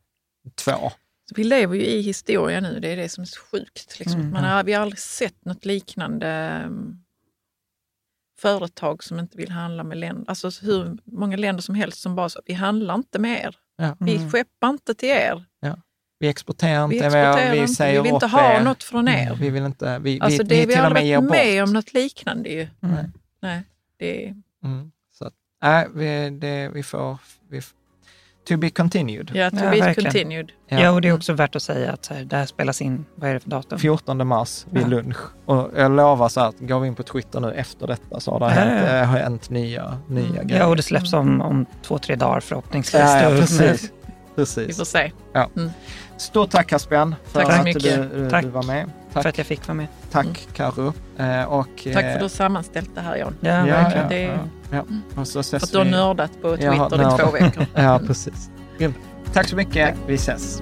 Så vi lever ju i historia nu, det är det som är så sjukt. Liksom. Mm. Man har, vi har aldrig sett något liknande um, företag som inte vill handla med länder. Alltså hur många länder som helst som bara så, vi handlar inte med er. Ja. Vi Mm. skeppar inte till er. Vi exporterar Vi inte, exporterar vi, inte, säger vi vill inte ha er. något från er. Vi vill inte, vi, Alltså vi, det, vi vi har aldrig varit bort. med om något liknande ju. Mm. Nej, det är, Mm. Så att, nej, vi, det, vi får, vi, to be continued. ja, to Ja, be verkligen. continued. Ja. och det är också värt att säga att så här, det här spelas in, vad är det för datum? 14 mars vid Ja. lunch. Och jag lovar så här att går vi in på Twitter nu efter detta så har det Ja, hänt, ja. eh, har hänt nya, nya grejer. Ja, och det släpps om, om två, tre dagar förhoppningsvis. Ja, ja, Då- [laughs] precis. Vi precis. får se. Stort tack Caspian för Tack så att mycket. du, du, Tack. du var med. För Tack, att jag fick vara med. tack Karo. Eh, och, Tack för eh, att du har sammanställt det här Jan. Ja, ja, verkligen. ja, Det ja, ja. Och så ses För att du har vi- nördat på Twitter i två veckor. [laughs] Ja, precis. Tack så mycket. Vi ses.